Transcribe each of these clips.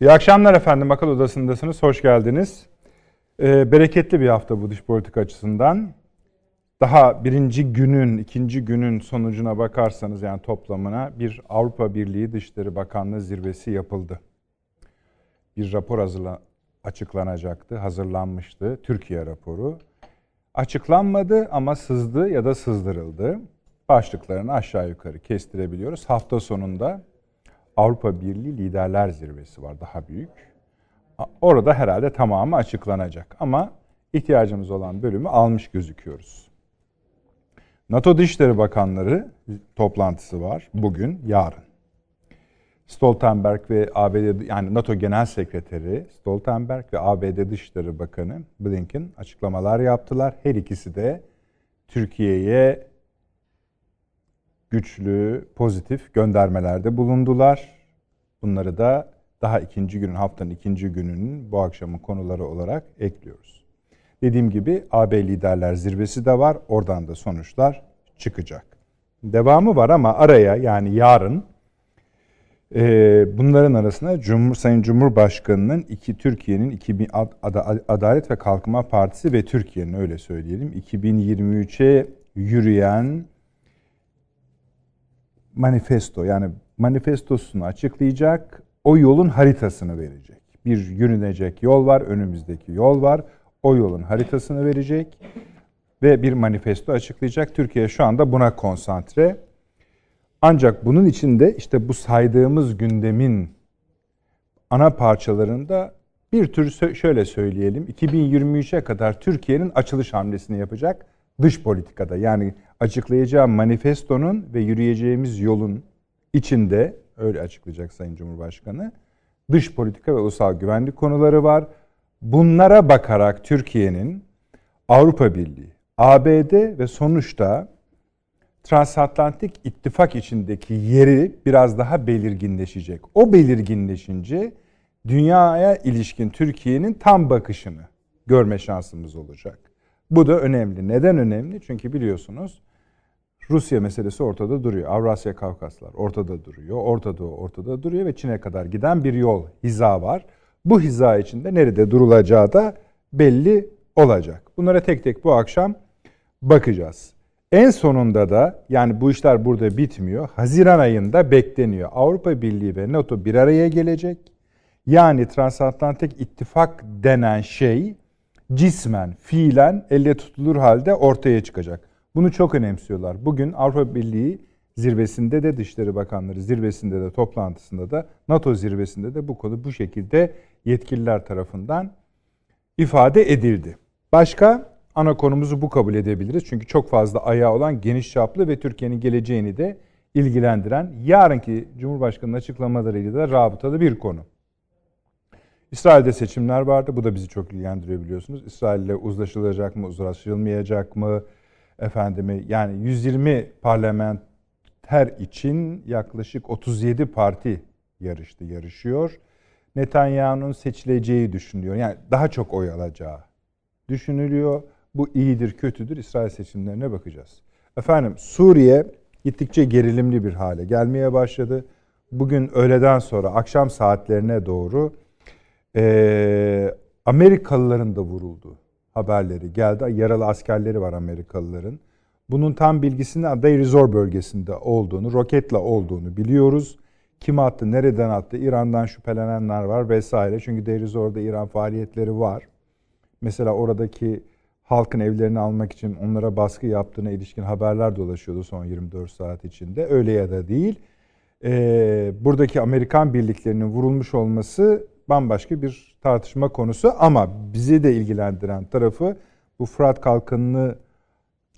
İyi akşamlar efendim. Akıl Odası'ndasınız. Hoş geldiniz. Ee, bereketli bir hafta bu dış politika açısından. Daha birinci günün, ikinci günün sonucuna bakarsanız yani toplamına bir Avrupa Birliği Dışişleri Bakanlığı zirvesi yapıldı. Bir rapor hazırla, açıklanacaktı, hazırlanmıştı. Türkiye raporu. Açıklanmadı ama sızdı ya da sızdırıldı. Başlıklarını aşağı yukarı kestirebiliyoruz. Hafta sonunda Avrupa Birliği Liderler Zirvesi var daha büyük. Orada herhalde tamamı açıklanacak ama ihtiyacımız olan bölümü almış gözüküyoruz. NATO Dışişleri Bakanları toplantısı var bugün, yarın. Stoltenberg ve ABD yani NATO Genel Sekreteri Stoltenberg ve ABD Dışişleri Bakanı Blinken açıklamalar yaptılar. Her ikisi de Türkiye'ye güçlü, pozitif göndermelerde bulundular. Bunları da daha ikinci günün, haftanın ikinci gününün bu akşamın konuları olarak ekliyoruz. Dediğim gibi AB Liderler Zirvesi de var. Oradan da sonuçlar çıkacak. Devamı var ama araya yani yarın e, bunların arasında Cumhur, Sayın Cumhurbaşkanı'nın iki Türkiye'nin 2000 Adalet ve Kalkınma Partisi ve Türkiye'nin öyle söyleyelim 2023'e yürüyen manifesto yani manifestosunu açıklayacak, o yolun haritasını verecek. Bir yürünecek yol var, önümüzdeki yol var. O yolun haritasını verecek ve bir manifesto açıklayacak. Türkiye şu anda buna konsantre. Ancak bunun içinde işte bu saydığımız gündemin ana parçalarında bir tür şöyle söyleyelim 2023'e kadar Türkiye'nin açılış hamlesini yapacak dış politikada. Yani açıklayacağı manifestonun ve yürüyeceğimiz yolun içinde öyle açıklayacak Sayın Cumhurbaşkanı dış politika ve ulusal güvenlik konuları var. Bunlara bakarak Türkiye'nin Avrupa Birliği, ABD ve sonuçta transatlantik ittifak içindeki yeri biraz daha belirginleşecek. O belirginleşince dünyaya ilişkin Türkiye'nin tam bakışını görme şansımız olacak. Bu da önemli. Neden önemli? Çünkü biliyorsunuz Rusya meselesi ortada duruyor. Avrasya Kavkaslar ortada duruyor. Orta Doğu ortada duruyor ve Çin'e kadar giden bir yol, hiza var. Bu hiza içinde nerede durulacağı da belli olacak. Bunlara tek tek bu akşam bakacağız. En sonunda da yani bu işler burada bitmiyor. Haziran ayında bekleniyor. Avrupa Birliği ve NATO bir araya gelecek. Yani transatlantik ittifak denen şey cismen, fiilen elle tutulur halde ortaya çıkacak. Bunu çok önemsiyorlar. Bugün Avrupa Birliği zirvesinde de Dışişleri Bakanları zirvesinde de toplantısında da NATO zirvesinde de bu konu bu şekilde yetkililer tarafından ifade edildi. Başka ana konumuzu bu kabul edebiliriz. Çünkü çok fazla ayağı olan geniş çaplı ve Türkiye'nin geleceğini de ilgilendiren yarınki Cumhurbaşkanı'nın açıklamalarıyla da rabıtalı bir konu. İsrail'de seçimler vardı. Bu da bizi çok ilgilendiriyor biliyorsunuz. İsrail ile uzlaşılacak mı, uzlaşılmayacak mı? Efendimi yani 120 parlamenter için yaklaşık 37 parti yarıştı, yarışıyor. Netanyahu'nun seçileceği düşünülüyor. Yani daha çok oy alacağı düşünülüyor. Bu iyidir, kötüdür. İsrail seçimlerine bakacağız. Efendim Suriye gittikçe gerilimli bir hale gelmeye başladı. Bugün öğleden sonra akşam saatlerine doğru e, Amerikalıların da vuruldu haberleri geldi. Yaralı askerleri var Amerikalıların. Bunun tam bilgisini Aday Rizor bölgesinde olduğunu, roketle olduğunu biliyoruz. Kim attı, nereden attı, İran'dan şüphelenenler var vesaire. Çünkü Deirizor'da İran faaliyetleri var. Mesela oradaki halkın evlerini almak için onlara baskı yaptığına ilişkin haberler dolaşıyordu son 24 saat içinde. Öyle ya da değil. Ee, buradaki Amerikan birliklerinin vurulmuş olması bambaşka bir tartışma konusu ama bizi de ilgilendiren tarafı bu Fırat Kalkanı'nı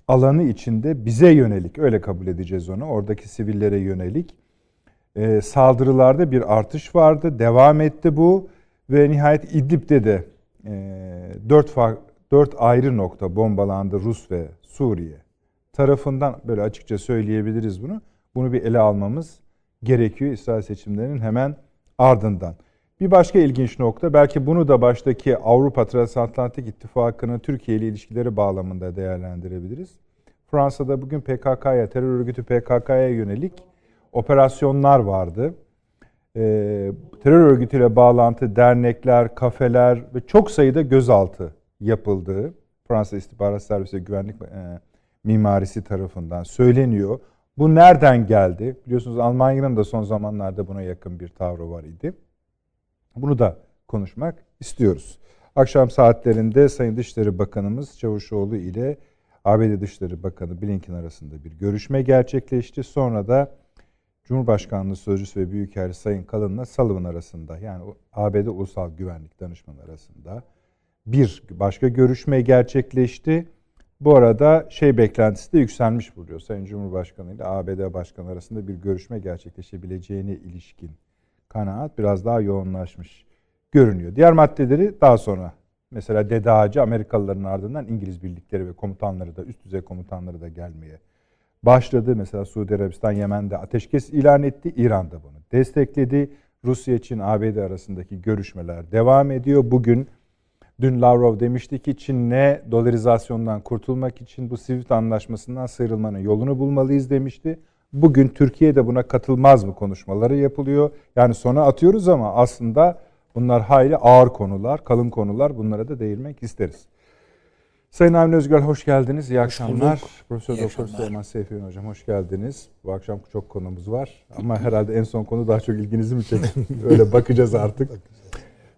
alanı içinde bize yönelik öyle kabul edeceğiz onu. Oradaki sivillere yönelik e, saldırılarda bir artış vardı. Devam etti bu ve nihayet İdlib'de de e, dört, dört ayrı nokta bombalandı Rus ve Suriye tarafından böyle açıkça söyleyebiliriz bunu. Bunu bir ele almamız gerekiyor İsrail seçimlerinin hemen ardından. Bir başka ilginç nokta belki bunu da baştaki Avrupa Transatlantik İttifakı'nın Türkiye ile ilişkileri bağlamında değerlendirebiliriz. Fransa'da bugün PKK'ya, terör örgütü PKK'ya yönelik operasyonlar vardı. e, terör örgütüyle bağlantı dernekler, kafeler ve çok sayıda gözaltı yapıldığı Fransa İstihbarat Servisi ve Güvenlik e, Mimarisi tarafından söyleniyor. Bu nereden geldi? Biliyorsunuz Almanya'nın da son zamanlarda buna yakın bir tavrı var idi. Bunu da konuşmak istiyoruz. Akşam saatlerinde Sayın Dışişleri Bakanımız Çavuşoğlu ile ABD Dışişleri Bakanı Blinken arasında bir görüşme gerçekleşti. Sonra da Cumhurbaşkanlığı Sözcüsü ve Büyükelçi Sayın Kalın'la Sullivan arasında yani ABD Ulusal Güvenlik Danışmanı arasında bir başka görüşme gerçekleşti. Bu arada şey beklentisi de yükselmiş buluyor. Sayın Cumhurbaşkanı ile ABD Başkanı arasında bir görüşme gerçekleşebileceğine ilişkin kanaat biraz daha yoğunlaşmış görünüyor. Diğer maddeleri daha sonra mesela Dede Ağacı Amerikalıların ardından İngiliz birlikleri ve komutanları da üst düzey komutanları da gelmeye başladı. Mesela Suudi Arabistan Yemen'de ateşkes ilan etti. İran da bunu destekledi. Rusya, Çin, ABD arasındaki görüşmeler devam ediyor. Bugün dün Lavrov demişti ki Çin'le dolarizasyondan kurtulmak için bu SWIFT anlaşmasından sıyrılmanın yolunu bulmalıyız demişti. Bugün Türkiye de buna katılmaz mı konuşmaları yapılıyor. Yani sona atıyoruz ama aslında bunlar hayli ağır konular, kalın konular. Bunlara da değinmek isteriz. Sayın Avni Özgür hoş geldiniz. İyi akşamlar. Profesör İyi Doktor Süleyman Seyfi Hocam hoş geldiniz. Bu akşam çok konumuz var. Ama herhalde en son konu daha çok ilginizi mi çekti? Öyle bakacağız artık.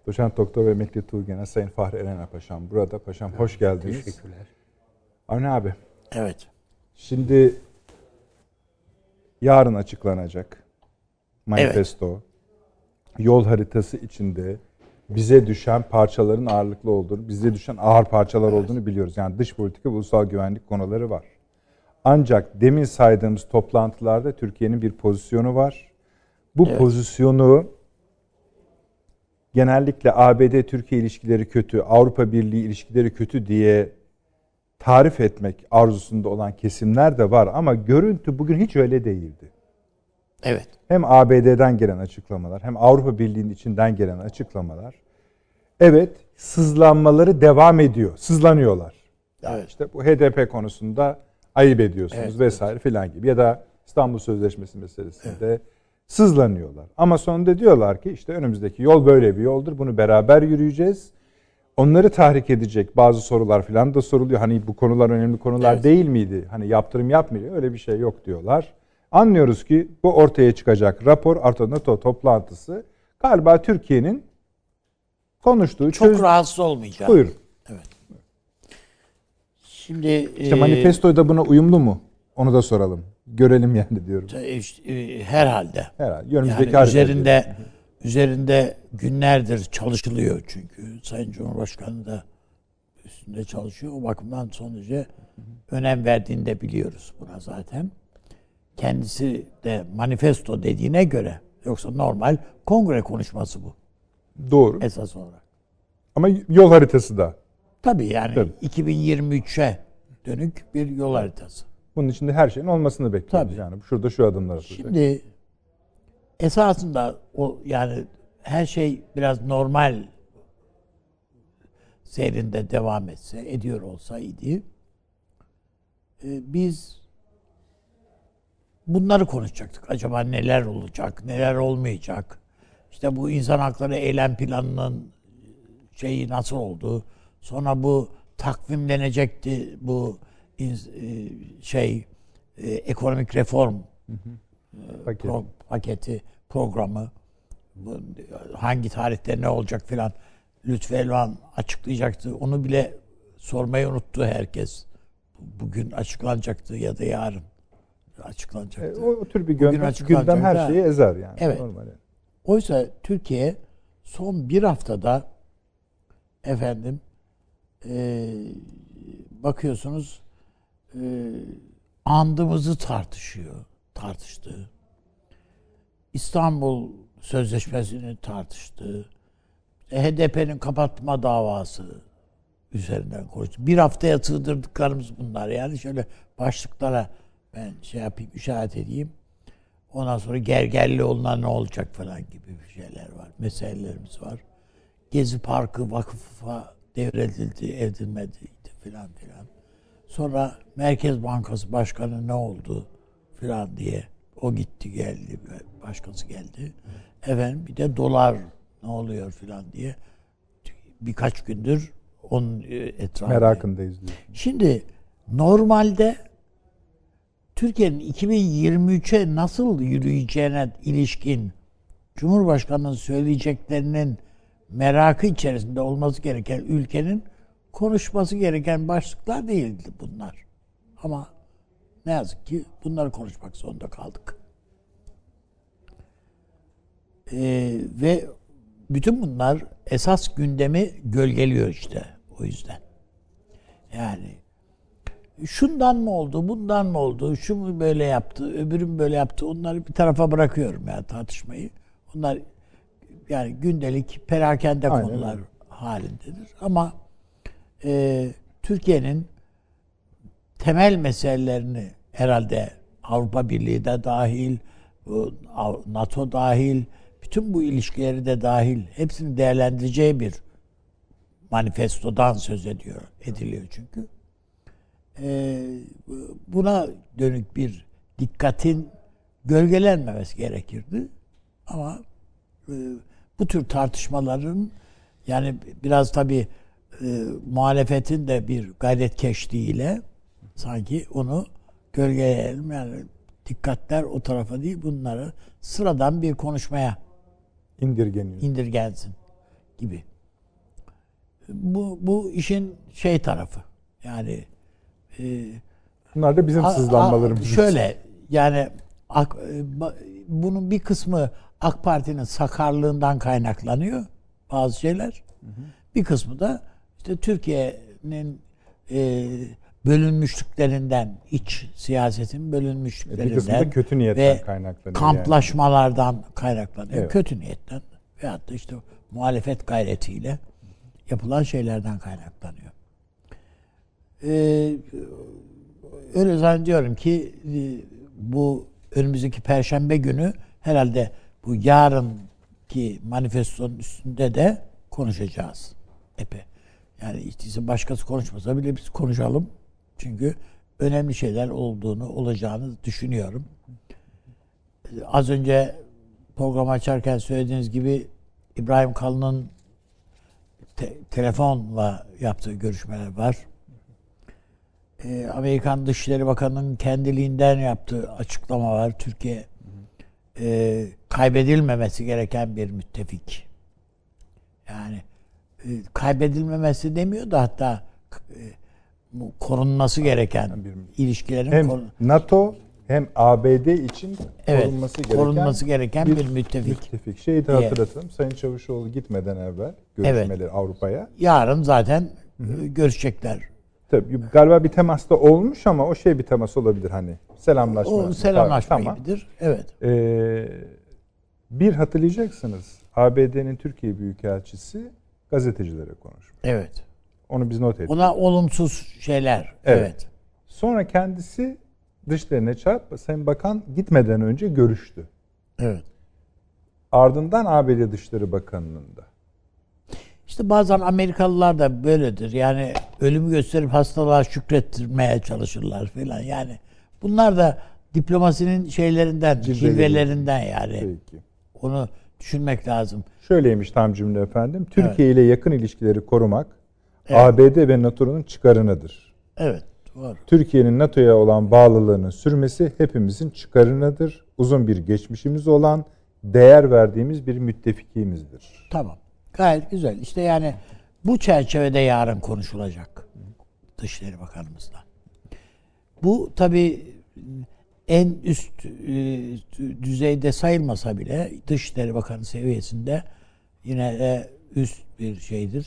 Doçent Doktor ve Emekli Tuğgenel Sayın Fahri Eren Paşam burada. Paşam hoş geldiniz. Teşekkürler. Avni abi. Evet. Şimdi yarın açıklanacak manifesto. Evet. Yol haritası içinde bize düşen parçaların ağırlıklı olduğunu, bize düşen ağır parçalar evet. olduğunu biliyoruz. Yani dış politika ve ulusal güvenlik konuları var. Ancak demin saydığımız toplantılarda Türkiye'nin bir pozisyonu var. Bu evet. pozisyonu genellikle ABD-Türkiye ilişkileri kötü, Avrupa Birliği ilişkileri kötü diye tarif etmek arzusunda olan kesimler de var ama görüntü bugün hiç öyle değildi. Evet. Hem ABD'den gelen açıklamalar hem Avrupa Birliği'nin içinden gelen açıklamalar evet sızlanmaları devam ediyor. Sızlanıyorlar. Yani evet. işte bu HDP konusunda ayıp ediyorsunuz evet, vesaire evet. filan gibi ya da İstanbul Sözleşmesi meselesinde evet. sızlanıyorlar. Ama sonunda diyorlar ki işte önümüzdeki yol böyle bir yoldur. Bunu beraber yürüyeceğiz. Onları tahrik edecek bazı sorular filan da soruluyor. Hani bu konular önemli konular evet. değil miydi? Hani yaptırım yapmıyor. Öyle bir şey yok diyorlar. Anlıyoruz ki bu ortaya çıkacak rapor Arto NATO toplantısı galiba Türkiye'nin konuştuğu çok çöz... rahatsız olmayacak. Buyurun. Evet. Şimdi işte e... manifesto da buna uyumlu mu? Onu da soralım. Görelim yani diyorum. E, herhalde. Herhalde. Önümüzdeki yani üzerinde diyor. Üzerinde günlerdir çalışılıyor çünkü Sayın Cumhurbaşkanı da üstünde çalışıyor. O bakımdan sonucu önem verdiğini de biliyoruz buna zaten. Kendisi de manifesto dediğine göre yoksa normal kongre konuşması bu. Doğru. Esas olarak. Ama yol haritası da. Tabii yani Tabii. 2023'e dönük bir yol haritası. Bunun içinde her şeyin olmasını bekliyoruz. Tabii. Yani şurada şu adımlar atılacak. Şimdi esasında o yani her şey biraz normal seyrinde devam etse, ediyor olsaydı e, biz bunları konuşacaktık. Acaba neler olacak, neler olmayacak? İşte bu insan hakları eylem planının şeyi nasıl oldu? Sonra bu takvimlenecekti bu e, şey e, ekonomik reform hı hı. E, Paket. Pro, paketi programı hangi tarihte ne olacak filan Lütfü Elvan açıklayacaktı. Onu bile sormayı unuttu herkes. Bugün açıklanacaktı ya da yarın açıklanacaktı. E, o, o tür bir gündem, gündem her şeyi ezer yani. Evet. Normal. Oysa Türkiye son bir haftada efendim e, bakıyorsunuz e, andımızı tartışıyor, tartıştı. İstanbul Sözleşmesi'ni tartıştı. HDP'nin kapatma davası üzerinden konuştu. Bir haftaya sığdırdıklarımız bunlar. Yani şöyle başlıklara ben şey yapayım, işaret edeyim. Ondan sonra Gergerlioğlu'na ne olacak falan gibi bir şeyler var. Meselelerimiz var. Gezi Parkı vakıfa devredildi, edilmediydi filan filan. Sonra Merkez Bankası Başkanı ne oldu filan diye O gitti geldi. Başkası geldi. Efendim bir de dolar ne oluyor filan diye birkaç gündür onun e, etrafında. Merakındayız diyor. Şimdi normalde Türkiye'nin 2023'e nasıl yürüyeceğine ilişkin Cumhurbaşkanı'nın söyleyeceklerinin merakı içerisinde olması gereken ülkenin konuşması gereken başlıklar değildi bunlar. Ama ne yazık ki bunları konuşmak zorunda kaldık. Ee, ve bütün bunlar esas gündemi gölgeliyor işte o yüzden. Yani şundan mı oldu, bundan mı oldu, şu mu böyle yaptı, öbürü mü böyle yaptı onları bir tarafa bırakıyorum ya yani tartışmayı. Onlar yani gündelik perakende Aynen. konular halindedir. Ama e, Türkiye'nin temel meselelerini herhalde Avrupa Birliği de dahil, NATO dahil, bütün bu ilişkileri de dahil hepsini değerlendireceği bir manifestodan söz ediyor, ediliyor çünkü. Ee, buna dönük bir dikkatin gölgelenmemesi gerekirdi. Ama e, bu tür tartışmaların yani biraz tabii e, muhalefetin de bir gayret keşliğiyle sanki onu gölgeleyelim. Yani dikkatler o tarafa değil bunları sıradan bir konuşmaya indirgeniyor. indirgensin gibi. Bu, bu işin şey tarafı. Yani e, Bunlar da bizim a, sızlanmalarımız. şöyle yani ak, e, bunun bir kısmı AK Parti'nin sakarlığından kaynaklanıyor bazı şeyler. Hı hı. Bir kısmı da işte Türkiye'nin e, bölünmüşlüklerinden, iç siyasetin bölünmüşlüklerinden bir kötü niyetten ve kaynaklanıyor. Kamplaşmalardan yani. kaynaklanıyor. Evet. Kötü niyetten veyahut da işte muhalefet gayretiyle yapılan şeylerden kaynaklanıyor. Ee, öyle zannediyorum ki e, bu önümüzdeki perşembe günü herhalde bu yarınki manifestonun üstünde de konuşacağız. Epey. Yani işte başkası konuşmasa bile biz konuşalım. Çünkü önemli şeyler olduğunu, olacağını düşünüyorum. Az önce program açarken söylediğiniz gibi İbrahim Kalın'ın te- telefonla yaptığı görüşmeler var. Ee, Amerikan Dışişleri Bakanı'nın kendiliğinden yaptığı açıklama var. Türkiye e, kaybedilmemesi gereken bir müttefik. Yani e, kaybedilmemesi demiyor da hatta e, korunması gereken ilişkilerin hem korun- NATO hem ABD için evet, korunması gereken, korunması gereken bir, bir müttefik. müttefik. Şeyi de hatırlatalım. Sayın Çavuşoğlu gitmeden evvel görüşmeleri evet. Avrupa'ya. Yarın zaten Hı-hı. görüşecekler. Tabii galiba bir temas da olmuş ama o şey bir temas olabilir hani selamlaşma. O selamlaşma tamam. gibidir. Evet. Ee, bir hatırlayacaksınız. ABD'nin Türkiye Büyükelçisi gazetecilere konuşmuş. Evet. Onu biz not ettik. Ona olumsuz şeyler. Evet. evet. Sonra kendisi dışlarına çarp Sayın Bakan gitmeden önce görüştü. Evet. Ardından ABD Dışişleri Bakanı'nın da. İşte bazen Amerikalılar da böyledir. Yani ölümü gösterip hastalığa şükrettirmeye çalışırlar falan. Yani bunlar da diplomasinin şeylerinden, cilvelerinden yani. Peki. Onu düşünmek lazım. Şöyleymiş tam cümle efendim. Türkiye evet. ile yakın ilişkileri korumak evet. ABD ve NATO'nun çıkarınadır. Evet. Var. Türkiye'nin NATO'ya olan bağlılığının sürmesi hepimizin çıkarınadır. Uzun bir geçmişimiz olan, değer verdiğimiz bir müttefikimizdir. Tamam. Gayet güzel. İşte yani bu çerçevede yarın konuşulacak Dışişleri Bakanımızla. Bu tabii en üst e, düzeyde sayılmasa bile Dışişleri Bakanı seviyesinde yine de üst bir şeydir.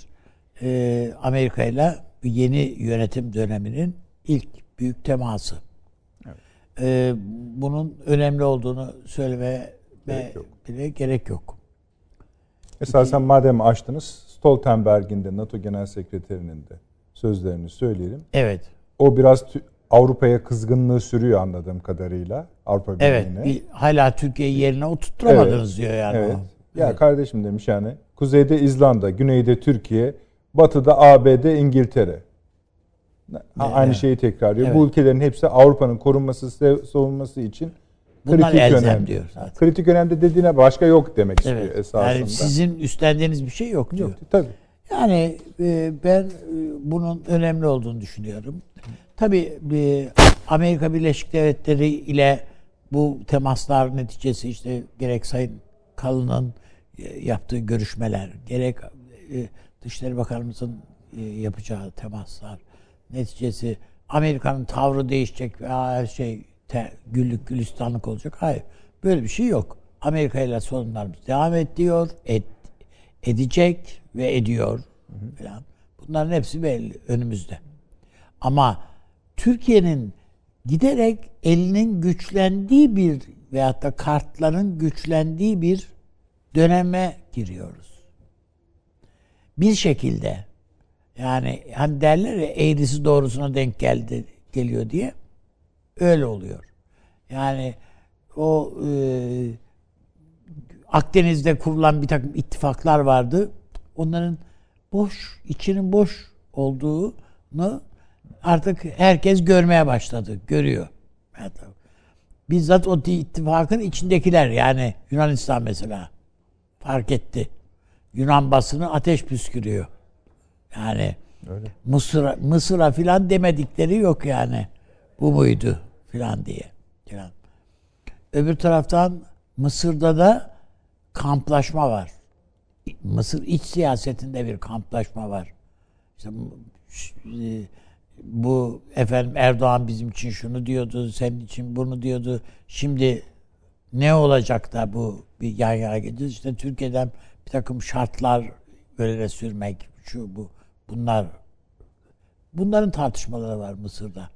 E, Amerika ile yeni yönetim döneminin ilk büyük teması. Evet. E, bunun önemli olduğunu söylemeye gerek bile gerek yok. Esasen madem açtınız Stoltenberg'in de NATO Genel Sekreterinin de sözlerini söyleyelim. Evet. O biraz Avrupa'ya kızgınlığı sürüyor anladığım kadarıyla. Avrupa Birliği'ne. Evet. Hala Türkiye'yi yerine oturtturamadınız evet, diyor yani. Evet. Ya evet. kardeşim demiş yani. Kuzeyde İzlanda, güneyde Türkiye, batıda ABD, İngiltere. Evet. Aynı şeyi tekrarlıyor. Evet. Bu ülkelerin hepsi Avrupa'nın korunması, savunması için Bunlar kritik elzem önemde. diyor zaten. Kritik önemde dediğine başka yok demek istiyor Evet. esasında. Yani sizin üstlendiğiniz bir şey yok diyor. Yok, tabii. Yani e, ben e, bunun önemli olduğunu düşünüyorum. Tabii e, Amerika Birleşik Devletleri ile bu temaslar neticesi işte gerek Sayın Kalın'ın yaptığı görüşmeler, gerek Dışişleri Bakanımızın e, yapacağı temaslar neticesi Amerika'nın tavrı değişecek ve her şey te, güllük gülistanlık olacak. Hayır. Böyle bir şey yok. Amerika ile sorunlarımız devam ediyor, et, edecek ve ediyor falan. Bunların hepsi belli önümüzde. Ama Türkiye'nin giderek elinin güçlendiği bir veyahut da kartların güçlendiği bir döneme giriyoruz. Bir şekilde yani hani derler ya eğrisi doğrusuna denk geldi geliyor diye öyle oluyor. Yani o e, Akdeniz'de kurulan bir takım ittifaklar vardı. Onların boş, içinin boş olduğunu artık herkes görmeye başladı, görüyor. Bizzat o ittifakın içindekiler yani Yunanistan mesela fark etti. Yunan basını ateş püskürüyor. Yani Öyle. Mısır'a Mısır'a filan demedikleri yok yani. Bu muydu filan diye. Filan. Öbür taraftan Mısır'da da kamplaşma var. Mısır iç siyasetinde bir kamplaşma var. İşte e, bu efendim Erdoğan bizim için şunu diyordu, senin için bunu diyordu. Şimdi ne olacak da bu bir yan yana geleceğiz? İşte Türkiye'den bir takım şartlar böyle sürmek, şu bu bunlar bunların tartışmaları var Mısır'da.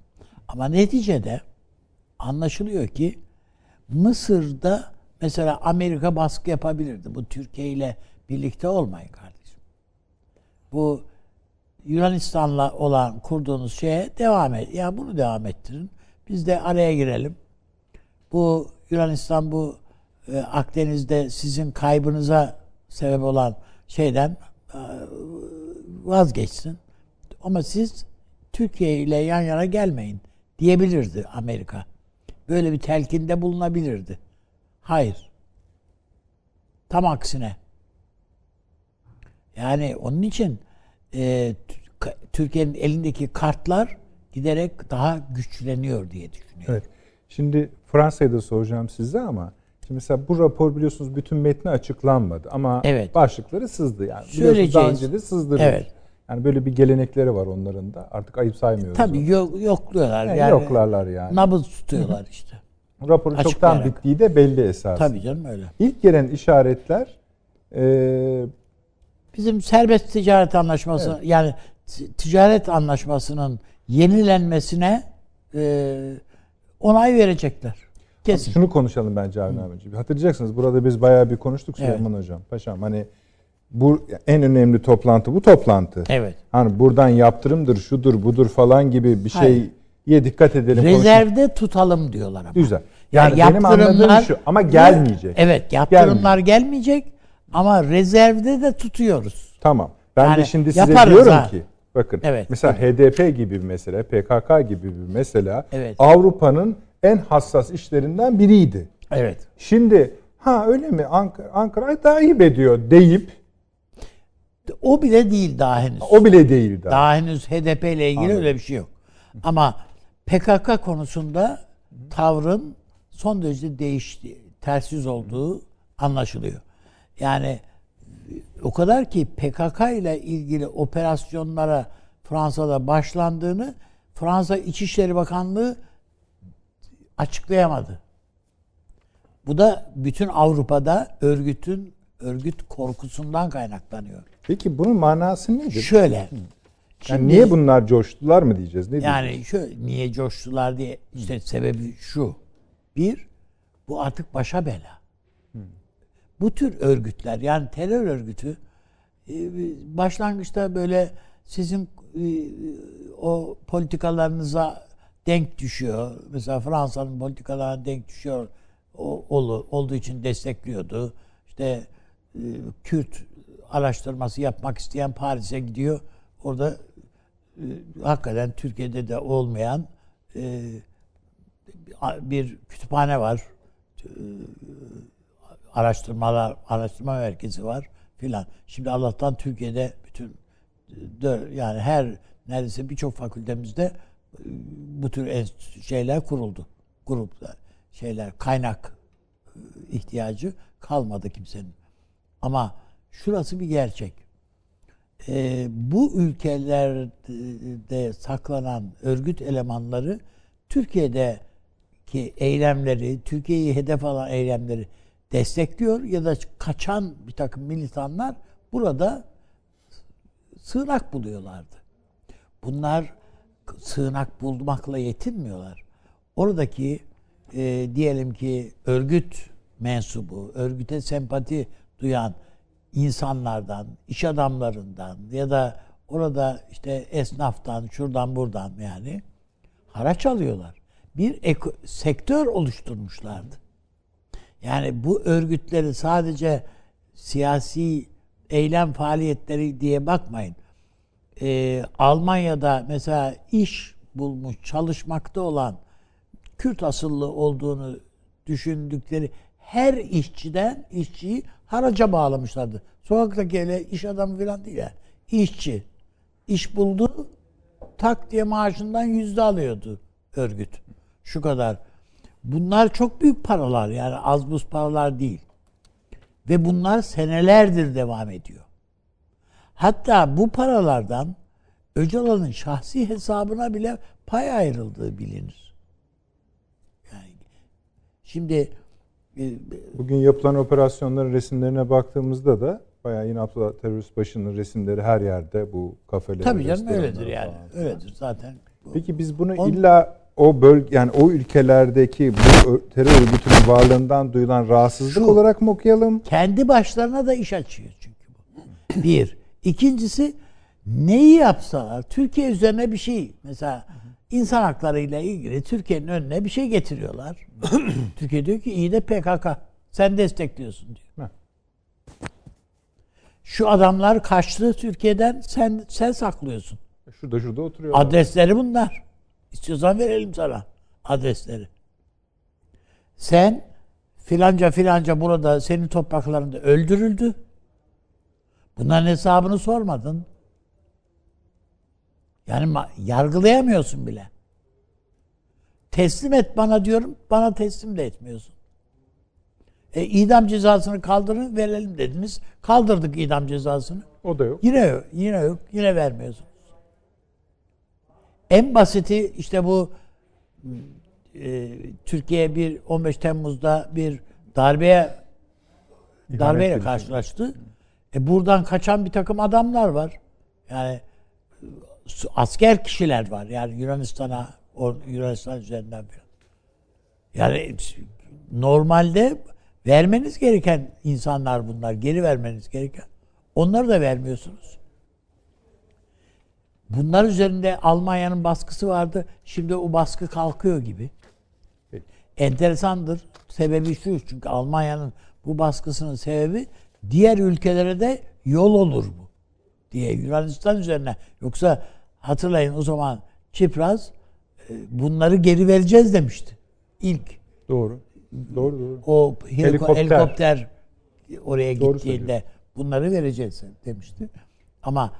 Ama neticede anlaşılıyor ki Mısır'da mesela Amerika baskı yapabilirdi. Bu Türkiye ile birlikte olmayın kardeşim. Bu Yunanistan'la olan kurduğunuz şeye devam et. Ya bunu devam ettirin. Biz de araya girelim. Bu Yunanistan bu e, Akdeniz'de sizin kaybınıza sebep olan şeyden e, vazgeçsin. Ama siz Türkiye ile yan yana gelmeyin diyebilirdi Amerika. Böyle bir telkinde bulunabilirdi. Hayır. Tam aksine. Yani onun için e, Türkiye'nin elindeki kartlar giderek daha güçleniyor diye düşünüyorum. Evet. Şimdi Fransa'yı da soracağım size ama şimdi mesela bu rapor biliyorsunuz bütün metni açıklanmadı ama Evet. başlıkları sızdı yani. Biliyorsunuz daha önce de sızdırmış. Evet. Yani böyle bir gelenekleri var onların da. Artık ayıp saymıyoruz. Tabii onu. yok, yokluyorlar. Yani Yani, yoklarlar yani. Nabız tutuyorlar işte. Raporun çoktan bittiği de belli esas. Tabii canım öyle. İlk gelen işaretler e, Bizim serbest ticaret anlaşması yani t- ticaret anlaşmasının yenilenmesine e, onay verecekler. Kesin. şunu konuşalım bence Avni abiciğim. Hatırlayacaksınız burada biz bayağı bir konuştuk Evet. Süleyman Hocam. Paşam hani bu en önemli toplantı bu toplantı. Evet. Hani buradan yaptırımdır, şudur, budur falan gibi bir Hayır. şeye dikkat edelim. konuşalım. Rezervde tutalım diyorlar ama. Güzel. Yani, Yani benim anladığım şu ama gelmeyecek. Evet, yaptırımlar gelmeyecek ama rezervde de tutuyoruz. Tamam. Ben de Yani şimdi size diyorum ha. ki bakın Evet. mesela HDP gibi bir mesele, PKK gibi bir mesela Evet. Avrupa'nın en hassas işlerinden biriydi. Evet. Şimdi ha öyle mi Ankara, Ankara takip ediyor deyip O bile değil daha henüz. o bile değil daha. Daha henüz HDP ile ilgili Anladım. öyle bir şey yok. Ama PKK konusunda tavrın son derece değişti, ters yüz olduğu anlaşılıyor. Yani o kadar ki PKK ile ilgili operasyonlara Fransa'da başlandığını Fransa İçişleri Bakanlığı açıklayamadı. Bu da bütün Avrupa'da örgütün örgüt korkusundan kaynaklanıyor. Peki bunun manası nedir? Şöyle. yani şimdi- niye bunlar coştular mı diyeceğiz? Ne Yani diyeceğiz? şu niye coştular diye işte sebebi şu. Bir, bu artık başa bela. Bu tür örgütler yani terör örgütü e, başlangıçta böyle sizin e, o politikalarınıza denk düşüyor. Mesela Fransa'nın politikalarına denk düşüyor o, olduğu için destekliyordu. İşte e, Kürt araştırması yapmak isteyen Paris'e gidiyor. Orada e, hakikaten Türkiye'de de olmayan e, bir kütüphane var. araştırmalar araştırma merkezi var filan. Şimdi Allah'tan Türkiye'de bütün yani her neredeyse birçok fakültemizde bu tür şeyler kuruldu. Gruplar, şeyler, kaynak ihtiyacı kalmadı kimsenin. Ama şurası bir gerçek. Ee, bu ülkelerde saklanan örgüt elemanları Türkiye'deki eylemleri, Türkiye'yi hedef alan eylemleri destekliyor ya da kaçan bir takım militanlar burada sığınak buluyorlardı. Bunlar sığınak bulmakla yetinmiyorlar. Oradaki e, diyelim ki örgüt mensubu, örgüte sempati duyan insanlardan, iş adamlarından ya da orada işte esnaftan, şuradan buradan yani haraç alıyorlar. Bir eko, sektör oluşturmuşlardı. Yani bu örgütleri sadece siyasi eylem faaliyetleri diye bakmayın. Ee, Almanya'da mesela iş bulmuş, çalışmakta olan Kürt asıllı olduğunu düşündükleri her işçiden işçiyi haraca bağlamışlardı. Sokaktaki öyle iş adamı falan değil yani. İşçi. İş buldu, tak diye maaşından yüzde alıyordu örgüt. Şu kadar. Bunlar çok büyük paralar yani az buz paralar değil. Ve bunlar senelerdir devam ediyor. Hatta bu paralardan Öcalan'ın şahsi hesabına bile pay ayrıldığı bilinir. Yani şimdi e, bugün yapılan operasyonların resimlerine baktığımızda da bayağı yine Abdullah terörist başının resimleri her yerde bu kafeler. Tabii canım öyledir yani. Falan. Öyledir zaten. Peki biz bunu On, illa o bölge yani o ülkelerdeki bu terör örgütünün varlığından duyulan rahatsızlık Şu, olarak mı okuyalım? Kendi başlarına da iş açıyor çünkü bu. Bir. İkincisi neyi yapsalar Türkiye üzerine bir şey mesela insan hakları ile ilgili Türkiye'nin önüne bir şey getiriyorlar. Türkiye diyor ki iyi de PKK sen destekliyorsun diyor. Şu adamlar kaçtı Türkiye'den sen sen saklıyorsun. Şurada şurada oturuyorlar. Adresleri bunlar. İstiyorsan verelim sana adresleri. Sen filanca filanca burada senin topraklarında öldürüldü. Bunların hesabını sormadın. Yani yargılayamıyorsun bile. Teslim et bana diyorum, bana teslim de etmiyorsun. E, idam cezasını kaldırın, verelim dediniz. Kaldırdık idam cezasını. O da yok. Yine yok, yine yok, yine vermiyorsun. En basiti işte bu e, Türkiye bir 15 Temmuz'da bir darbeye İhanet darbeyle karşılaştı. E buradan kaçan bir takım adamlar var. Yani asker kişiler var. Yani Yunanistan'a Yunanistan üzerinden falan. Yani normalde vermeniz gereken insanlar bunlar. Geri vermeniz gereken. Onları da vermiyorsunuz. Bunlar üzerinde Almanya'nın baskısı vardı. Şimdi o baskı kalkıyor gibi. Enteresandır. Sebebi şu. Çünkü Almanya'nın bu baskısının sebebi diğer ülkelere de yol olur bu diye Yunanistan üzerine. Yoksa hatırlayın o zaman Çipraz e, bunları geri vereceğiz demişti. İlk. Doğru. Doğru doğru. O helikopter, helikopter oraya doğru gittiğinde bunları vereceğiz demişti. Ama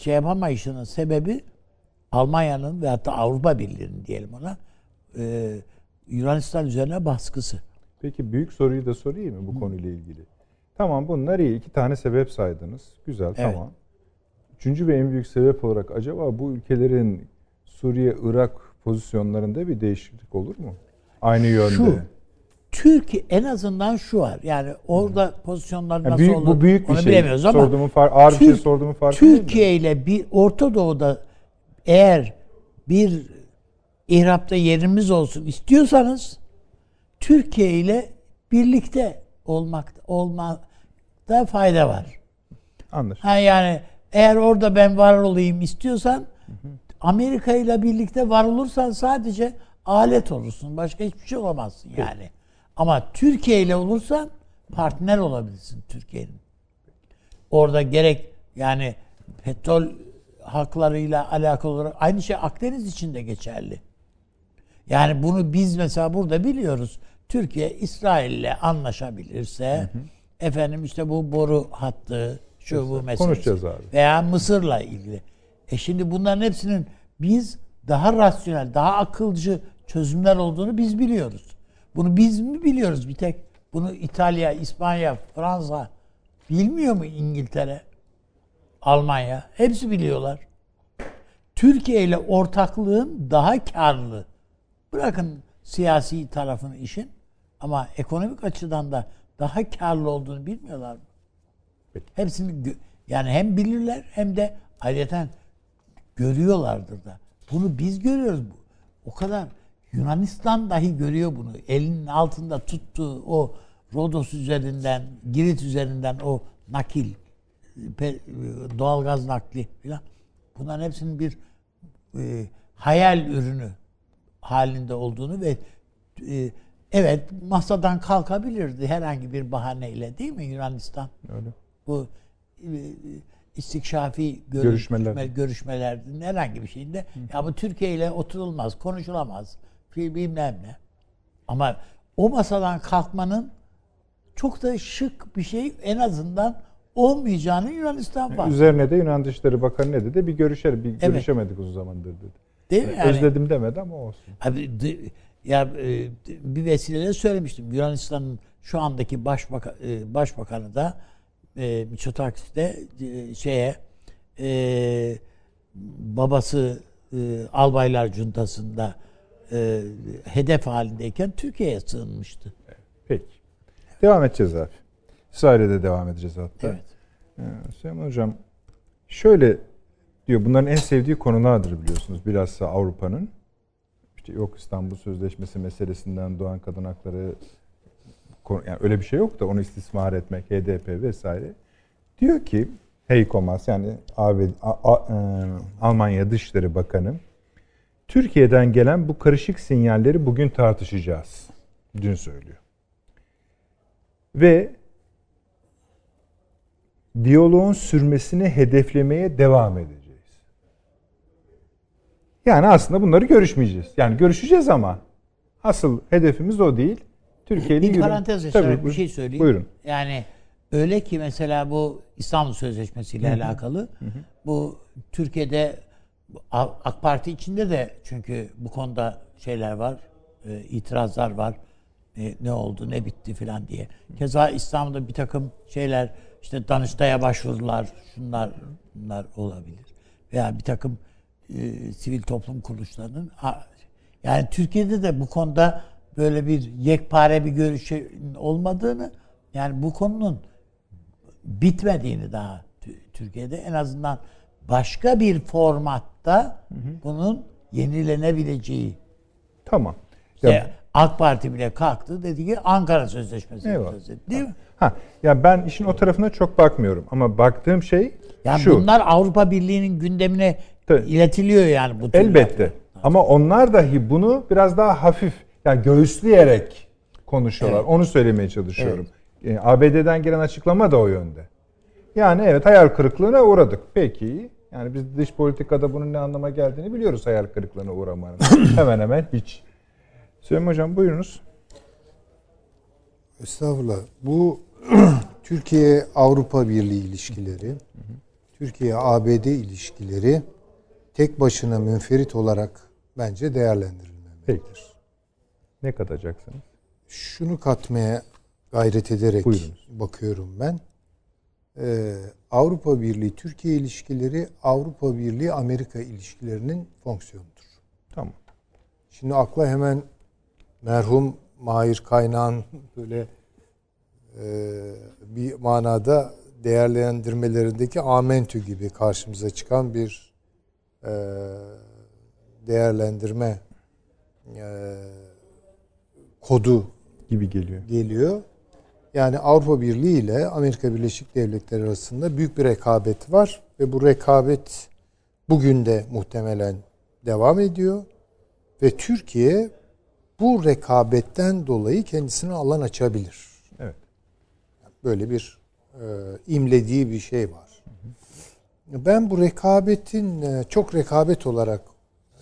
şey yapamayışının sebebi Almanya'nın ve hatta Avrupa Birliği'nin diyelim ona e, Yunanistan üzerine baskısı. Peki büyük soruyu da sorayım mı bu konuyla ilgili? Tamam bunlar iyi. iki tane sebep saydınız. Güzel evet. tamam. Üçüncü ve en büyük sebep olarak acaba bu ülkelerin Suriye, Irak pozisyonlarında bir değişiklik olur mu? Aynı yönde. Şu, Türkiye en azından şu var. Yani orada hmm. pozisyonlar nasıl yani büyük, olur bu büyük bir onu şey. bilemiyoruz ama sorduğumun far, ağır Türk, bir şey sorduğumun farkı Türkiye ile bir Orta Doğu'da eğer bir ihrapta yerimiz olsun istiyorsanız Türkiye ile birlikte olmak olmakta fayda var. Anlaşıldı. Ha yani eğer orada ben var olayım istiyorsan Amerika ile birlikte var olursan sadece alet olursun. Başka hiçbir şey olamazsın yani. Ama Türkiye ile olursan partner olabilirsin Türkiye'nin. Orada gerek yani petrol haklarıyla alakalı olarak aynı şey Akdeniz için de geçerli. Yani bunu biz mesela burada biliyoruz. Türkiye İsrail'le anlaşabilirse efendim işte bu boru hattı şu bu meselesi konuşacağız abi. veya Mısır'la ilgili. E şimdi bunların hepsinin biz daha rasyonel, daha akılcı çözümler olduğunu biz biliyoruz. Bunu biz mi biliyoruz bir tek? Bunu İtalya, İspanya, Fransa bilmiyor mu İngiltere? Almanya. Hepsi biliyorlar. Türkiye ile ortaklığın daha karlı. Bırakın siyasi tarafını işin ama ekonomik açıdan da daha karlı olduğunu bilmiyorlar mı? Hepsini gö- yani hem bilirler hem de ayrıca görüyorlardır da. Bunu biz görüyoruz. Bu. O kadar Yunanistan dahi görüyor bunu. Elinin altında tuttuğu o Rodos üzerinden, Girit üzerinden o nakil, doğalgaz nakli filan. Bunların hepsinin bir e, hayal ürünü halinde olduğunu ve e, evet masadan kalkabilirdi herhangi bir bahaneyle değil mi Yunanistan? Öyle. Bu e, istikşafi görüş, Görüşmeler. görüşmeler. görüşmelerde herhangi bir şeyinde ya bu Türkiye ile oturulmaz, konuşulamaz. Bilmem ne. Ama o masadan kalkmanın çok da şık bir şey en azından olmayacağını Yunanistan var. Üzerine de Yunan Dışişleri Bakanı ne dedi? Bir görüşer, bir görüşemedik uzun zamandır dedi. Değil mi? Yani, Özledim demedi ama olsun. Abi, ya e, bir vesileyle söylemiştim. Yunanistan'ın şu andaki başbaka, e, başbakanı da e, Mitsotakis de e, şeye e, babası e, albaylar cuntasında e, hedef halindeyken Türkiye'ye sığınmıştı. Peki. Devam edeceğiz abi. İsrail'e de devam edeceğiz hatta. Evet. Ee, Süleyman Hocam şöyle diyor bunların en sevdiği konulardır biliyorsunuz bilhassa Avrupa'nın. İşte yok İstanbul Sözleşmesi meselesinden doğan kadın hakları yani öyle bir şey yok da onu istismar etmek, HDP vesaire. Diyor ki Heiko Maas yani e, Almanya Dışişleri Bakanı Türkiye'den gelen bu karışık sinyalleri bugün tartışacağız. Dün söylüyor. Ve diyaloğun sürmesini hedeflemeye devam edeceğiz. Yani aslında bunları görüşmeyeceğiz. Yani görüşeceğiz ama asıl hedefimiz o değil. Türkiye'li Bir yürü- parantez Tabii, açarak bir buyurun. şey söyleyeyim. Buyurun. Yani öyle ki mesela bu İstanbul Sözleşmesi ile alakalı bu Türkiye'de AK Parti içinde de çünkü bu konuda şeyler var, e, itirazlar var. E, ne oldu, ne bitti filan diye. Keza İstanbul'da bir takım şeyler işte Danıştay'a başvurular, şunlar bunlar olabilir. Veya bir takım e, sivil toplum kuruluşlarının yani Türkiye'de de bu konuda böyle bir yekpare bir görüş olmadığını yani bu konunun bitmediğini daha Tü- Türkiye'de en azından başka bir formatta bunun yenilenebileceği. Tamam. İşte Ya, AK Parti bile kalktı dedi ki Ankara Sözleşmesi söz etti, değil mi? ha, ya ben işin o tarafına çok bakmıyorum ama baktığım şey Yani şu. bunlar Avrupa Birliği'nin gündemine Tabii. iletiliyor yani bu tür Elbette. laflar. Ama onlar dahi bunu biraz daha hafif, yani göğüsleyerek konuşuyorlar. Evet. Onu söylemeye çalışıyorum. E, ABD'den gelen açıklama da o yönde. Yani evet hayal kırıklığına uğradık. Peki. Yani biz dış politikada bunun ne anlama geldiğini biliyoruz hayal kırıklığına uğramanın. hemen hemen hiç. Süleyman Hocam buyurunuz. Estağfurullah. Bu Türkiye Avrupa Birliği ilişkileri, Türkiye ABD ilişkileri tek başına münferit olarak bence değerlendirilmemelidir. Peki. Ne katacaksınız? Şunu katmaya gayret ederek Buyurunuz. bakıyorum ben. Ee, Avrupa Birliği Türkiye ilişkileri Avrupa Birliği Amerika ilişkilerinin fonksiyonudur. Tamam. Şimdi akla hemen merhum Mahir Kaynağ'ın böyle e, bir manada değerlendirmelerindeki amentü gibi karşımıza çıkan bir değerlendirme e, kodu Gibi geliyor. geliyor. Yani Avrupa Birliği ile Amerika Birleşik Devletleri arasında büyük bir rekabet var ve bu rekabet bugün de muhtemelen devam ediyor ve Türkiye bu rekabetten dolayı kendisine alan açabilir. Evet. Böyle bir e, imlediği bir şey var. Ben bu rekabetin e, çok rekabet olarak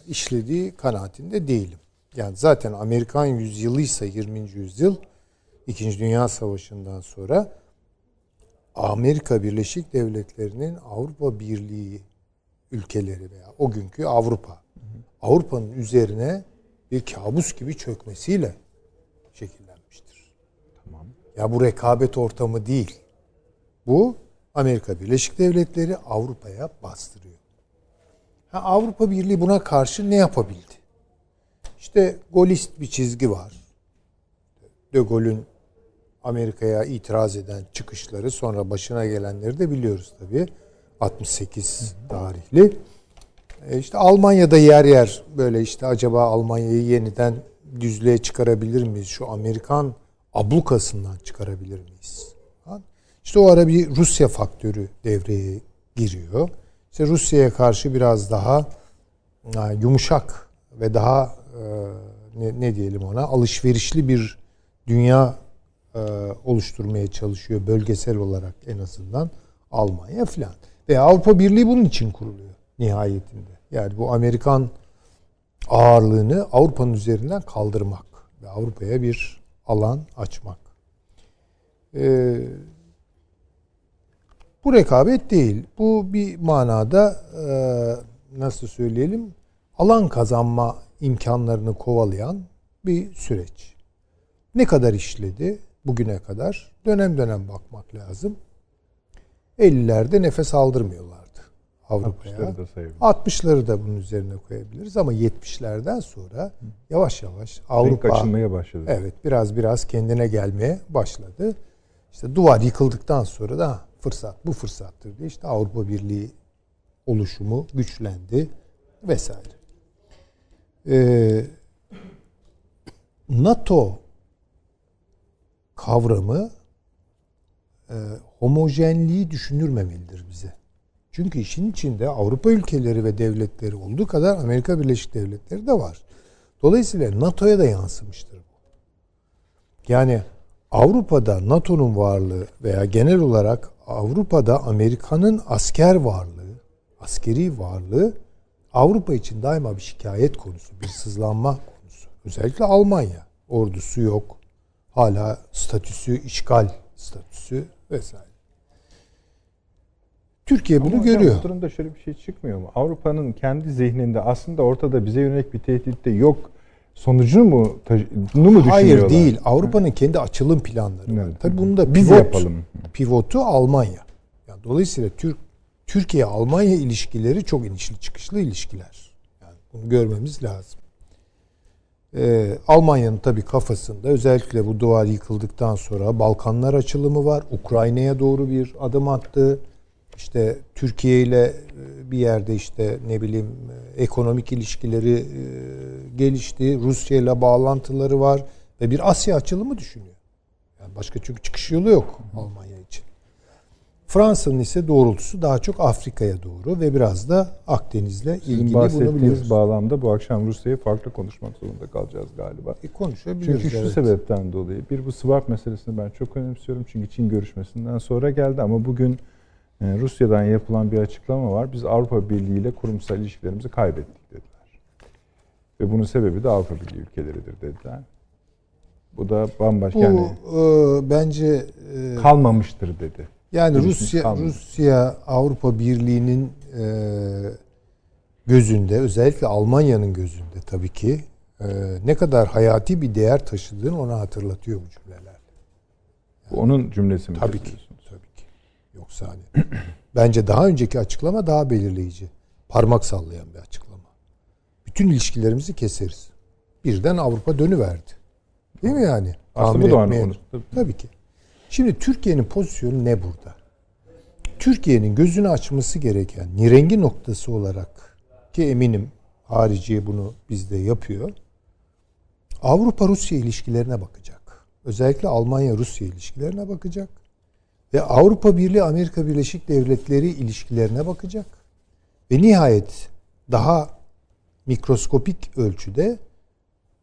işlediği kanaatinde değilim. Yani zaten Amerikan yüzyılıysa 20. yüzyıl İkinci Dünya Savaşı'ndan sonra Amerika Birleşik Devletleri'nin Avrupa Birliği ülkeleri veya o günkü Avrupa Avrupa'nın üzerine bir kabus gibi çökmesiyle şekillenmiştir. Tamam. Ya bu rekabet ortamı değil. Bu Amerika Birleşik Devletleri Avrupa'ya bastırıyor. Ha, Avrupa Birliği buna karşı ne yapabildi? İşte golist bir çizgi var. De Gaulle'ün Amerika'ya itiraz eden çıkışları sonra başına gelenleri de biliyoruz tabii. 68 tarihli. E işte Almanya'da yer yer böyle işte acaba Almanya'yı yeniden düzlüğe çıkarabilir miyiz? Şu Amerikan ablukasından çıkarabilir miyiz? İşte o ara bir Rusya faktörü devreye giriyor. İşte Rusya'ya karşı biraz daha yumuşak ve daha ne, ne diyelim ona alışverişli bir dünya oluşturmaya çalışıyor bölgesel olarak en azından Almanya falan. Ve Avrupa Birliği bunun için kuruluyor nihayetinde. Yani bu Amerikan ağırlığını Avrupa'nın üzerinden kaldırmak ve Avrupa'ya bir alan açmak. Ee, bu rekabet değil. Bu bir manada e, nasıl söyleyelim alan kazanma imkanlarını kovalayan bir süreç. Ne kadar işledi bugüne kadar? Dönem dönem bakmak lazım. 50'lerde nefes aldırmıyorlardı Avrupa'ya. 60'ları da sayabiliriz. 60'ları da bunun üzerine koyabiliriz ama 70'lerden sonra yavaş yavaş Avrupa Renk açılmaya başladı. Evet, biraz biraz kendine gelmeye başladı. İşte duvar yıkıldıktan sonra da fırsat bu fırsattır diye işte Avrupa Birliği oluşumu güçlendi vesaire. Ee, NATO kavramı e, homojenliği düşünürmemelidir bize. Çünkü işin içinde Avrupa ülkeleri ve devletleri olduğu kadar Amerika Birleşik Devletleri de var. Dolayısıyla NATO'ya da yansımıştır bu. Yani Avrupa'da NATO'nun varlığı veya genel olarak Avrupa'da Amerika'nın asker varlığı, askeri varlığı Avrupa için daima bir şikayet konusu, bir sızlanma konusu. Özellikle Almanya. Ordusu yok. Hala statüsü, işgal statüsü vesaire. Türkiye bunu Ama görüyor. Bu durumda şöyle bir şey çıkmıyor mu? Avrupa'nın kendi zihninde aslında ortada bize yönelik bir tehdit de yok. Sonucunu mu bunu mu Hayır düşünüyorlar? değil. Avrupa'nın kendi açılım planları var. Evet. Tabii bunu da Biz pivot, yapalım. Pivotu Almanya. Yani dolayısıyla Türk Türkiye Almanya ilişkileri çok inişli çıkışlı ilişkiler. Yani bunu görmemiz lazım. Ee, Almanya'nın tabii kafasında özellikle bu duvar yıkıldıktan sonra Balkanlar açılımı var. Ukrayna'ya doğru bir adım attı. İşte Türkiye ile e, bir yerde işte ne bileyim e, ekonomik ilişkileri e, gelişti. Rusya ile bağlantıları var ve bir Asya açılımı düşünüyor. Yani başka çünkü çıkış yolu yok Almanya için. Fransa'nın ise doğrultusu daha çok Afrika'ya doğru ve biraz da Akdeniz'le Sizin ilgili bunu biliyoruz. bağlamda bu akşam Rusya'yı farklı konuşmak zorunda kalacağız galiba. E, konuşabiliyoruz. Çünkü şu evet. sebepten dolayı bir bu swap meselesini ben çok önemsiyorum. Çünkü Çin görüşmesinden sonra geldi ama bugün Rusya'dan yapılan bir açıklama var. Biz Avrupa Birliği ile kurumsal ilişkilerimizi kaybettik dediler. Ve bunun sebebi de Avrupa Birliği ülkeleridir dediler. Bu da bambaşka Bu yani e, bence e, kalmamıştır dedi. Yani Rusya kalmadı. Rusya Avrupa Birliği'nin e, gözünde özellikle Almanya'nın gözünde tabii ki e, ne kadar hayati bir değer taşıdığını ona hatırlatıyor bu cümleler. Bu onun cümlesi mi? Tabii ki. Hani bence daha önceki açıklama daha belirleyici. Parmak sallayan bir açıklama. Bütün ilişkilerimizi keseriz. Birden Avrupa dönüverdi. Değil mi yani? Aslında Tahmin bu da aynı konu. Tabii. Tabii ki. Şimdi Türkiye'nin pozisyonu ne burada? Türkiye'nin gözünü açması gereken nirengi noktası olarak ki eminim harici bunu bizde yapıyor. Avrupa-Rusya ilişkilerine bakacak. Özellikle Almanya-Rusya ilişkilerine bakacak. Ve Avrupa Birliği Amerika Birleşik Devletleri ilişkilerine bakacak. Ve nihayet daha mikroskopik ölçüde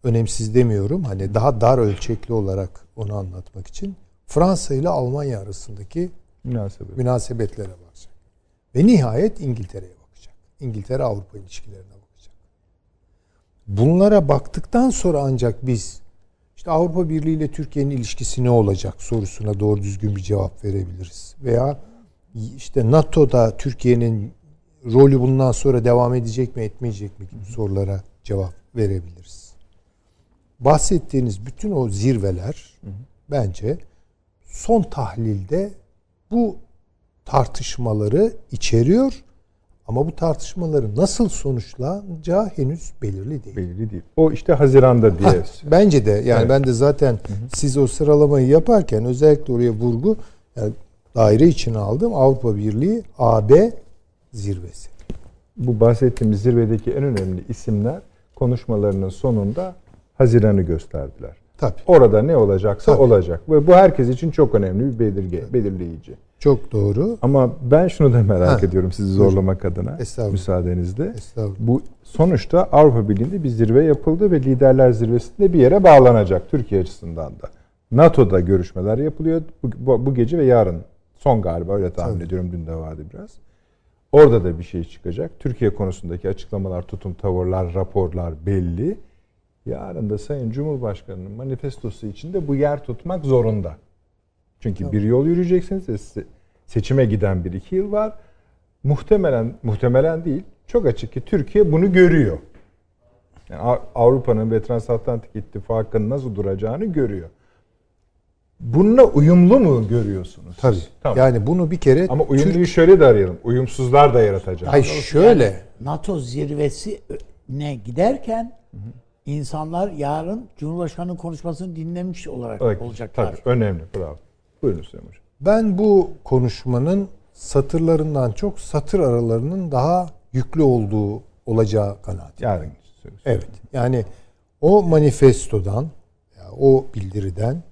önemsiz demiyorum. Hani daha dar ölçekli olarak onu anlatmak için Fransa ile Almanya arasındaki Münasebet. münasebetlere bakacak. Ve nihayet İngiltere'ye bakacak. İngiltere Avrupa ilişkilerine bakacak. bunlara baktıktan sonra ancak biz işte Avrupa Birliği ile Türkiye'nin ilişkisi ne olacak sorusuna doğru düzgün bir cevap verebiliriz. Veya işte NATO'da Türkiye'nin rolü bundan sonra devam edecek mi etmeyecek mi gibi sorulara cevap verebiliriz. Bahsettiğiniz bütün o zirveler bence son tahlilde bu tartışmaları içeriyor ama bu tartışmaların nasıl sonuçlanacağı henüz belirli değil. Belirli değil. O işte Haziran'da diye. Ha, bence de yani Evet. ben de zaten siz o sıralamayı yaparken özellikle oraya vurgu yani daire içine aldım Avrupa Birliği AB zirvesi. Bu bahsettiğimiz zirvedeki en önemli isimler konuşmalarının sonunda Haziran'ı gösterdiler. Tabii. Orada ne olacaksa Tabii. olacak. Ve bu herkes için çok önemli bir belirge, belirleyici. Çok doğru. Ama ben şunu da merak Ha, ediyorum sizi buyurun. zorlamak adına Estağfurullah. müsaadenizle. Estağfurullah. Bu sonuçta Avrupa Birliği'nde bir zirve yapıldı ve liderler zirvesinde bir yere bağlanacak Türkiye açısından da. NATO'da görüşmeler yapılıyor bu, bu, bu gece ve yarın. Son galiba öyle tahmin Tabii. ediyorum dün de vardı biraz. Orada da bir şey çıkacak. Türkiye konusundaki açıklamalar, tutum, tavırlar, raporlar belli. Yarın da Sayın Cumhurbaşkanı'nın manifestosu içinde bu yer tutmak zorunda. Çünkü bir yol yürüyeceksiniz seçime giden bir iki yıl var. Muhtemelen, muhtemelen değil, çok açık ki Türkiye bunu görüyor. Yani Av- Avrupa'nın ve Transatlantik İttifakı'nın nasıl duracağını görüyor. Bununla uyumlu mu görüyorsunuz? Tabii. Tamam. Yani bunu bir kere Ama uyumluyu Türk- şöyle de arayalım. Uyumsuzlar da yaratacak. Hayır şöyle Yani NATO zirvesine giderken insanlar yarın Cumhurbaşkanı'nın konuşmasını dinlemiş olarak Evet, olacaklar. Tabii önemli. Bravo. Buyurun Süleyman Hocam. ben bu konuşmanın satırlarından çok satır aralarının daha yüklü olduğu olacağı kanaat. Yarın. Evet. Yani o manifestodan, o bildiriden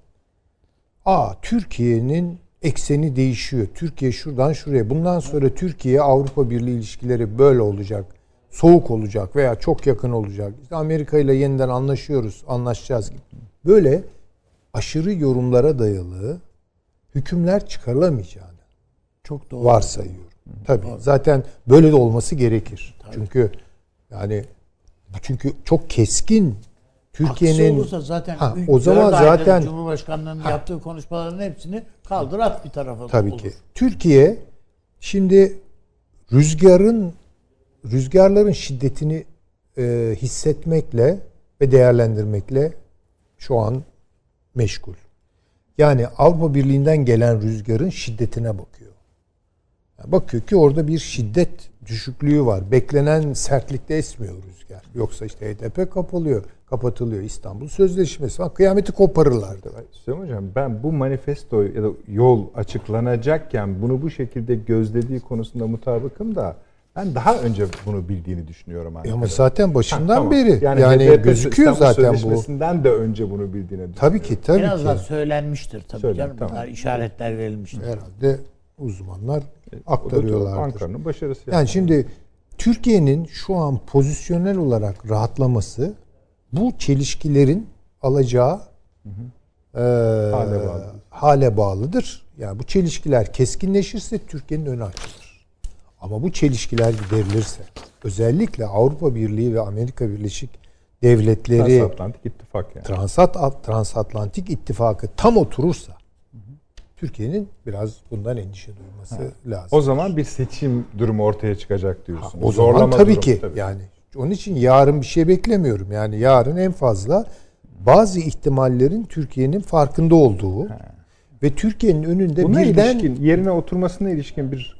a Türkiye'nin ekseni değişiyor. Türkiye şuradan şuraya. Bundan sonra Türkiye Avrupa Birliği ilişkileri böyle olacak. Soğuk olacak veya çok yakın olacak. İşte Amerika ile yeniden anlaşıyoruz, anlaşacağız gibi. Böyle aşırı yorumlara dayalı hükümler çıkarılamayacağını Çok doğru. varsayıyorum. Tabii. Zaten böyle de olması gerekir. Çünkü yani çünkü çok keskin Türkiye'nin zaten Ha, o zaman zaten- Cumhurbaşkanlığının yaptığı konuşmaların hepsini kaldır at bir tarafa. tabii olur. ki Türkiye şimdi rüzgarın rüzgarların şiddetini e, hissetmekle ve değerlendirmekle şu an meşgul. Yani Avrupa Birliği'nden gelen rüzgarın şiddetine bakıyor. Yani bakıyor ki orada bir şiddet düşüklüğü var. Beklenen sertlikte esmiyor rüzgar. Yoksa işte HDP kapalıyor, kapatılıyor. İstanbul Sözleşmesi var. Kıyameti koparırlardı. Süleyman Hocam ben bu manifesto ya da yol açıklanacakken bunu bu şekilde gözlediği konusunda mutabıkım da ben daha önce bunu bildiğini düşünüyorum. E Ankara'da. ama zaten başından Ha, tamam. beri yani, HDP gözüküyor İstanbul zaten bu. Sözleşmesi'nden de önce bunu bildiğini düşünüyorum. Tabii ki tabii azından ki. söylenmiştir tabii Söylen, canım. tamam. Bunlar işaretler verilmiştir. Herhalde uzmanlar E, aktarıyorlardır. Ankara'nın başarısı. Yani şimdi Türkiye'nin şu an pozisyonel olarak rahatlaması bu çelişkilerin alacağı e, Hale bağlı. hale bağlıdır. Yani bu çelişkiler keskinleşirse Türkiye'nin önü açılır. Ama bu çelişkiler giderilirse özellikle Avrupa Birliği ve Amerika Birleşik Devletleri Transatlantik İttifak yani. Transat Transatlantik İttifakı tam oturursa Türkiye'nin biraz bundan endişe duyması lazım. O zaman bir seçim durumu ortaya çıkacak diyorsunuz. O zaman Zorlama tabii durumu, ki tabii. yani onun için yarın bir şey beklemiyorum. Yani yarın en fazla bazı ihtimallerin Türkiye'nin farkında olduğu ve Türkiye'nin önünde Buna birden ilişkin, yerine oturmasına ilişkin bir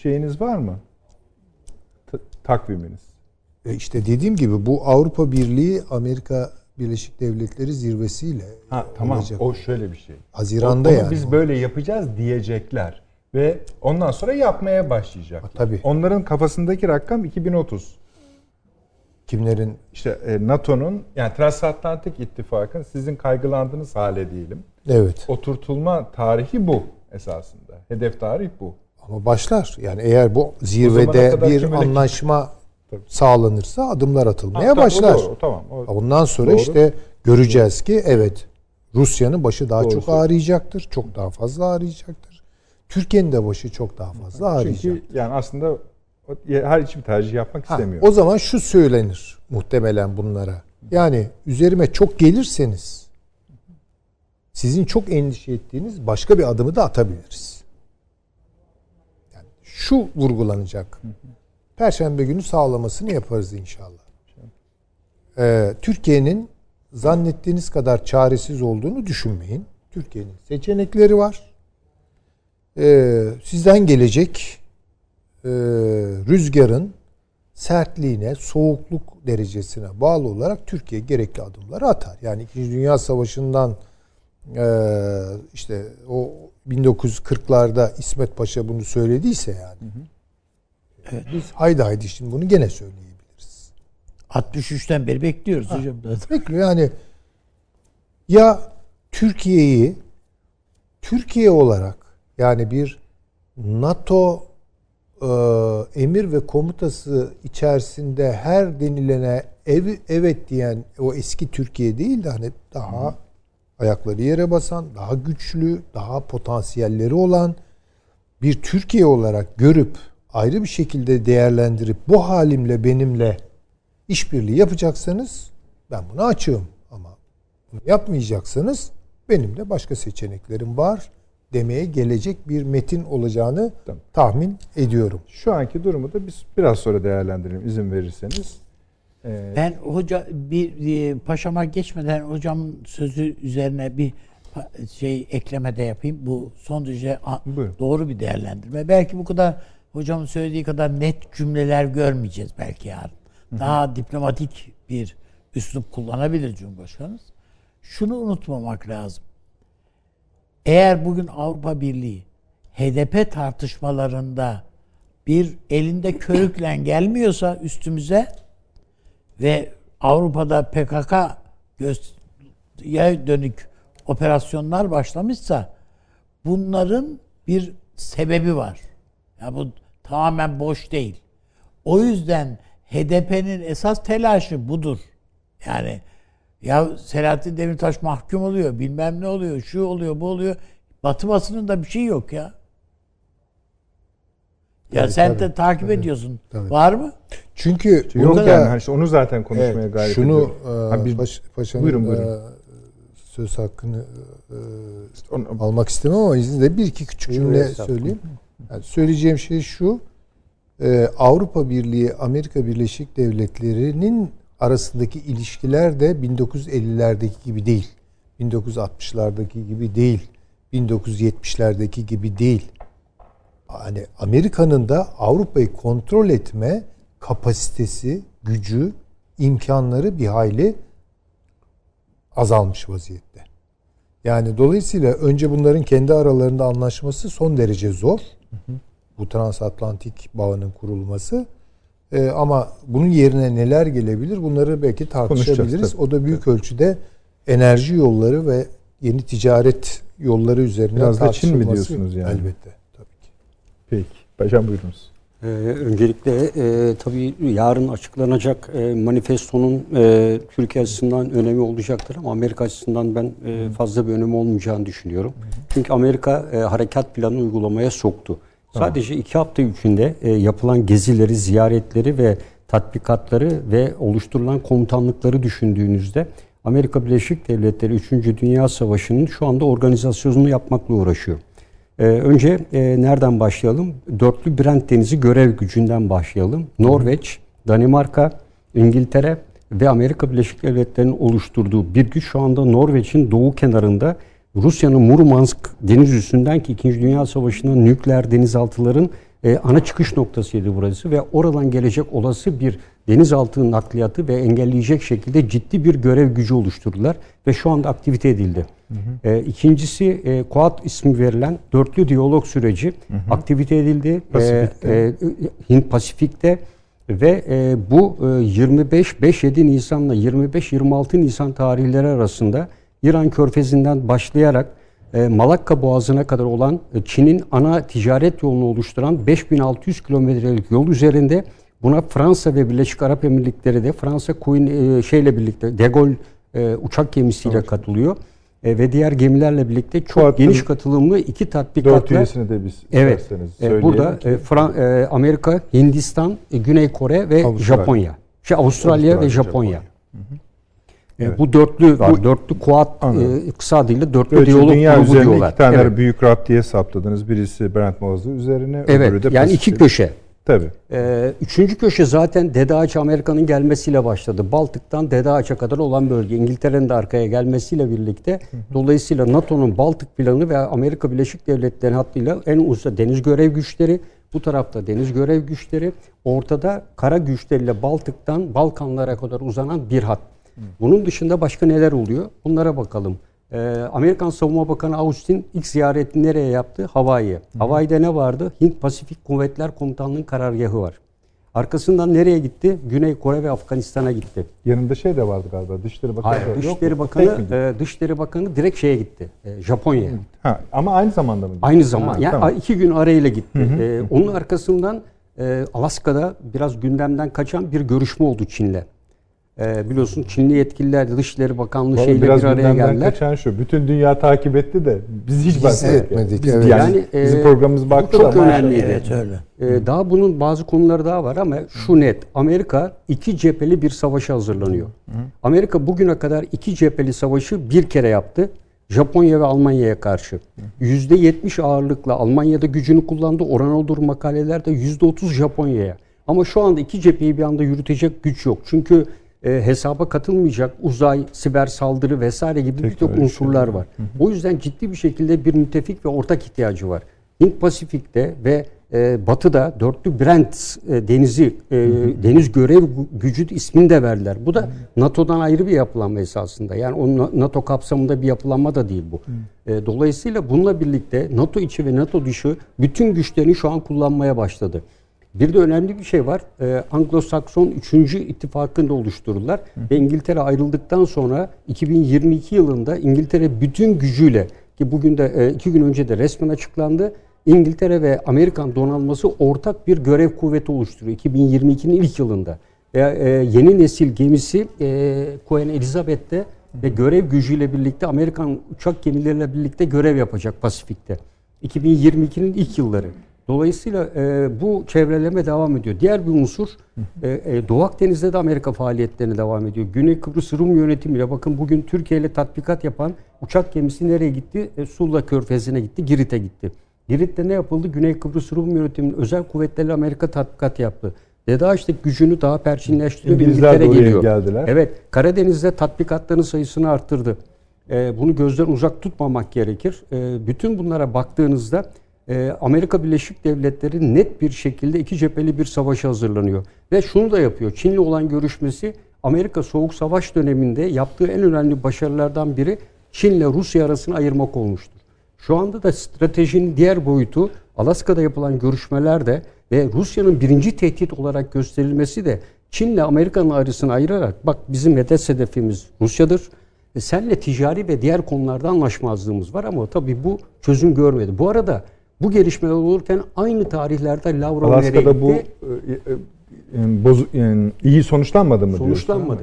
şeyiniz var mı? Ta- takviminiz. E işte dediğim gibi bu Avrupa Birliği Amerika Birleşik Devletleri zirvesiyle Ha tamam. olacak. O şöyle bir şey. Haziranda Onu yani. biz böyle yapacağız diyecekler ve ondan sonra yapmaya başlayacaklar. Ha, tabii. Onların kafasındaki rakam 2030. Kimlerin İşte e, NATO'nun yani Transatlantik İttifak'ın sizin kaygılandığınız hale diyelim. evet Oturtulma tarihi bu esasında. Hedef tarih bu. Ama başlar. Yani eğer bu zirvede bir kümüle- anlaşma Tabii. sağlanırsa adımlar atılmaya Ha, o başlar. doğru, tamam. O- Ondan sonra Doğru. işte göreceğiz ki evet Rusya'nın başı daha Doğru çok ağrıyacaktır. Çok daha fazla ağrıyacaktır. Türkiye'nin de başı çok daha fazla ağrıyacak. Çünkü yani aslında Her hiçbir tercih yapmak Ha, istemiyor. o zaman şu söylenir muhtemelen bunlara. Yani üzerime çok gelirseniz sizin çok endişe ettiğiniz başka bir adımı da atabiliriz. Şu vurgulanacak. Perşembe günü sağlamasını yaparız inşallah. Ee, Türkiye'nin zannettiğiniz kadar çaresiz olduğunu düşünmeyin. Türkiye'nin seçenekleri var. Ee, sizden gelecek e, rüzgarın sertliğine, soğukluk derecesine bağlı olarak Türkiye gerekli adımları atar. Yani İkinci Dünya Savaşı'ndan e, işte o 1940'larda İsmet Paşa bunu söylediyse yani. Biz haydi haydi şimdi bunu gene söyleyebiliriz. 63'ten beri bekliyoruz hocam. Bekliyor yani ya Türkiye'yi Türkiye olarak yani bir NATO e, emir ve komutası içerisinde her denilene ev, evet diyen o eski Türkiye değil de hani daha ayakları yere basan, daha güçlü, daha potansiyelleri olan bir Türkiye olarak görüp ayrı bir şekilde değerlendirip bu halimle benimle işbirliği yapacaksanız ben buna açığım ama bunu yapmayacaksanız benim de başka seçeneklerim var demeye gelecek bir metin olacağını Tamam. tahmin ediyorum. Şu anki durumu da biz biraz sonra değerlendirelim izin verirseniz. Ee, Ben hoca bir e, paşama geçmeden hocamın sözü üzerine bir şey ekleme de yapayım. Bu son derece Buyurun. doğru bir değerlendirme. Belki bu kadar hocamın söylediği kadar net cümleler görmeyeceğiz belki yarın. Daha diplomatik bir üslup kullanabilir Cumhurbaşkanımız. Şunu unutmamak lazım. Eğer bugün Avrupa Birliği HDP tartışmalarında bir elinde körükle gelmiyorsa üstümüze ve Avrupa'da PKK göğe dönük operasyonlar başlamışsa bunların bir sebebi var. Ya bu tamamen boş değil. O yüzden HDP'nin esas telaşı budur. Yani ya Selahattin Demirtaş mahkum oluyor, bilmem ne oluyor, şu oluyor, bu oluyor. Batı basınında bir şey yok ya. Ya Tabii, sen tabii, de takip tabii, ediyorsun. tabii. Var mı? Çünkü Yok burada yani hani işte onu zaten konuşmaya evet, gayret şunu ediyorum. e, Ha, Paş- Paşa'nın Buyurun, buyurun. e, söz hakkını e, onu- almak istemem ama izninizle bir iki küçük cümle söyleyeyim. Yani söyleyeceğim şey şu. e, Avrupa Birliği, Amerika Birleşik Devletleri'nin arasındaki ilişkiler de 1950'lerdeki gibi değil. 1960'lardaki gibi değil. 1970'lerdeki gibi değil. Hani Amerika'nın da Avrupa'yı kontrol etme kapasitesi, gücü, imkanları bir hayli azalmış vaziyette. Yani dolayısıyla önce bunların kendi aralarında anlaşması son derece zor. Bu transatlantik bağının kurulması. Ee, ama bunun yerine neler gelebilir bunları belki tartışabiliriz. O da büyük ölçüde enerji yolları ve yeni ticaret yolları üzerine Biraz da Çin mi diyorsunuz yani? Elbette. Peki. Paşam buyurunuz. Ee, öncelikle e, tabii yarın açıklanacak e, manifestonun e, Türkiye açısından önemi olacaktır ama Amerika açısından ben e, fazla bir önemi olmayacağını düşünüyorum. Çünkü Amerika e, harekat planı uygulamaya soktu. Sadece iki hafta içinde e, yapılan gezileri, ziyaretleri ve tatbikatları ve oluşturulan komutanlıkları düşündüğünüzde Amerika Birleşik Devletleri 3. Dünya Savaşı'nın şu anda organizasyonunu yapmakla uğraşıyor. Ee, önce e, nereden başlayalım? Dörtlü Brent Denizi görev gücünden başlayalım. Norveç, Danimarka, İngiltere ve Amerika Birleşik Devletleri'nin oluşturduğu bir güç şu anda Norveç'in doğu kenarında Rusya'nın Murmansk deniz üstünden ki 2. Dünya Savaşı'nda nükleer denizaltıların e, ana çıkış noktasıydı burası ve oradan gelecek olası bir denizaltı nakliyatı ve engelleyecek şekilde ciddi bir görev gücü oluşturdular ve şu anda aktivite edildi. E, ikincisi e, Quad ismi verilen dörtlü diyalog süreci aktivite edildi. Pasifik'te. E, e, Hint Pasifik'te ve e, bu e, 25-5-7 Nisan'la 25-26 Nisan tarihleri arasında İran Körfezi'nden başlayarak e, Malakka Boğazı'na kadar olan e, Çin'in ana ticaret yolunu oluşturan 5600 kilometrelik yol üzerinde buna Fransa ve Birleşik Arap Emirlikleri de Fransa Queen e, şeyle birlikte De Gaulle e, uçak gemisiyle katılıyor e, ve diğer gemilerle birlikte çok Fuat'ın geniş katılımlı iki Dört tatbikatla üyesini de biz Evet. E, burada e, Fran- e, Amerika, Hindistan, e, Güney Kore ve Avustralya. Japonya. Şey Avustralya, Avustralya, ve Japonya. Japonya. E, Evet. Bu dörtlü Var. bu dörtlü Kuat e, kısa adıyla dörtlü Böylece diyalog dünya grubu üzerinde diyorlar. iki tane evet. büyük raptiye saptadınız. Birisi Brent Boğazı üzerine, öbürü Evet. de Yani iki köşe. Tabii. Ee, üçüncü köşe zaten Dede Ağaç Amerika'nın gelmesiyle başladı. Baltık'tan Dede Ağaç'a kadar olan bölge. İngiltere'nin de arkaya gelmesiyle birlikte dolayısıyla NATO'nun Baltık planı ve Amerika Birleşik Devletleri hattıyla en uzun deniz görev güçleri, bu tarafta deniz görev güçleri, ortada kara güçleriyle Baltık'tan Balkanlara kadar uzanan bir hat. Bunun dışında başka neler oluyor? Bunlara bakalım. Ee, Amerikan Savunma Bakanı Austin ilk ziyaretini nereye yaptı? Hawaii'ye. Hawaii'de ne vardı? Hint Pasifik Kuvvetler Komutanlığı'nın karargahı var. Arkasından nereye gitti? Güney Kore ve Afganistan'a gitti. Yanında şey de vardı galiba. Dışişleri Bakanı Hayır, da- Dışişleri? Bakanı, e, Dışişleri Bakanı direkt şeye gitti. E, Japonya'ya. Ha, ama aynı zamanda mı? Aynı zaman. Ha, yani tamam. iki gün arayla gitti. E, onun arkasından e, Alaska'da biraz gündemden kaçan bir görüşme oldu Çin'le. E, biliyorsun Çinli yetkililer Dışişleri Bakanlığı Vallahi şeyle biraz bir araya geldiler. kaçan şu. Bütün dünya takip etti de biz hiç bakmadık. etmedik, Biz, evet. yani, Yani, e, bizim programımız bu baktı çok da ama- önemliydi. Evet öyle. Ee, daha bunun bazı konuları daha var ama şu net. Amerika iki cepheli bir savaşa hazırlanıyor. Amerika bugüne kadar iki cepheli savaşı bir kere yaptı. Japonya ve Almanya'ya karşı. %70 ağırlıkla Almanya'da gücünü kullandı. Oran olur makalelerde %30 Japonya'ya. Ama şu anda iki cepheyi bir anda yürütecek güç yok. Çünkü e, hesaba katılmayacak uzay, siber saldırı vesaire gibi birçok unsurlar var. O yüzden ciddi bir şekilde bir müttefik ve ortak ihtiyacı var. Hint Pasifik'te ve e, Batı'da dörtlü Brent e, denizi e, deniz görev gü- gücü ismini de verdiler. Bu da NATO'dan ayrı bir yapılanma esasında. Yani o Na- NATO kapsamında bir yapılanma da değil bu. E, dolayısıyla bununla birlikte NATO içi ve NATO dışı bütün güçlerini şu an kullanmaya başladı. Bir de önemli bir şey var. Ee, Anglo-Sakson 3. ittifakını da oluşturdular. Ve İngiltere ayrıldıktan sonra 2022 yılında İngiltere bütün gücüyle ki bugün de e, iki gün önce de resmen açıklandı. İngiltere ve Amerikan donanması ortak bir görev kuvveti oluşturuyor 2022'nin ilk yılında. Ve, e, yeni nesil gemisi e, Queen Elizabeth'te ve görev gücüyle birlikte Amerikan uçak gemileriyle birlikte görev yapacak Pasifik'te. 2022'nin ilk yılları. Dolayısıyla e, bu çevreleme devam ediyor. Diğer bir unsur e, e, Doğu Akdeniz'de de Amerika faaliyetlerine devam ediyor. Güney Kıbrıs Rum yönetimiyle bakın bugün Türkiye ile tatbikat yapan uçak gemisi nereye gitti? E, Sula Körfezi'ne gitti, Girit'e gitti. Girit'te ne yapıldı? Güney Kıbrıs Rum yönetiminin özel kuvvetleriyle Amerika tatbikat yaptı. DEDAŞ'taki gücünü daha perçinleştiriyor. İngilizler de geliyor. geldiler. Evet, Karadeniz'de tatbikatların sayısını arttırdı. Ee, bunu gözden uzak tutmamak gerekir. Ee, bütün bunlara baktığınızda e, Amerika Birleşik Devletleri net bir şekilde iki cepheli bir savaşa hazırlanıyor. Ve şunu da yapıyor. Çin'le olan görüşmesi Amerika Soğuk Savaş döneminde yaptığı en önemli başarılardan biri Çin'le Rusya arasını ayırmak olmuştur. Şu anda da stratejinin diğer boyutu Alaska'da yapılan görüşmelerde ve Rusya'nın birinci tehdit olarak gösterilmesi de Çin'le Amerika'nın arasını ayırarak bak bizim hedef hedefimiz Rusya'dır. E, senle ticari ve diğer konularda anlaşmazlığımız var ama tabii bu çözüm görmedi. Bu arada bu gelişmeler olurken aynı tarihlerde Lavrov nereye Alaska'da bu gitti? e, e, e, bozu, yani iyi sonuçlanmadı mı diyorsun? Sonuçlanmadı.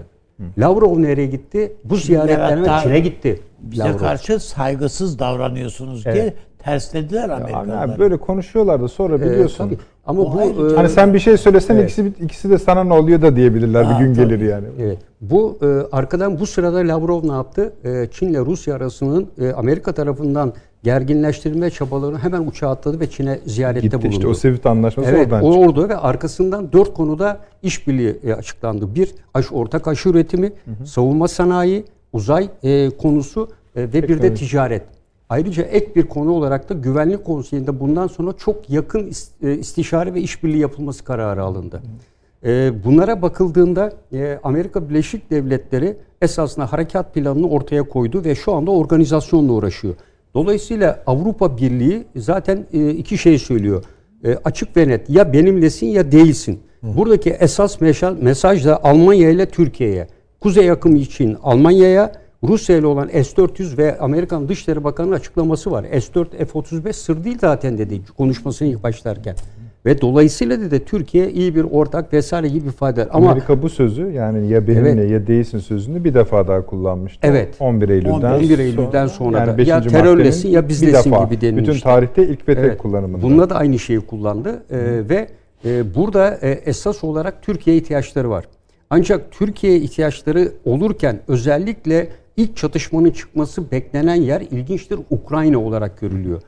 Lavrov nereye gitti? Bu ziyaretlerine Çin'e gitti. Bize Lavrov. karşı saygısız davranıyorsunuz diye Evet. terslediler Abi, Amerikalılar. böyle konuşuyorlardı sonra Ee, biliyorsun. tabii. Ama O bu e, Hani sen bir şey söylesen Evet. ikisi ikisi de sana ne oluyor da diyebilirler Ha, bir gün tabii. gelir yani. Evet. Bu e, arkadan bu sırada Lavrov ne yaptı? E, Çin ile Rusya arasının e, Amerika tarafından gerginleştirilme çabalarını hemen uçağa atladı ve Çin'e ziyarette Gitti bulundu. işte o Swift anlaşması Evet, oradan çıktı. orada ve arkasından dört konuda işbirliği e, açıklandı. Bir, aş, ortak aşı üretimi, savunma sanayi, uzay e, konusu e, ve bir de Teknoloji. ticaret. Ayrıca ek bir konu olarak da Güvenlik Konseyi'nde bundan sonra çok yakın e, istişare ve işbirliği yapılması kararı alındı. E, bunlara bakıldığında e, Amerika Birleşik Devletleri esasında harekat planını ortaya koydu ve şu anda organizasyonla uğraşıyor. Dolayısıyla Avrupa Birliği zaten e, iki şey söylüyor. E, açık ve net ya benimlesin ya değilsin. Buradaki esas mesaj da Almanya ile Türkiye'ye. Kuzey akımı için Almanya'ya, Rusya ile olan S-400 ve Amerikan Dışişleri Bakanı'nın açıklaması var. S-4, F-35 sır değil zaten dedi konuşmasını ilk başlarken. Ve dolayısıyla da, da Türkiye iyi bir ortak vesaire gibi ifade eder. Ama Amerika bu sözü yani ya benimle Evet. ya değilsin sözünü bir defa daha kullanmıştı. Evet. 11 Eylül'den 11 Eylül'den sonra da ya terörlesin ya bizlesin defa, gibi denilmişti. Bütün tarihte ilk ve tek Evet. kullanımında. Bununla da aynı şeyi kullandı Ee, ve e, burada e, esas olarak Türkiye ihtiyaçları var. Ancak Türkiye ihtiyaçları olurken özellikle ilk çatışmanın çıkması beklenen yer ilginçtir Ukrayna olarak görülüyor.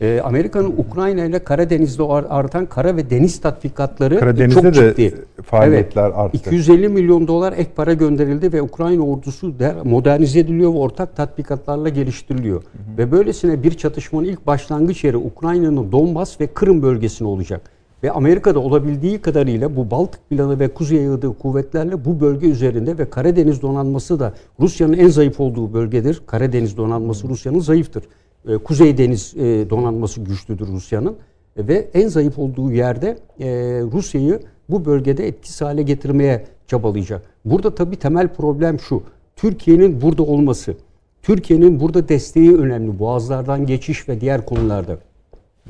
Ee, Amerika'nın Ukrayna ile Karadeniz'de ar- artan kara ve deniz tatbikatları Karadeniz'de çok de ciddi. faaliyetler arttı. 250 milyon dolar ek para gönderildi ve Ukrayna ordusu der, modernize ediliyor ve ortak tatbikatlarla geliştiriliyor. Ve böylesine bir çatışmanın ilk başlangıç yeri Ukrayna'nın Donbas ve Kırım bölgesine olacak. Ve Amerika'da olabildiği kadarıyla bu Baltık planı ve Kuzey yığdığı kuvvetlerle bu bölge üzerinde ve Karadeniz donanması da Rusya'nın en zayıf olduğu bölgedir. Karadeniz donanması Rusya'nın zayıftır. Ee, Kuzey Deniz e, donanması güçlüdür Rusya'nın. E, Ve en zayıf olduğu yerde e, Rusya'yı bu bölgede etkisiz hale getirmeye çabalayacak. Burada tabii temel problem şu. Türkiye'nin burada olması. Türkiye'nin burada desteği önemli. Boğazlardan geçiş ve diğer konularda.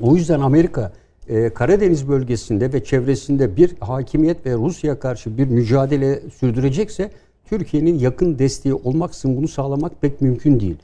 O yüzden Amerika e, Karadeniz bölgesinde ve çevresinde bir hakimiyet ve Rusya'ya karşı bir mücadele sürdürecekse Türkiye'nin yakın desteği olmaksızın bunu sağlamak pek mümkün değil.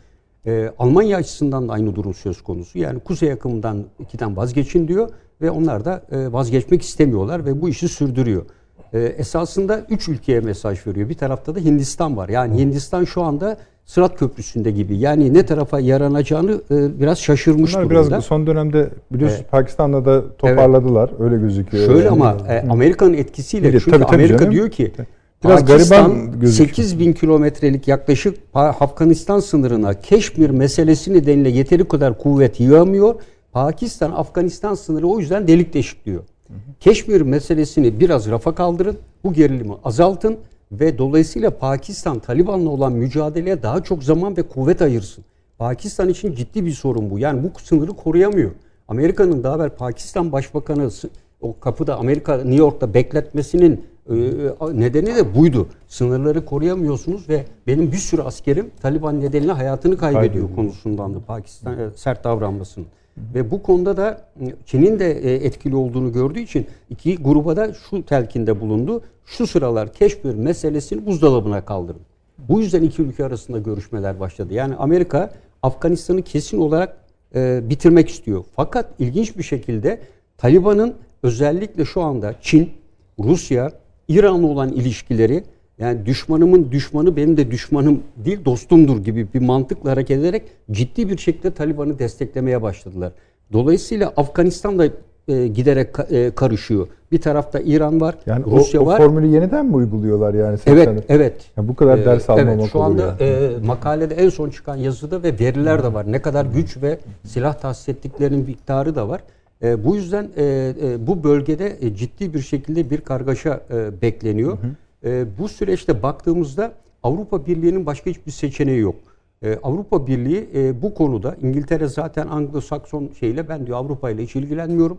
E, Almanya açısından da aynı durum söz konusu. Yani kuzey yakımından ikiden vazgeçin diyor ve onlar da e, vazgeçmek istemiyorlar ve bu işi sürdürüyor. E, esasında üç ülkeye mesaj veriyor. Bir tarafta da Hindistan var. Yani Hindistan şu anda Sırat Köprüsü'nde gibi. Yani ne tarafa yaranacağını e, biraz şaşırmış Bunlar durumda. biraz son dönemde biliyorsunuz Evet. Pakistan'da da toparladılar. Öyle gözüküyor. Şöyle Yani. ama e, Amerika'nın etkisiyle de çünkü tabii, tabii Amerika canım. diyor ki Biraz Pakistan gariban gözüküyor. 8 bin kilometrelik yaklaşık Afganistan sınırına Keşmir meselesi nedeniyle yeteri kadar kuvvet yığamıyor. Pakistan Afganistan sınırı o yüzden delik deşik diyor. Keşmir meselesini biraz rafa kaldırın, bu gerilimi azaltın ve dolayısıyla Pakistan Taliban'la olan mücadeleye daha çok zaman ve kuvvet ayırsın. Pakistan için ciddi bir sorun bu. Yani bu sınırı koruyamıyor. Amerika'nın daha evvel Pakistan Başbakanı o kapıda Amerika New York'ta bekletmesinin nedeni de buydu. Sınırları koruyamıyorsunuz ve benim bir sürü askerim Taliban nedeniyle hayatını kaybediyor Kaybediyor. konusundan da Pakistan e, sert davranmasının. Ve bu konuda da Çin'in de e, etkili olduğunu gördüğü için iki gruba da şu telkinde bulundu. Şu sıralar Keşmir meselesini buzdolabına kaldırın. Bu yüzden iki ülke arasında görüşmeler başladı. Yani Amerika Afganistan'ı kesin olarak e, bitirmek istiyor. Fakat ilginç bir şekilde Taliban'ın özellikle şu anda Çin, Rusya, İran'la olan ilişkileri yani düşmanımın düşmanı benim de düşmanım değil dostumdur gibi bir mantıkla hareket ederek ciddi bir şekilde Taliban'ı desteklemeye başladılar. Dolayısıyla Afganistan da e, giderek ka- e, karışıyor. Bir tarafta İran var, Yani Rusya o, o var. formülü yeniden mi uyguluyorlar yani? Evet, 80'de? evet. Ya bu kadar Ee, ders almamak Evet, şu anda yani. e, makalede en son çıkan yazıda ve veriler de var. Ne kadar güç ve silah tahsis ettiklerinin miktarı da var. E, bu yüzden e, e, bu bölgede e, ciddi bir şekilde bir kargaşa e, bekleniyor. E, bu süreçte baktığımızda Avrupa Birliği'nin başka hiçbir seçeneği yok. E, Avrupa Birliği e, bu konuda İngiltere zaten Anglo-Sakson şeyle ben diyor Avrupa ile hiç ilgilenmiyorum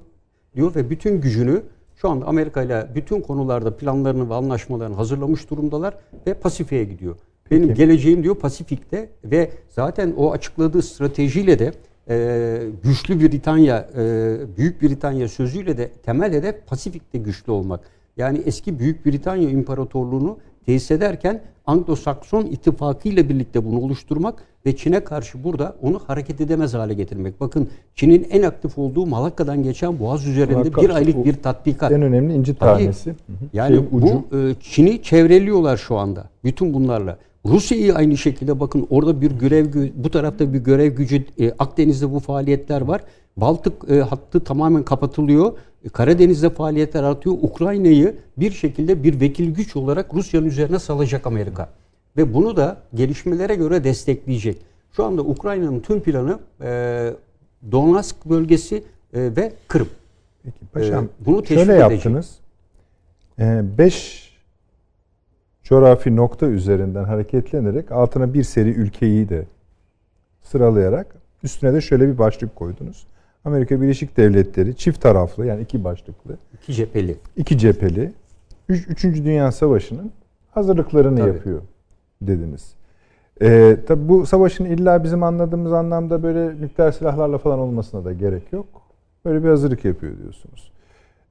diyor ve bütün gücünü şu anda Amerika ile bütün konularda planlarını ve anlaşmalarını hazırlamış durumdalar ve Pasifik'e gidiyor. Benim geleceğim diyor Pasifik'te ve zaten o açıkladığı stratejiyle de e, güçlü Britanya, e, Büyük Britanya sözüyle de temel hedef Pasifik'te güçlü olmak. Yani eski Büyük Britanya İmparatorluğunu tesis ederken Anglo-Sakson ittifakı ile birlikte bunu oluşturmak ve Çin'e karşı burada onu hareket edemez hale getirmek. Bakın Çin'in en aktif olduğu Malakka'dan geçen Boğaz üzerinde Malakka, bir aylık bir tatbikat. En önemli inci Tabii. tanesi. Hı hı. Yani Şey, ucu. bu e, Çin'i çevreliyorlar şu anda. Bütün bunlarla. Rusya'yı aynı şekilde bakın orada bir görev bu tarafta bir görev gücü e, Akdeniz'de bu faaliyetler var. Baltık e, hattı tamamen kapatılıyor. E, Karadeniz'de faaliyetler artıyor. Ukrayna'yı bir şekilde bir vekil güç olarak Rusya'nın üzerine salacak Amerika. Ve bunu da gelişmelere göre destekleyecek. Şu anda Ukrayna'nın tüm planı e, Donetsk bölgesi e, ve Kırım. Peki paşam Ee, bunu teşvik şöyle edecek. yaptınız. 5 coğrafi nokta üzerinden hareketlenerek altına bir seri ülkeyi de sıralayarak üstüne de şöyle bir başlık koydunuz. Amerika Birleşik Devletleri çift taraflı yani iki başlıklı, İki cepheli. iki cepheli, üç, Üçüncü Dünya Savaşı'nın hazırlıklarını Tabii. yapıyor dediniz. Ee, tabi bu savaşın illa bizim anladığımız anlamda böyle nükleer silahlarla falan olmasına da gerek yok. Böyle bir hazırlık yapıyor diyorsunuz.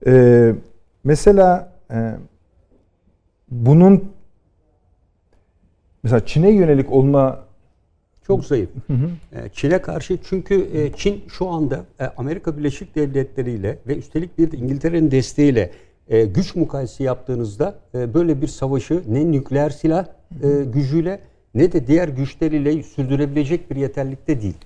Ee, mesela e, bunun mesela Çin'e yönelik olma Çok zayıf. E, Çin'e karşı çünkü e, Çin şu anda e, Amerika Birleşik Devletleri ile ve üstelik bir de İngiltere'nin desteğiyle e, güç mukayese yaptığınızda böyle bir savaşı ne nükleer silah gücüyle ne de diğer güçleriyle sürdürebilecek bir yeterlikte değil.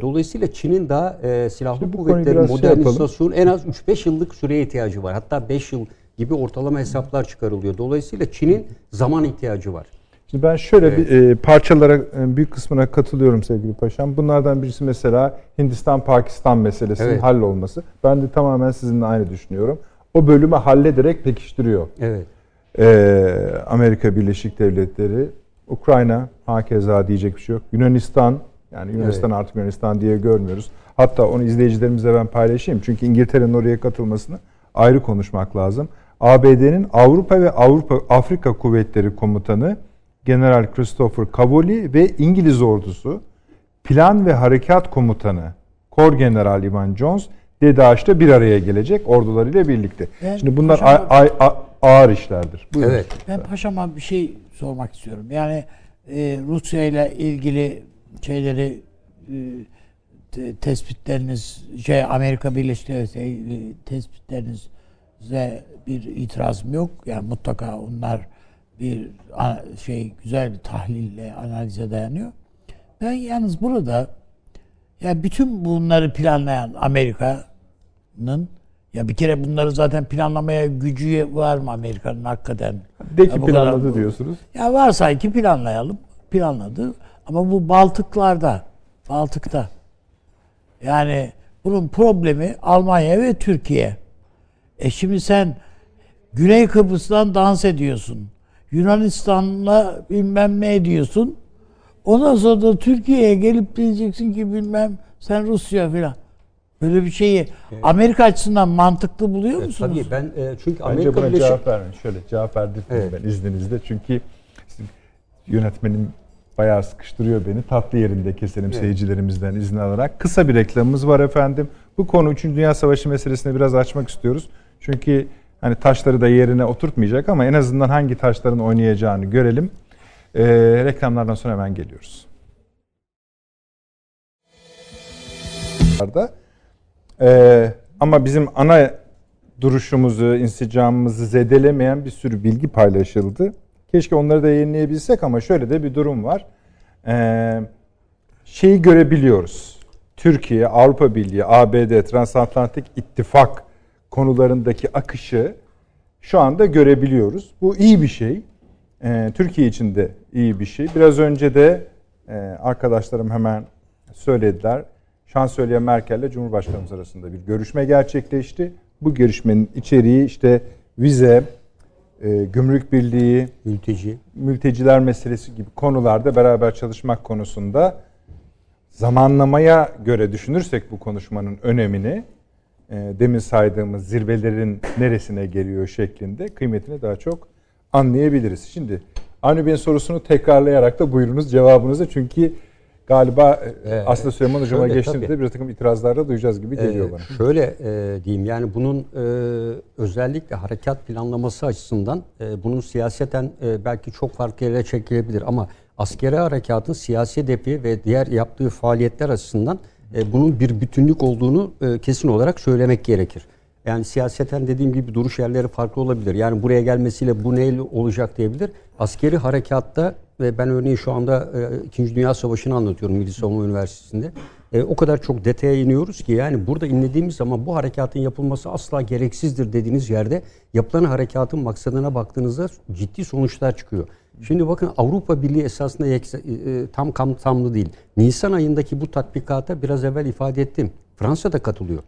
Dolayısıyla Çin'in daha silahlı konuyu kuvvetlerin şey modernizasyonu en az 3-5 yıllık süreye ihtiyacı var. Hatta 5 yıl gibi ortalama hesaplar çıkarılıyor. Dolayısıyla Çin'in zaman ihtiyacı var. Şimdi ben şöyle bir e, parçalara e, büyük kısmına katılıyorum sevgili paşam. Bunlardan birisi mesela Hindistan-Pakistan meselesinin Evet. hallolması. Ben de tamamen sizinle aynı düşünüyorum. O bölümü hallederek pekiştiriyor. Evet. Ee, Amerika Birleşik Devletleri, Ukrayna hakeza diyecek bir şey yok. Yunanistan, yani Yunanistan artık Yunanistan diye görmüyoruz. Hatta onu izleyicilerimize ben paylaşayım. Çünkü İngiltere'nin oraya katılmasını ayrı konuşmak lazım. ABD'nin Avrupa ve Avrupa Afrika Kuvvetleri Komutanı General Christopher Cavoli ve İngiliz ordusu Plan ve Harekat Komutanı Kor General Ivan Jones DEDAŞ'ta bir araya gelecek ordularıyla birlikte. Ben Şimdi bunlar paşam- a- a- ağır işlerdir. Buyurun. Evet. Ben paşama bir şey sormak istiyorum. Yani e, Rusya ile ilgili şeyleri e, te- tespitleriniz şey Amerika Birleşik Devletleri tespitlerinize bir itirazım yok. Yani mutlaka onlar bir şey güzel bir tahlille analize dayanıyor. Ben yalnız burada ya bütün bunları planlayan Amerika'nın ya bir kere bunları zaten planlamaya gücü var mı Amerika'nın hakikaten? De Ya ki bu kadar- planladı diyorsunuz. Ya varsa ki planlayalım. Planladı. Ama bu Baltıklarda, Baltık'ta. Yani bunun problemi Almanya ve Türkiye. E şimdi sen Güney Kıbrıs'tan dans ediyorsun. Yunanistan'la bilmem ne ediyorsun. Ondan sonra da Türkiye'ye gelip diyeceksin ki bilmem sen Rusya filan. Böyle bir şeyi Amerika açısından mantıklı buluyor E, musunuz? Tabii ben e, çünkü Bence Amerika buna Birleşik cevap vermeyin. Şöyle cevap verdirtmeyin Evet. ben izninizle. Çünkü sizin yönetmenim bayağı sıkıştırıyor beni. Tatlı yerinde keselim seyircilerimizden izin alarak. Kısa bir reklamımız var efendim. Bu konu 3. Dünya Savaşı meselesini biraz açmak istiyoruz. Çünkü hani taşları da yerine oturtmayacak ama en azından hangi taşların oynayacağını görelim. Ee, reklamlardan sonra hemen geliyoruz. Ee, ama bizim ana duruşumuzu, insicamımızı zedelemeyen bir sürü bilgi paylaşıldı. Keşke onları da yayınlayabilsek ama şöyle de bir durum var. Ee, şeyi görebiliyoruz. Türkiye, Avrupa Birliği, ABD, Transatlantik İttifak konularındaki akışı şu anda görebiliyoruz. Bu iyi bir şey. Ee, Türkiye için de iyi bir şey. Biraz önce de e, arkadaşlarım hemen söylediler. Şansölye Merkel ile Cumhurbaşkanımız arasında bir görüşme gerçekleşti. Bu görüşmenin içeriği işte vize, e, gümrük birliği, mülteci mülteciler meselesi gibi konularda beraber çalışmak konusunda zamanlamaya göre düşünürsek bu konuşmanın önemini demin saydığımız zirvelerin neresine geliyor şeklinde kıymetini daha çok anlayabiliriz. Şimdi Avni Bey'in sorusunu tekrarlayarak da buyurunuz cevabınızı çünkü galiba e, Ee, aslında Süleyman Hocam'a tabii. bir takım itirazlar da duyacağız gibi geliyor Ee, bana. Şöyle e, diyeyim yani bunun e, özellikle harekat planlaması açısından e, bunun siyaseten e, belki çok farklı yere çekilebilir ama askeri harekatın siyasi hedefi ve diğer yaptığı faaliyetler açısından e, bunun bir bütünlük olduğunu e, kesin olarak söylemek gerekir. Yani siyaseten dediğim gibi duruş yerleri farklı olabilir. Yani buraya gelmesiyle bu neyle olacak diyebilir. Askeri harekatta ve ben örneğin şu anda e, İkinci Dünya Savaşı'nı anlatıyorum Milli Savunma Üniversitesi'nde. E, o kadar çok detaya iniyoruz ki yani burada inlediğimiz zaman bu harekatın yapılması asla gereksizdir dediğiniz yerde yapılan harekatın maksadına baktığınızda ciddi sonuçlar çıkıyor. Şimdi bakın Avrupa Birliği esasında e, e, tam kapsamlı değil. Nisan ayındaki bu tatbikata biraz evvel ifade ettim. Fransa da katılıyor.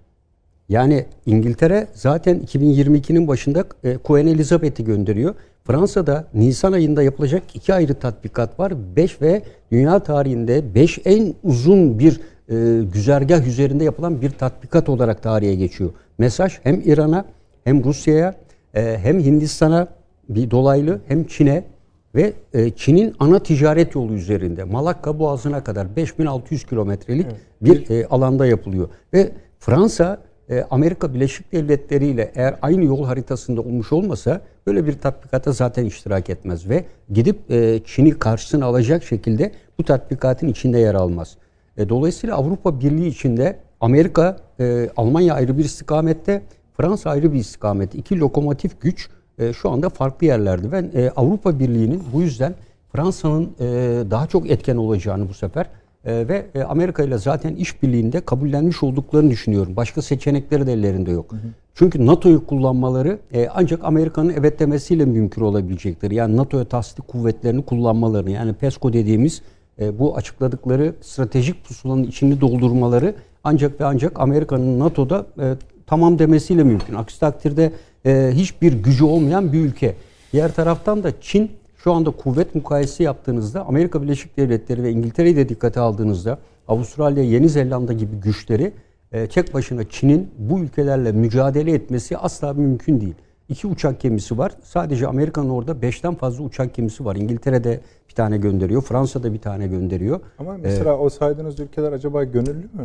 Yani İngiltere zaten 2022'nin başında e, Queen Elizabeth'i gönderiyor. Fransa'da Nisan ayında yapılacak iki ayrı tatbikat var. 5 ve dünya tarihinde 5 en uzun bir e, güzergah üzerinde yapılan bir tatbikat olarak tarihe geçiyor. Mesaj hem İran'a hem Rusya'ya e, hem Hindistan'a bir dolaylı hem Çin'e ve e, Çin'in ana ticaret yolu üzerinde Malakka Boğazı'na kadar 5600 kilometrelik bir e, alanda yapılıyor. Ve Fransa e, Amerika Birleşik Devletleri ile eğer aynı yol haritasında olmuş olmasa böyle bir tatbikata zaten iştirak etmez ve gidip e, Çin'i karşısına alacak şekilde bu tatbikatın içinde yer almaz. E, dolayısıyla Avrupa Birliği içinde Amerika, e, Almanya ayrı bir istikamette, Fransa ayrı bir istikamette. İki lokomotif güç e, şu anda farklı yerlerde. Ben e, Avrupa Birliği'nin bu yüzden Fransa'nın e, daha çok etken olacağını bu sefer e, ve e, Amerika ile zaten işbirliğinde kabullenmiş olduklarını düşünüyorum. Başka seçenekleri de ellerinde yok. Çünkü NATO'yu kullanmaları e, ancak Amerika'nın evet demesiyle mümkün olabilecektir. Yani NATO'ya tasdik kuvvetlerini kullanmalarını yani PESCO dediğimiz e, bu açıkladıkları stratejik pusulanın içini doldurmaları ancak ve ancak Amerika'nın NATO'da e, tamam demesiyle mümkün. Aksi takdirde e, hiçbir gücü olmayan bir ülke. Diğer taraftan da Çin şu anda kuvvet mukayesesi yaptığınızda Amerika Birleşik Devletleri ve İngiltere'yi de dikkate aldığınızda Avustralya, Yeni Zelanda gibi güçleri e, tek başına Çin'in bu ülkelerle mücadele etmesi asla mümkün değil. İki uçak gemisi var. Sadece Amerika'nın orada beşten fazla uçak gemisi var. İngiltere'de bir tane gönderiyor. Fransa'da bir tane gönderiyor. Ama mesela o saydığınız ülkeler acaba gönüllü mü?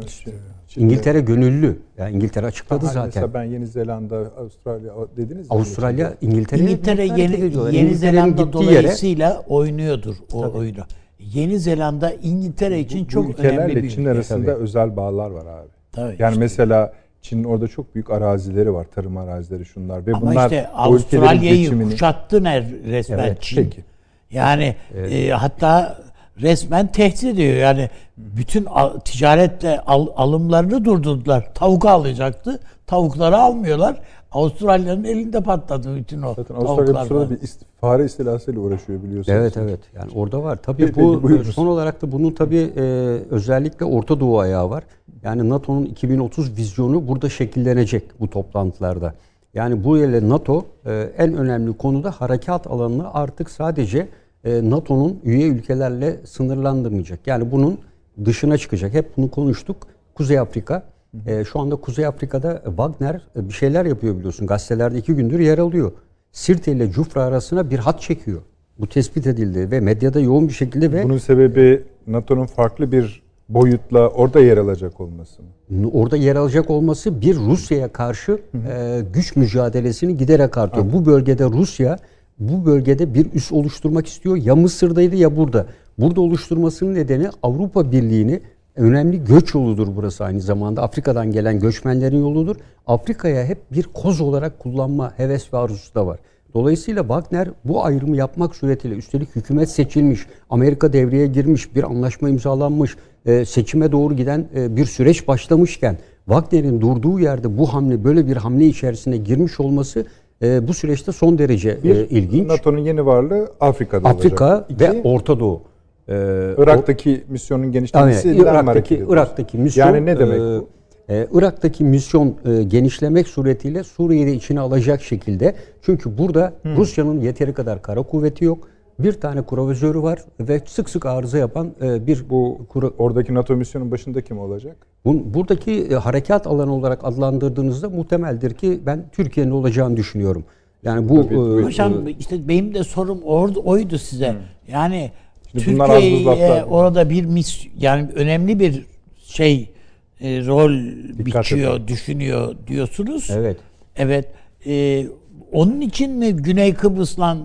Şimdi- İngiltere gönüllü. Yani İngiltere açıkladı zaten. Mesela ben Yeni Zelanda, Avustralya dediniz ya. Avustralya, İngiltere, İngiltere Yeni. Yeni İngiltere'nin Zelanda gittiği yere- dolayısıyla oynuyordur o oyunu. Yeni Zelanda İngiltere için Bu çok önemli bir Çin ülke. arasında Tabii. özel bağlar var abi. Tabii Yani işte. mesela Çin'in orada çok büyük arazileri var, tarım arazileri şunlar ve Ama bunlar işte Avustralya'yı geçimini kuşattı resmen Evet, Çin. peki. Yani e, hatta resmen tehdit ediyor. Yani bütün al- ticaretle al- alımlarını durdurdular. Tavuk alacaktı. Tavukları almıyorlar. Avustralya'nın elinde patladı bütün o Zaten Avustralya bu sırada bir ist- fare istilasıyla uğraşıyor biliyorsunuz. Evet evet. Yani orada var. Tabii bu buyurunuz. son olarak da bunun tabii e, özellikle Orta Doğu ayağı var. Yani NATO'nun 2030 vizyonu burada şekillenecek bu toplantılarda. Yani bu ile NATO e, en önemli konuda harekat alanını artık sadece e, NATO'nun üye ülkelerle sınırlandırmayacak. Yani bunun dışına çıkacak. Hep bunu konuştuk. Kuzey Afrika. E, şu anda Kuzey Afrika'da Wagner e, bir şeyler yapıyor biliyorsun. Gazetelerde iki gündür yer alıyor. Sirte ile Cufra arasına bir hat çekiyor. Bu tespit edildi ve medyada yoğun bir şekilde ve Bunun sebebi NATO'nun farklı bir boyutla orada yer alacak olması mı? orada yer alacak olması bir Rusya'ya karşı e, güç mücadelesini giderek artıyor. Bu bölgede Rusya bu bölgede bir üs oluşturmak istiyor. Ya Mısır'daydı ya burada. Burada oluşturmasının nedeni Avrupa Birliği'ni önemli göç yoludur burası aynı zamanda. Afrika'dan gelen göçmenlerin yoludur. Afrika'ya hep bir koz olarak kullanma heves ve arzusu da var. Dolayısıyla Wagner bu ayrımı yapmak suretiyle üstelik hükümet seçilmiş, Amerika devreye girmiş, bir anlaşma imzalanmış, e, seçime doğru giden e, bir süreç başlamışken Wagner'in durduğu yerde bu hamle böyle bir hamle içerisine girmiş olması e, bu süreçte son derece Bir, ilginç. NATO'nun yeni varlığı Afrika'da Afrika olacak. İki, ve Orta Doğu. E, Irak'taki misyonun Yani genişlemesiyle mi hareket Irak'taki? Irak'taki misyon Yani ne demek e, bu? e, Irak'taki misyon e, genişlemek suretiyle Suriye'yi de içine alacak şekilde. Çünkü burada Rusya'nın yeteri kadar kara kuvveti yok. Bir tane kruvazörü var ve sık sık arıza yapan e, bir Bu kuru- oradaki NATO misyonun başında kim olacak? Bun- buradaki e, harekat alanı olarak adlandırdığınızda muhtemeldir ki ben Türkiye'nin olacağını düşünüyorum. Yani bu Tabii, e. Hocam işte benim de sorum orada oydu size. Yani Şimdi Türkiye'ye orada bir mis yani önemli bir şey e, rol biçiyor, düşünüyor diyorsunuz. evet. Evet. E, onun için mi Güney Kıbrıs'la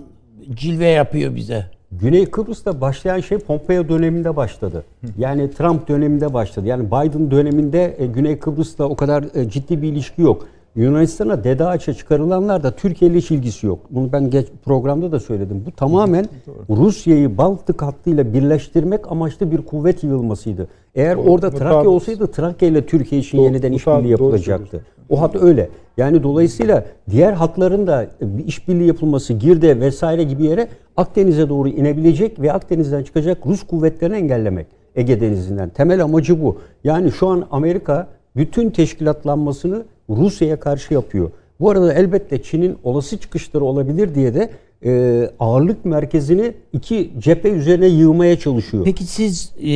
cilve yapıyor bize? Güney Kıbrıs'ta başlayan şey Pompeo döneminde başladı. Yani Trump döneminde başladı. Yani Biden döneminde e, Güney Kıbrıs'ta o kadar e, ciddi bir ilişki yok. Yunanistan'a Dede Ağaç'a çıkarılanlar da Türkiye ile hiç ilgisi yok. Bunu ben geç programda da söyledim. Bu tamamen Rusya'yı Baltık hattıyla birleştirmek amaçlı bir kuvvet yığılmasıydı. Eğer Doğru. orada Trakya tabii- olsaydı Trakya ile Türkiye için Doğru, yeniden işbirliği yapılacaktı. O hat öyle. Yani dolayısıyla diğer hatların da bir işbirliği yapılması, Girde vesaire gibi yere Akdeniz'e doğru inebilecek ve Akdeniz'den çıkacak Rus kuvvetlerini engellemek Ege Denizi'nden. Temel amacı bu. Yani şu an Amerika bütün teşkilatlanmasını Rusya'ya karşı yapıyor. Bu arada elbette Çin'in olası çıkışları olabilir diye de e, ağırlık merkezini iki cephe üzerine yığmaya çalışıyor. Peki siz e,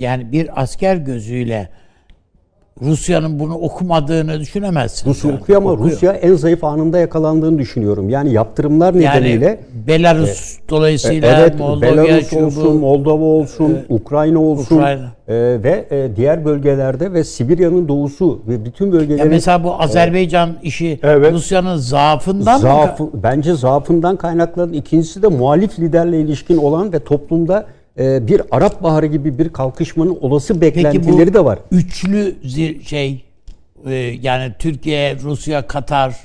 yani bir asker gözüyle Rusya'nın bunu okumadığını düşünemezsiniz. Rusya yani. okuyor ama Okuyor. Rusya en zayıf anında yakalandığını düşünüyorum. Yani yaptırımlar nedeniyle yani Belarus dolayısıyla evet Moldova Belarus olsun, Moldova olsun, Ukrayna olsun Ukrayna. e, ve e, diğer bölgelerde ve Sibirya'nın doğusu ve bütün Ya bölgelerin mesela bu Azerbaycan işi Evet. Rusya'nın zaafından mı? zaafı, bence zaafından kaynaklanan ikincisi de muhalif liderle ilişkin olan ve toplumda e, bir Arap Baharı gibi bir kalkışmanın olası Peki beklentileri bu de var. üçlü şey e, yani Türkiye, Rusya, Katar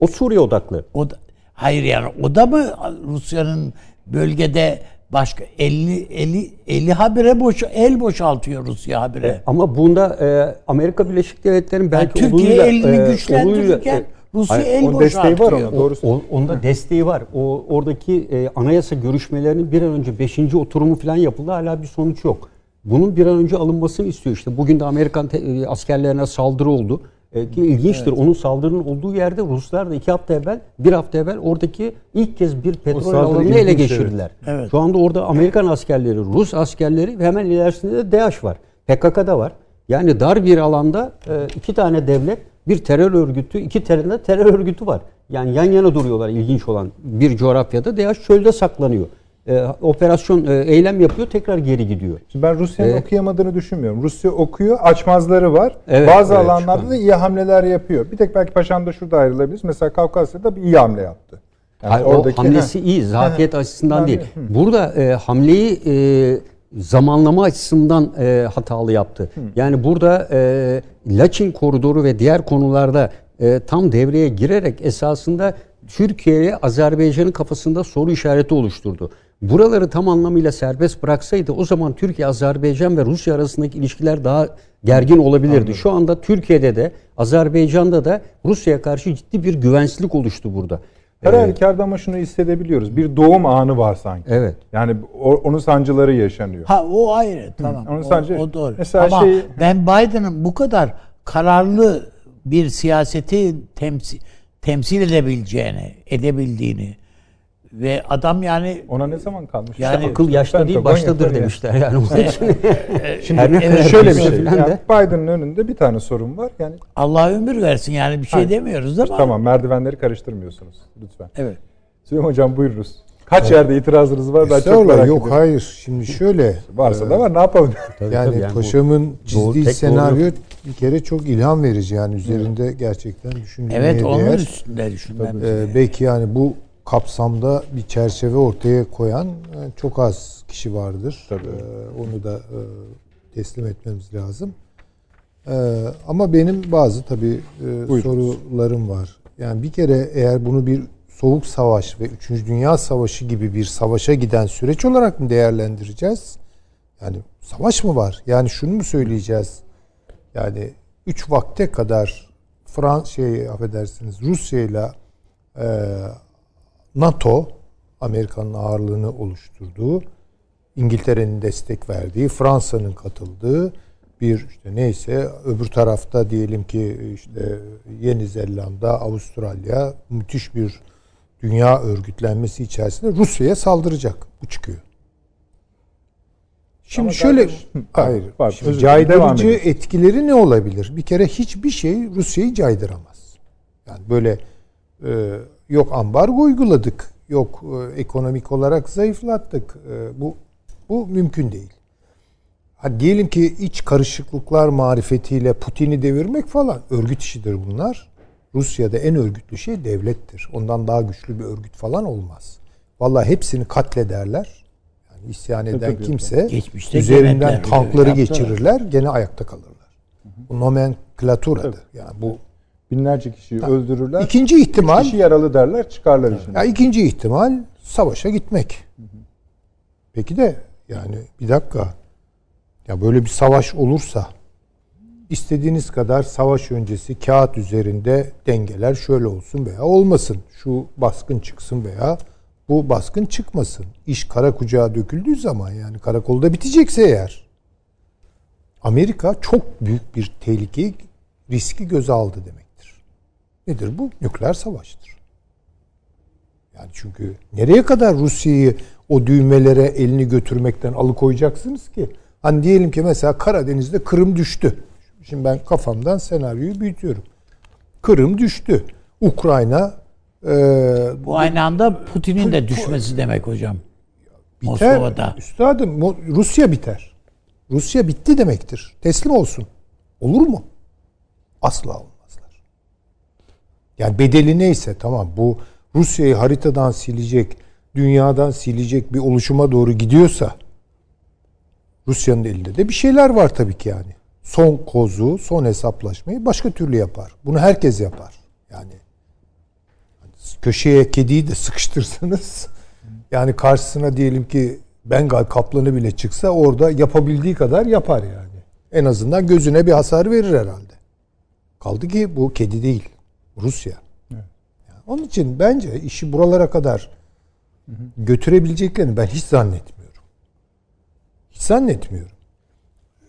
O Suriye odaklı. o da, hayır yani o da mı Rusya'nın bölgede başka 50 50 50 habire boş el boşaltıyor Rusya habire. Ama bunda e, Amerika Birleşik Devletleri'nin Yani belki Türkiye oluyla, elini e, güçlendirirken oluyla- Rusya Hayır, el onun desteği var boşaltıyor. ona, doğru O, onda desteği var. O oradaki e, anayasa görüşmelerinin bir an önce 5. oturumu falan yapıldı. Hala bir sonuç yok. Bunun bir an önce alınmasını istiyor işte. Bugün de Amerikan te- e, askerlerine saldırı oldu. E, ki ilginçtir. Onun saldırının olduğu yerde Ruslar da iki hafta evvel, bir hafta evvel oradaki ilk kez bir petrol alanını ele geçirdiler. evet. Şu anda orada Amerikan askerleri, Rus askerleri ve hemen ilerisinde de DAEŞ var. PKK da var. Yani dar bir alanda e, iki tane devlet, bir terör örgütü, iki de terör örgütü var. Yani yan yana duruyorlar ilginç olan bir coğrafyada. DAEŞ çölde saklanıyor. E, operasyon e, eylem yapıyor, tekrar geri gidiyor. Şimdi ben Rusya'nın Evet. okuyamadığını düşünmüyorum. Rusya okuyor, açmazları var. Evet, Bazı evet, alanlarda da iyi hamleler yapıyor. Bir tek belki Paşam da şurada ayrılabiliriz. Mesela Kafkasya'da bir iyi hamle yaptı. Yani Hayır, oradaki- o hamlesi Heh. iyi, zafiyet açısından değil. Burada e, hamleyi e, zamanlama açısından e, hatalı yaptı. Yani burada e, Laçin koridoru ve diğer konularda e, tam devreye girerek esasında Türkiye'ye Azerbaycan'ın kafasında soru işareti oluşturdu. Buraları tam anlamıyla serbest bıraksaydı o zaman Türkiye, Azerbaycan ve Rusya arasındaki ilişkiler daha gergin olabilirdi. Şu anda Türkiye'de de Azerbaycan'da da Rusya'ya karşı ciddi bir güvensizlik oluştu burada. Her E, halükarda ama şunu hissedebiliyoruz. Bir doğum anı var sanki. Evet. Yani o- onun sancıları yaşanıyor. Ha o ayrı tamam. Onu o, sadece- o doğru. mesela Ama şey- ben Biden'ın bu kadar kararlı bir siyaseti temsil temsil edebileceğini, edebildiğini ve adam yani Ona ne zaman kalmış? Yani- akıl yaşta değil baştadır yapar ya. demişler yani. Onun için Şimdi Her ne kadar şöyle bir şey. yani de. Biden'ın önünde bir tane sorun var. Yani Allah ömür versin yani bir şey Hayır. demiyoruz ama. tamam merdivenleri karıştırmıyorsunuz lütfen. Evet. Süleyman Hocam buyurunuz. Kaç yerde itirazınız var? Ben çok merak yok ediyorum. hayır. Şimdi şöyle. Varsa da var ne yapalım? Tabii, yani, tabii yani paşamın doğru, çizdiği tek senaryo doğru. bir kere çok ilham verici yani üzerinde gerçekten düşünülmeye Evet onun değer. üstünde düşünmem. Ee, belki yani bu kapsamda bir çerçeve ortaya koyan e, çok az kişi vardır. Tabii. Ee, onu da e, teslim etmemiz lazım. Ee, ama benim bazı tabii e, Buyurunuz. sorularım var. Yani bir kere eğer bunu bir soğuk savaş ve 3. Dünya Savaşı gibi bir savaşa giden süreç olarak mı değerlendireceğiz? Yani savaş mı var? Yani şunu mu söyleyeceğiz? Yani 3 vakte kadar Frans şey affedersiniz Rusya ile e, NATO Amerika'nın ağırlığını oluşturduğu, İngiltere'nin destek verdiği, Fransa'nın katıldığı bir işte neyse öbür tarafta diyelim ki işte Yeni Zelanda, Avustralya müthiş bir dünya örgütlenmesi içerisinde Rusya'ya saldıracak. Bu çıkıyor. Şimdi Ama şöyle hayır. Şimdi caydırıcı etkileri ne olabilir? Bir kere hiçbir şey Rusya'yı caydıramaz. Yani böyle e, yok ambargo uyguladık, yok e, ekonomik olarak zayıflattık. E, bu bu mümkün değil. Ha, diyelim ki iç karışıklıklar marifetiyle Putin'i devirmek falan örgüt işidir bunlar. Rusya'da en örgütlü şey devlettir. Ondan daha güçlü bir örgüt falan olmaz. Vallahi hepsini katlederler. Yani isyan eden tabii. kimse Geçmişte üzerinden tankları yaptılar. geçirirler, gene ayakta kalırlar. Bu nomenklaturadır. Yani bu Binlerce kişiyi öldürürler. ikinci ihtimal kişi yaralı derler çıkarlar işini. ya ikinci ihtimal savaşa gitmek. Peki de yani bir dakika. Ya böyle bir savaş olursa istediğiniz kadar savaş öncesi kağıt üzerinde dengeler şöyle olsun veya olmasın. Şu baskın çıksın veya bu baskın çıkmasın. İş kara kucağa döküldüğü zaman yani karakolda bitecekse eğer Amerika çok büyük bir tehlikeyi, riski göze aldı demektir. Nedir bu? Nükleer savaştır. Yani çünkü nereye kadar Rusya'yı o düğmelere elini götürmekten alıkoyacaksınız ki? Hani diyelim ki mesela Karadeniz'de Kırım düştü. Şimdi ben kafamdan senaryoyu büyütüyorum. Kırım düştü. Ukrayna e, Bu aynı anda Putin'in de düşmesi demek hocam. biter. Moskova'da. Üstadım Rusya biter. Rusya bitti demektir. Teslim olsun. Olur mu? Asla olmazlar. Yani bedeli neyse tamam bu Rusya'yı haritadan silecek, dünyadan silecek bir oluşuma doğru gidiyorsa Rusya'nın elinde de bir şeyler var tabii ki yani. Son kozu, son hesaplaşmayı başka türlü yapar. Bunu herkes yapar. Yani köşeye kediyi de sıkıştırsanız yani karşısına diyelim ki Bengal kaplanı bile çıksa orada yapabildiği kadar yapar yani. En azından gözüne bir hasar verir herhalde. Kaldı ki bu kedi değil. Rusya. Yani onun için bence işi buralara kadar götürebileceklerini ben hiç zannetmiyorum. Hiç zannetmiyorum.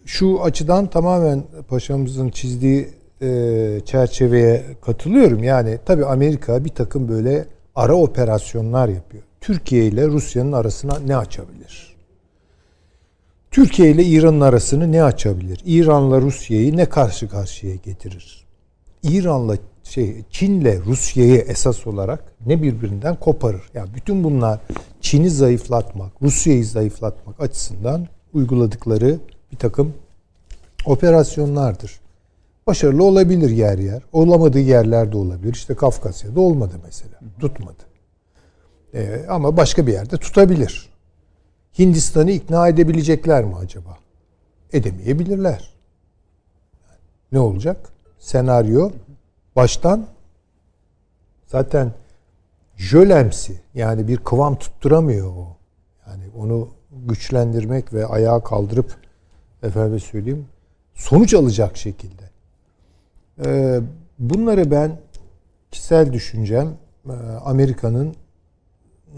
Şu açıdan tamamen paşamızın çizdiği e, çerçeveye katılıyorum. Yani tabii Amerika bir takım böyle ara operasyonlar yapıyor. Türkiye ile Rusya'nın arasına ne açabilir? Türkiye ile İran'ın arasını ne açabilir? İran'la Rusya'yı ne karşı karşıya getirir? İran'la şey Çin'le Rusya'yı esas olarak ne birbirinden koparır? Yani bütün bunlar Çin'i zayıflatmak, Rusya'yı zayıflatmak açısından uyguladıkları bir takım operasyonlardır. Başarılı olabilir yer yer. Olamadığı yerlerde olabilir. İşte Kafkasya'da olmadı mesela. Tutmadı. Ee, ama başka bir yerde tutabilir. Hindistan'ı ikna edebilecekler mi acaba? Edemeyebilirler. Ne olacak? Senaryo baştan zaten jölemsi yani bir kıvam tutturamıyor o. Yani onu güçlendirmek ve ayağa kaldırıp efendim söyleyeyim sonuç alacak şekilde. Ee, bunları ben kişisel düşüncem e, Amerika'nın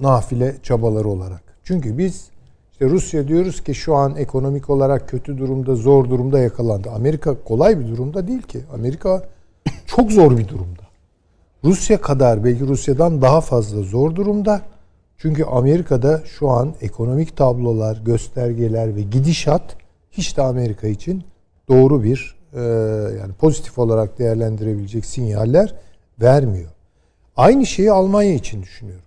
nafile çabaları olarak. Çünkü biz işte Rusya diyoruz ki şu an ekonomik olarak kötü durumda, zor durumda yakalandı. Amerika kolay bir durumda değil ki. Amerika çok zor bir durumda. Rusya kadar belki Rusya'dan daha fazla zor durumda. Çünkü Amerika'da şu an ekonomik tablolar, göstergeler ve gidişat hiç de Amerika için doğru bir e, yani pozitif olarak değerlendirebilecek sinyaller vermiyor. Aynı şeyi Almanya için düşünüyorum.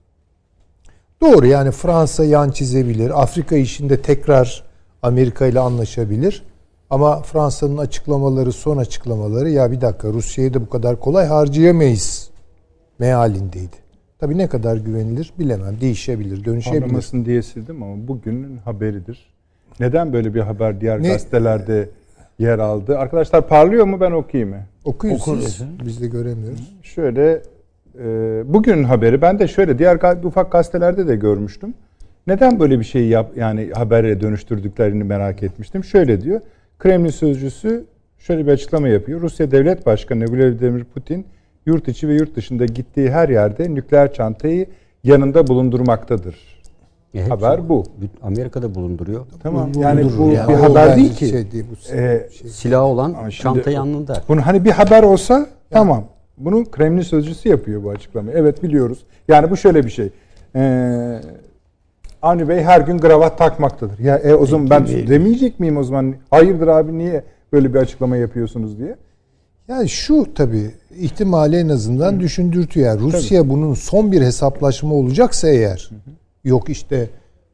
Doğru yani Fransa yan çizebilir. Afrika işinde tekrar Amerika ile anlaşabilir. Ama Fransa'nın açıklamaları, son açıklamaları ya bir dakika Rusya'yı da bu kadar kolay harcayamayız mealindeydi. Tabii ne kadar güvenilir bilemem. Değişebilir, dönüşebilir. Anlamasın diye sildim ama bugünün haberidir. Neden böyle bir haber diğer Ne- gazetelerde yer aldı? Arkadaşlar parlıyor mu ben okuyayım mı? Okuyun siz. Biz de göremiyoruz. Şöyle e, bugünün haberi ben de şöyle diğer ufak gazetelerde de görmüştüm. Neden böyle bir şeyi yap yani habere dönüştürdüklerini merak etmiştim. Şöyle diyor. Kremlin sözcüsü şöyle bir açıklama yapıyor. Rusya Devlet Başkanı Vladimir Putin yurt içi ve yurt dışında gittiği her yerde nükleer çantayı yanında bulundurmaktadır. E, Haber bu. Amerika'da bulunduruyor. Tamam. Yani bu ya. bir haber değil ki. şey değil, bu Ee, şey. Silahı olan çanta yanında. Bunu hani bir haber olsa tamam. Bunu Kremlin sözcüsü yapıyor bu açıklamayı. Evet biliyoruz. Yani bu şöyle bir şey. Ee, Avni Bey her gün kravat takmaktadır. Ya e, o zaman ben Peki, demeyecek miyim o zaman? Hayırdır abi niye böyle bir açıklama yapıyorsunuz diye. Yani şu tabii ihtimali en azından düşündürtüyor. Yani Rusya bunun son bir hesaplaşma olacaksa eğer yok işte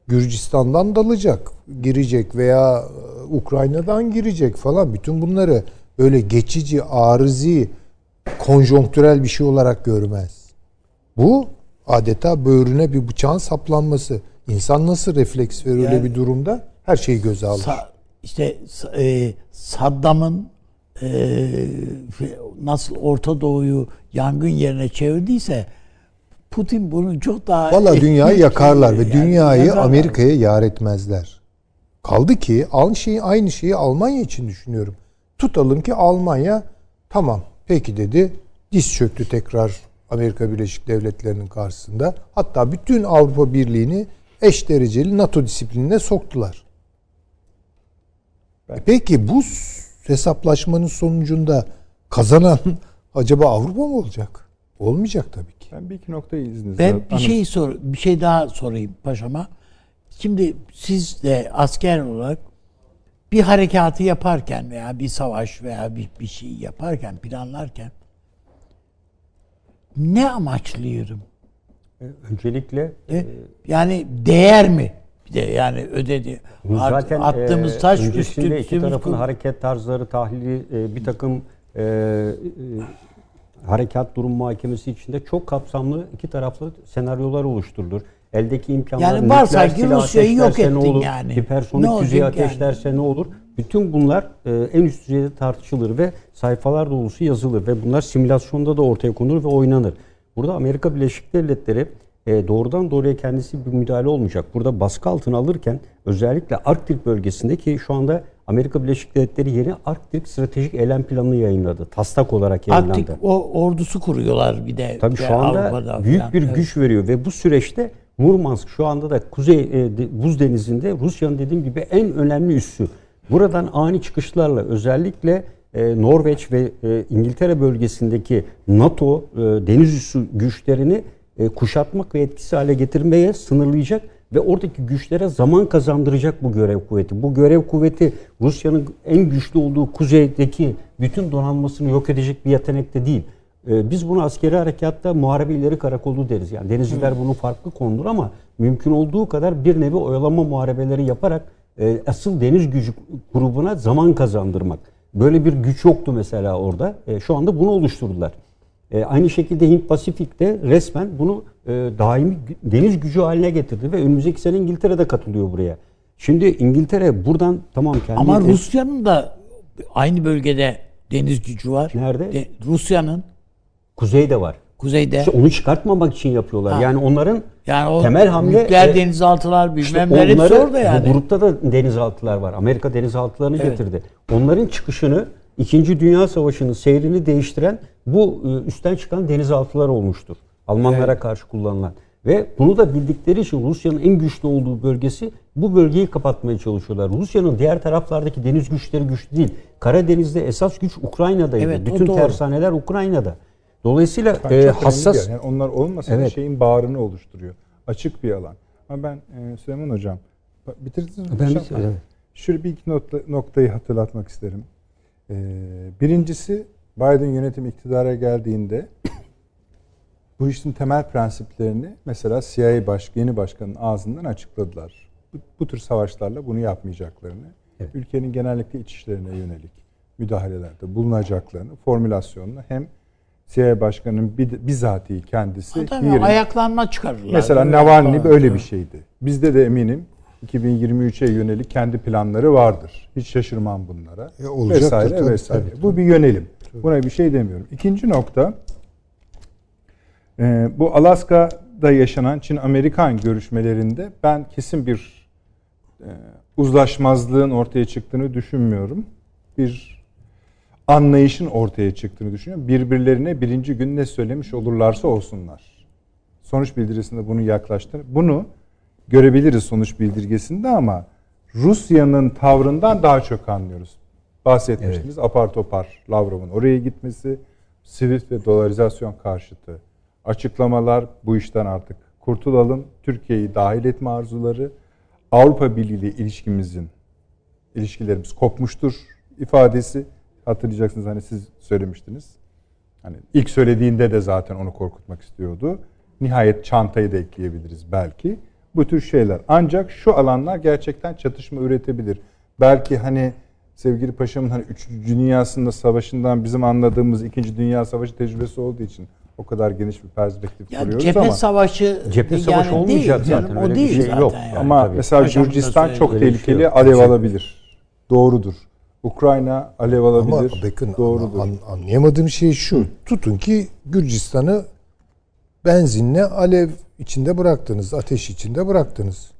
Gürcistan'dan dalacak, girecek veya e, Ukrayna'dan girecek falan bütün bunları böyle geçici, arızi, konjonktürel bir şey olarak görmez. Bu adeta böğrüne bir bıçağın saplanması. İnsan nasıl refleks verir öyle Yani- bir durumda? Her şeyi göze alır. Sa- işte e, Saddam'ın e, nasıl Orta Doğu'yu yangın yerine çevirdiyse Putin bunu çok daha Valla dünyayı yakarlar ve Yani dünyayı yakarlar. Amerika'ya yar etmezler. Kaldı ki aynı şeyi aynı şeyi Almanya için düşünüyorum. Tutalım ki Almanya tamam peki dedi. Diz çöktü tekrar Amerika Birleşik Devletleri'nin karşısında. Hatta bütün Avrupa Birliği'ni eş dereceli NATO disiplinine soktular. E Peki bu hesaplaşmanın sonucunda kazanan acaba Avrupa mı olacak? Olmayacak tabii ki. Ben bir iki noktayı izninizle. Ben bir şey sor, bir şey daha sorayım paşama. Şimdi siz de asker olarak bir harekatı yaparken veya bir savaş veya bir, bir şey yaparken, planlarken ne amaçlıyorum? E, Öncelikle E, yani değer mi? Bir de yani ödedi. At- Zaten attığımız e, taş öncesinde üstü, iki tarafın hareket tarzları tahlili e, bir takım e, e, harekat durum muhakemesi içinde çok kapsamlı iki taraflı senaryolar oluşturulur. Eldeki imkanlar Yani nükleer ki Rusya'yı yok ateşlerse ettin olur, yani. hipersonik Ne füze olacak yani? ateşlerse ne olur? Bütün bunlar e, en üst düzeyde tartışılır ve sayfalar dolusu yazılır ve bunlar simülasyonda da ortaya konulur ve oynanır. Burada Amerika Birleşik Devletleri e, doğrudan doğruya kendisi bir müdahale olmayacak. Burada baskı altına alırken özellikle Arktik bölgesindeki şu anda Amerika Birleşik Devletleri yeni Arktik Stratejik Eylem Planını yayınladı. Taslak olarak yayınlandı. Arktik o ordusu kuruyorlar bir de. Tabii şu anda Avrupa'da büyük falan. bir Evet. güç veriyor ve bu süreçte Murmansk şu anda da Kuzey e, Buz Denizi'nde Rusya'nın dediğim gibi en önemli üssü. Buradan ani çıkışlarla özellikle e, Norveç ve e, İngiltere bölgesindeki NATO e, deniz üssü güçlerini kuşatmak ve etkisiz hale getirmeye sınırlayacak ve oradaki güçlere zaman kazandıracak bu görev kuvveti. Bu görev kuvveti Rusya'nın en güçlü olduğu kuzeydeki bütün donanmasını yok edecek bir yetenekte değil. Ee, Biz bunu askeri harekatta muharebe ileri karakolu deriz. Yani denizciler bunu farklı kondur ama mümkün olduğu kadar bir nevi oyalama muharebeleri yaparak asıl deniz gücü grubuna zaman kazandırmak. Böyle bir güç yoktu mesela orada. E, Şu anda bunu oluşturdular. E, Aynı şekilde Hint Pasifik'te resmen bunu e, daimi deniz gücü haline getirdi ve önümüzdeki sene İngiltere de katılıyor buraya. Şimdi İngiltere buradan tamam kendi Ama Rusya'nın da aynı bölgede deniz gücü var. Nerede? De- Rusya'nın kuzeyde var. Kuzeyde. İşte onu çıkartmamak için yapıyorlar. Ha. Yani onların yani o temel hamle nükleer e, denizaltılar İşte bilmem hepsi onları- orada yani. Bu grupta da denizaltılar var. Amerika denizaltılarını Evet. getirdi. Onların çıkışını İkinci Dünya Savaşı'nın seyrini değiştiren bu e, üstten çıkan denizaltılar olmuştur. Almanlara karşı kullanılan. Ve bunu da bildikleri için Rusya'nın en güçlü olduğu bölgesi bu bölgeyi kapatmaya çalışıyorlar. Rusya'nın diğer taraflardaki deniz güçleri güçlü değil. Karadeniz'de esas güç Ukrayna'daydı. Evet, Bütün tersaneler Ukrayna'da. Dolayısıyla e, hassas. Yani onlar olmasa Evet. şeyin bağrını oluşturuyor. Açık bir alan. Ama ben e, Süleyman Hocam bitirdiniz mi? Ben bitirdim. Şöyle bir iki nokta, noktayı hatırlatmak isterim. E, birincisi Biden yönetim iktidara geldiğinde bu işin temel prensiplerini mesela CIA baş, yeni başkanın ağzından açıkladılar. Bu, bu tür savaşlarla bunu yapmayacaklarını, Evet. ülkenin genellikle iç işlerine yönelik müdahalelerde bulunacaklarını, formülasyonunu hem CIA başkanının bir, bizatihi kendisi Tabii, yerin- ayaklanma çıkarırlar. Mesela Navalny böyle bir şeydi. Bizde de eminim 2023'e yönelik kendi planları vardır. Hiç şaşırmam bunlara. E, olacaktır vesaire tabii, vesaire. tabii, Bu bir yönelim. Buna bir şey demiyorum. İkinci nokta e, bu Alaska'da yaşanan Çin-Amerikan görüşmelerinde ben kesin bir e, uzlaşmazlığın ortaya çıktığını düşünmüyorum. Bir anlayışın ortaya çıktığını düşünüyorum. Birbirlerine birinci gün ne söylemiş olurlarsa olsunlar. Sonuç bildirisinde bunu yaklaştır. Bunu görebiliriz sonuç bildirgesinde ama Rusya'nın tavrından daha çok anlıyoruz. Bahsetmiştiniz apar topar Lavrov'un oraya gitmesi, Swift ve dolarizasyon karşıtı açıklamalar, bu işten artık kurtulalım, Türkiye'yi dahil etme arzuları, Avrupa Birliği ile ilişkimizin ilişkilerimiz kopmuştur ifadesi hatırlayacaksınız hani siz söylemiştiniz. Hani ilk söylediğinde de zaten onu korkutmak istiyordu. Nihayet çantayı da ekleyebiliriz belki. Bu tür şeyler. Ancak şu alanlar gerçekten çatışma üretebilir. Belki hani sevgili paşamın hani 3. Dünyasında savaşından bizim anladığımız 2. Dünya Savaşı tecrübesi olduğu için o kadar geniş bir perspektif Ya kuruyoruz cephe ama savaşı Cephe yani savaşı olmayacak değil zaten, O öyle bir değil şey zaten yok. yani. ama tabii. mesela Gürcistan çok bir şey tehlikeli yok. alev alabilir. Doğrudur. Ukrayna alev Ama alabilir. bakın Doğrudur. an- anlayamadığım şey şu. Tutun ki Gürcistan'ı benzinle alev içinde bıraktınız, ateş içinde bıraktınız.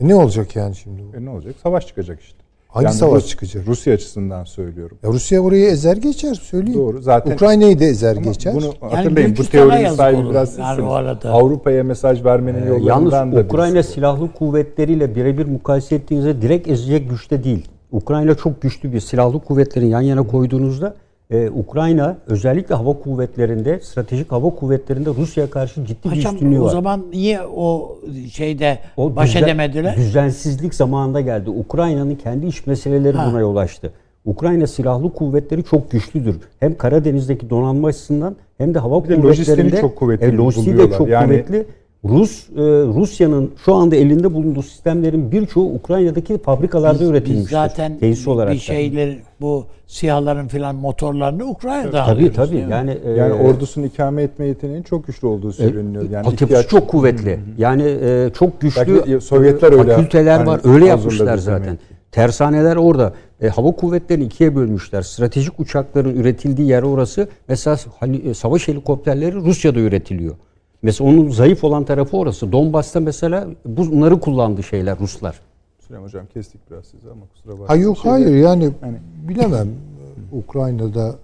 E ne olacak yani şimdi bu? E ne olacak? Savaş çıkacak işte. Hangi savaş Rus- çıkacak? Rusya açısından söylüyorum. Ya Rusya burayı ezer geçer söyleyeyim. Doğru. Zaten Ukrayna'yı da ezer Ama geçer. Bunu Yani hatırlayın. Bu Gürcistan'a teorinin sahibi olur. biraz Yani sizsiniz. arada. Avrupa'ya mesaj vermenin Ee, yollarından Yalnız da Ukrayna birisi bu. silahlı kuvvetleriyle birebir mukayese ettiğinizde direkt ezecek güçte değil. Ukrayna çok güçlü bir silahlı kuvvetlerin yan yana koyduğunuzda e, Ukrayna özellikle hava kuvvetlerinde, stratejik hava kuvvetlerinde Rusya'ya karşı ciddi bir Hocam üstünlüğü o var. zaman niye o şeyde O baş düzen- edemediler? Düzensizlik zamanında geldi. Ukrayna'nın kendi iç meseleleri Ha. buna yol açtı. Ukrayna silahlı kuvvetleri çok güçlüdür. Hem Karadeniz'deki donanma açısından hem de hava de kuvvetlerinde lojistiğini çok kuvvetli e, lojistiği de çok Yani- kuvvetli. Rus e, Rusya'nın şu anda elinde bulunduğu sistemlerin birçoğu Ukrayna'daki fabrikalarda Biz üretilmiştir. zaten Tesis olarak bir şeyler bu siyahların filan motorlarını Ukrayna'dan Tabii alıyoruz, tabii. mi? Yani e, Yani ordusunu ikame etme yeteneğinin çok güçlü olduğu söyleniyor. Yani altyapısı çok kuvvetli. Yani e, çok güçlü Belki Sovyetler öyle fakülteler hani var. Öyle yapmışlar zaten. demek. Tersaneler orada. E, hava kuvvetlerini ikiye bölmüşler. Stratejik uçakların üretildiği yer orası. Mesela hani, e, savaş helikopterleri Rusya'da üretiliyor. Mesela onun zayıf olan tarafı orası. Donbas'ta mesela bunları kullandı şeyler Ruslar. Süleyman Hocam kestik biraz sizi ama kusura bakmayın. Ha yok Şeyde- hayır yani Hani- bilemem. Ukrayna'da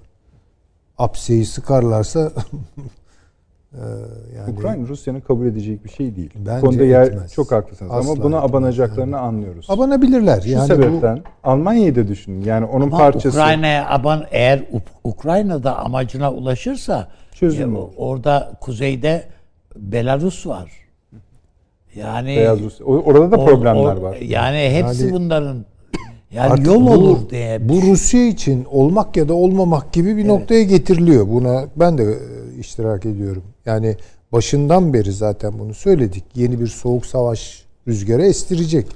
apseyi sıkarlarsa e, yani Ukrayna Rusya'nın kabul edeceği bir şey değil. Bence Bu konuda yer, etmez. çok haklısınız Asla ama buna etmez abanacaklarını anlıyoruz. abanabilirler. Şu Yani bu- sebepten Almanya'yı da düşünün. Yani onun Ama parçası. Ukrayna'ya aban eğer Uk- Ukrayna'da amacına ulaşırsa Çözüm e, orada kuzeyde Belarus var. Yani Beyaz Rusya. O- Orada da o- problemler o- var. Yani hepsi Yani- bunların yani Artık yol bu- olur diye. Bu Rusya için olmak ya da olmamak gibi bir noktaya getiriliyor. Buna ben de e, iştirak ediyorum. Yani başından beri zaten bunu söyledik. Yeni bir soğuk savaş rüzgarı estirecek.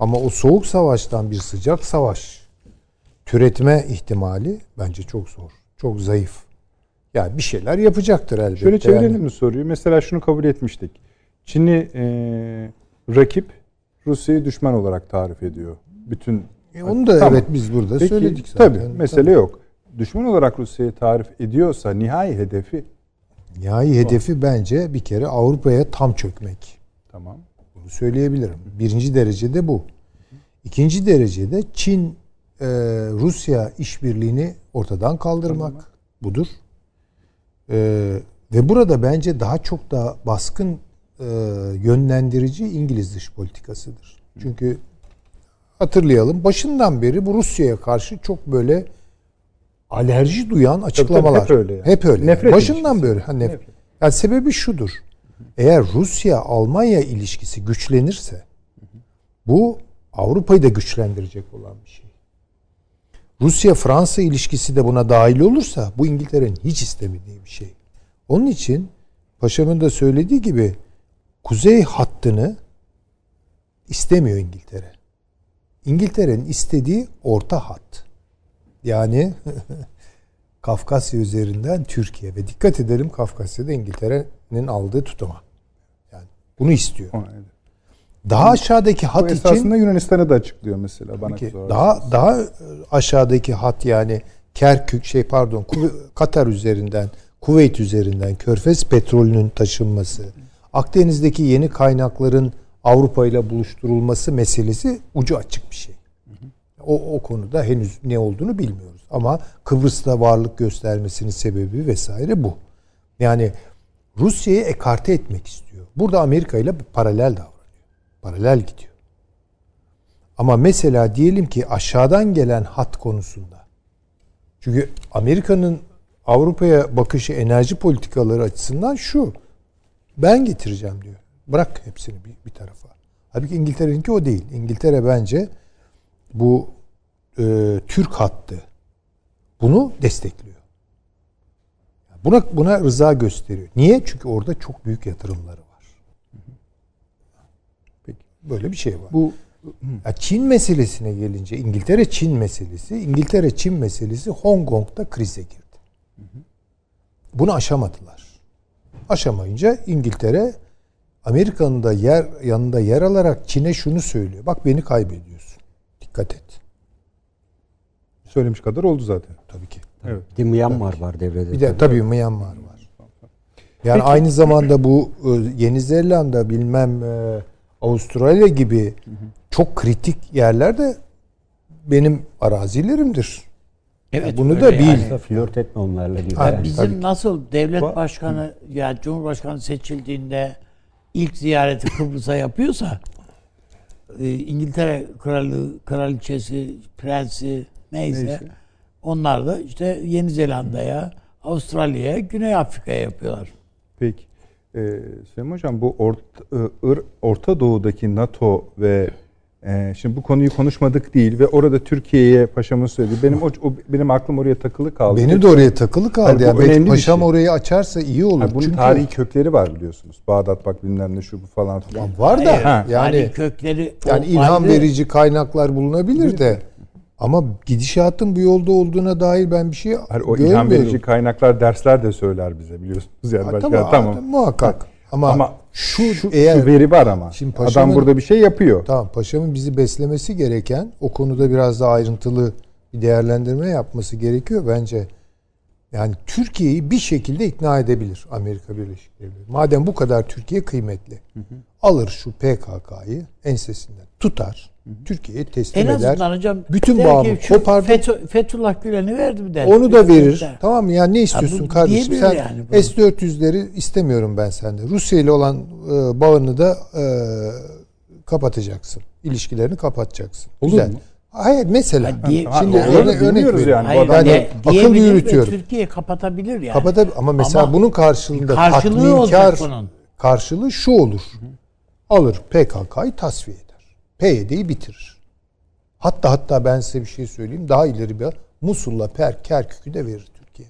Ama o soğuk savaştan bir sıcak savaş türetme ihtimali bence çok zor. Çok zayıf. Yani bir şeyler yapacaktır elbette. Şöyle çevirelim yani. mi soruyu? Mesela şunu kabul etmiştik. Çin'i e, rakip, Rusya'yı düşman olarak tarif ediyor. Bütün E, onu da Tamam. evet biz burada Peki, söyledik zaten. Tabii mesele yok. Düşman olarak Rusya'yı tarif ediyorsa nihai hedefi Nihai hedefi bence bir kere Avrupa'ya tam çökmek. tamam. Bunu söyleyebilirim. Birinci derecede bu. İkinci derecede Çin e, Rusya işbirliğini ortadan kaldırmak budur. E, ve burada bence daha çok da baskın e, yönlendirici İngiliz dış politikasıdır. Çünkü hatırlayalım başından beri bu Rusya'ya karşı çok böyle alerji duyan açıklamalar. hep öyle yani. Hep öyle. Nefret başından ilişkisi. beri. Ha, nef- Nefret. Yani sebebi şudur. Eğer Rusya-Almanya ilişkisi güçlenirse bu Avrupa'yı da güçlendirecek olan bir şey. Rusya-Fransa ilişkisi de buna dahil olursa bu İngiltere'nin hiç istemediği bir şey. Onun için Paşam'ın da söylediği gibi kuzey hattını istemiyor İngiltere. İngiltere'nin istediği orta hat. Yani Kafkasya üzerinden Türkiye ve dikkat edelim Kafkasya'da İngiltere'nin aldığı tutuma. Yani bunu istiyor. Evet. Daha aşağıdaki hat için esasında Yunanistan'ı da açıklıyor mesela bana sorarsanız. daha daha aşağıdaki hat yani Kerkük şey pardon Katar üzerinden Kuveyt üzerinden Körfez petrolünün taşınması Akdeniz'deki yeni kaynakların Avrupa ile buluşturulması meselesi ucu açık bir şey. O, o konuda henüz ne olduğunu bilmiyoruz. Ama Kıbrıs'ta varlık göstermesinin sebebi vesaire bu. Yani Rusya'yı ekarte etmek istiyor. Burada Amerika ile paralel davranıyor. Paralel gidiyor. Ama mesela diyelim ki aşağıdan gelen hat konusunda. Çünkü Amerika'nın Avrupa'ya bakışı enerji politikaları açısından şu. Ben getireceğim diyor. Bırak hepsini bir, bir tarafa. Halbuki İngiltere'ninki o değil. İngiltere bence bu e, Türk hattı bunu destekliyor. Buna buna rıza gösteriyor. Niye? Çünkü orada çok büyük yatırımları var. Peki. Böyle bir şey var. Bu Ya Çin meselesine gelince İngiltere Çin meselesi, İngiltere Çin meselesi Hong Kong'da krize girdi. Bunu aşamadılar. Aşamayınca İngiltere Amerika'nın da yer yanında yer alarak Çin'e şunu söylüyor. Bak beni kaybediyorsun. Dikkat et. söylemiş kadar oldu zaten. Tabii ki. Evet. Bir Myanmar var devrede. Bir de tabii Myanmar var. Yani aynı zamanda bu e, Yeni Zelanda bilmem e, Avustralya gibi çok kritik yerlerde benim arazilerimdir. Evet, bunu da bil. yani. Flört etme onlarla diyor. Yani. biz- Bizim Tabii nasıl devlet başkanı ya Cumhurbaşkanı seçildiğinde ilk ziyareti Kıbrıs'a yapıyorsa e, İngiltere kralı, kraliçesi, prensi neyse, Neyse. Onlar da işte Yeni Zelanda'ya, Avustralya'ya, Güney Afrika'ya yapıyorlar. Peki. Ee, Süleyman Hocam bu Orta, Ir- Orta Doğu'daki NATO ve e, şimdi bu konuyu konuşmadık değil ve orada Türkiye'ye paşamın söyledi. Benim o, o- benim aklım oraya takılı kaldı. Benim de oraya takılı kaldı. Bu yani belki paşam şey. orayı açarsa iyi olur. Ha, bunun Çünkü tarihi kökleri var biliyorsunuz. Bağdat bak bilmem ne şu bu falan filan. var da Hayır, yani tarihi kökleri yani ilham ayrı. verici kaynaklar bulunabilir de ama gidişatın bu yolda olduğuna dair ben bir şey Hayır, o görmüyorum. ilham verici kaynaklar dersler de söyler bize biliyorsunuz yani. Ha, başka- tamam, tamam. muhakkak. Ama, Ama şu, Şu, eğer şu veri var ama. Şimdi Adam paşamın- burada bir şey yapıyor. Tamam paşamın bizi beslemesi gereken o konuda biraz daha ayrıntılı bir değerlendirme yapması gerekiyor bence. Yani Türkiye'yi bir şekilde ikna edebilir Amerika Birleşik Devletleri. Madem bu kadar Türkiye kıymetli. Alır şu PKK'yı ensesinden tutar. Türkiye'ye teslim En eder. azından hocam bütün bağımı kopardı. FETÖ- Fethullah Gülen'i verdi mi der. Onu da verir. Der. Tamam mı? Yani ne istiyorsun bu kardeşim? Sen yani bunu. S-400'leri istemiyorum ben sende. Rusya ile olan e, bağını da e, kapatacaksın. İlişkilerini kapatacaksın. Olur Güzel. mu? Hayır mesela. Ha, diye- Ha, Şimdi olur, örnek, örnek veriyorum. yani. bu Hayır, ben de- akıl yürütüyorum. Türkiye kapatabilir yani. Kapatab ama mesela Ama bunun karşılığında karşılığı olacak tatminkar bunun. karşılığı şu olur. Alır PKK'yı tasfiye. PYD'yi bitirir. Hatta hatta ben size bir şey söyleyeyim. Daha ileri bir Musul'la Per, Kerkük'ü de verir Türkiye.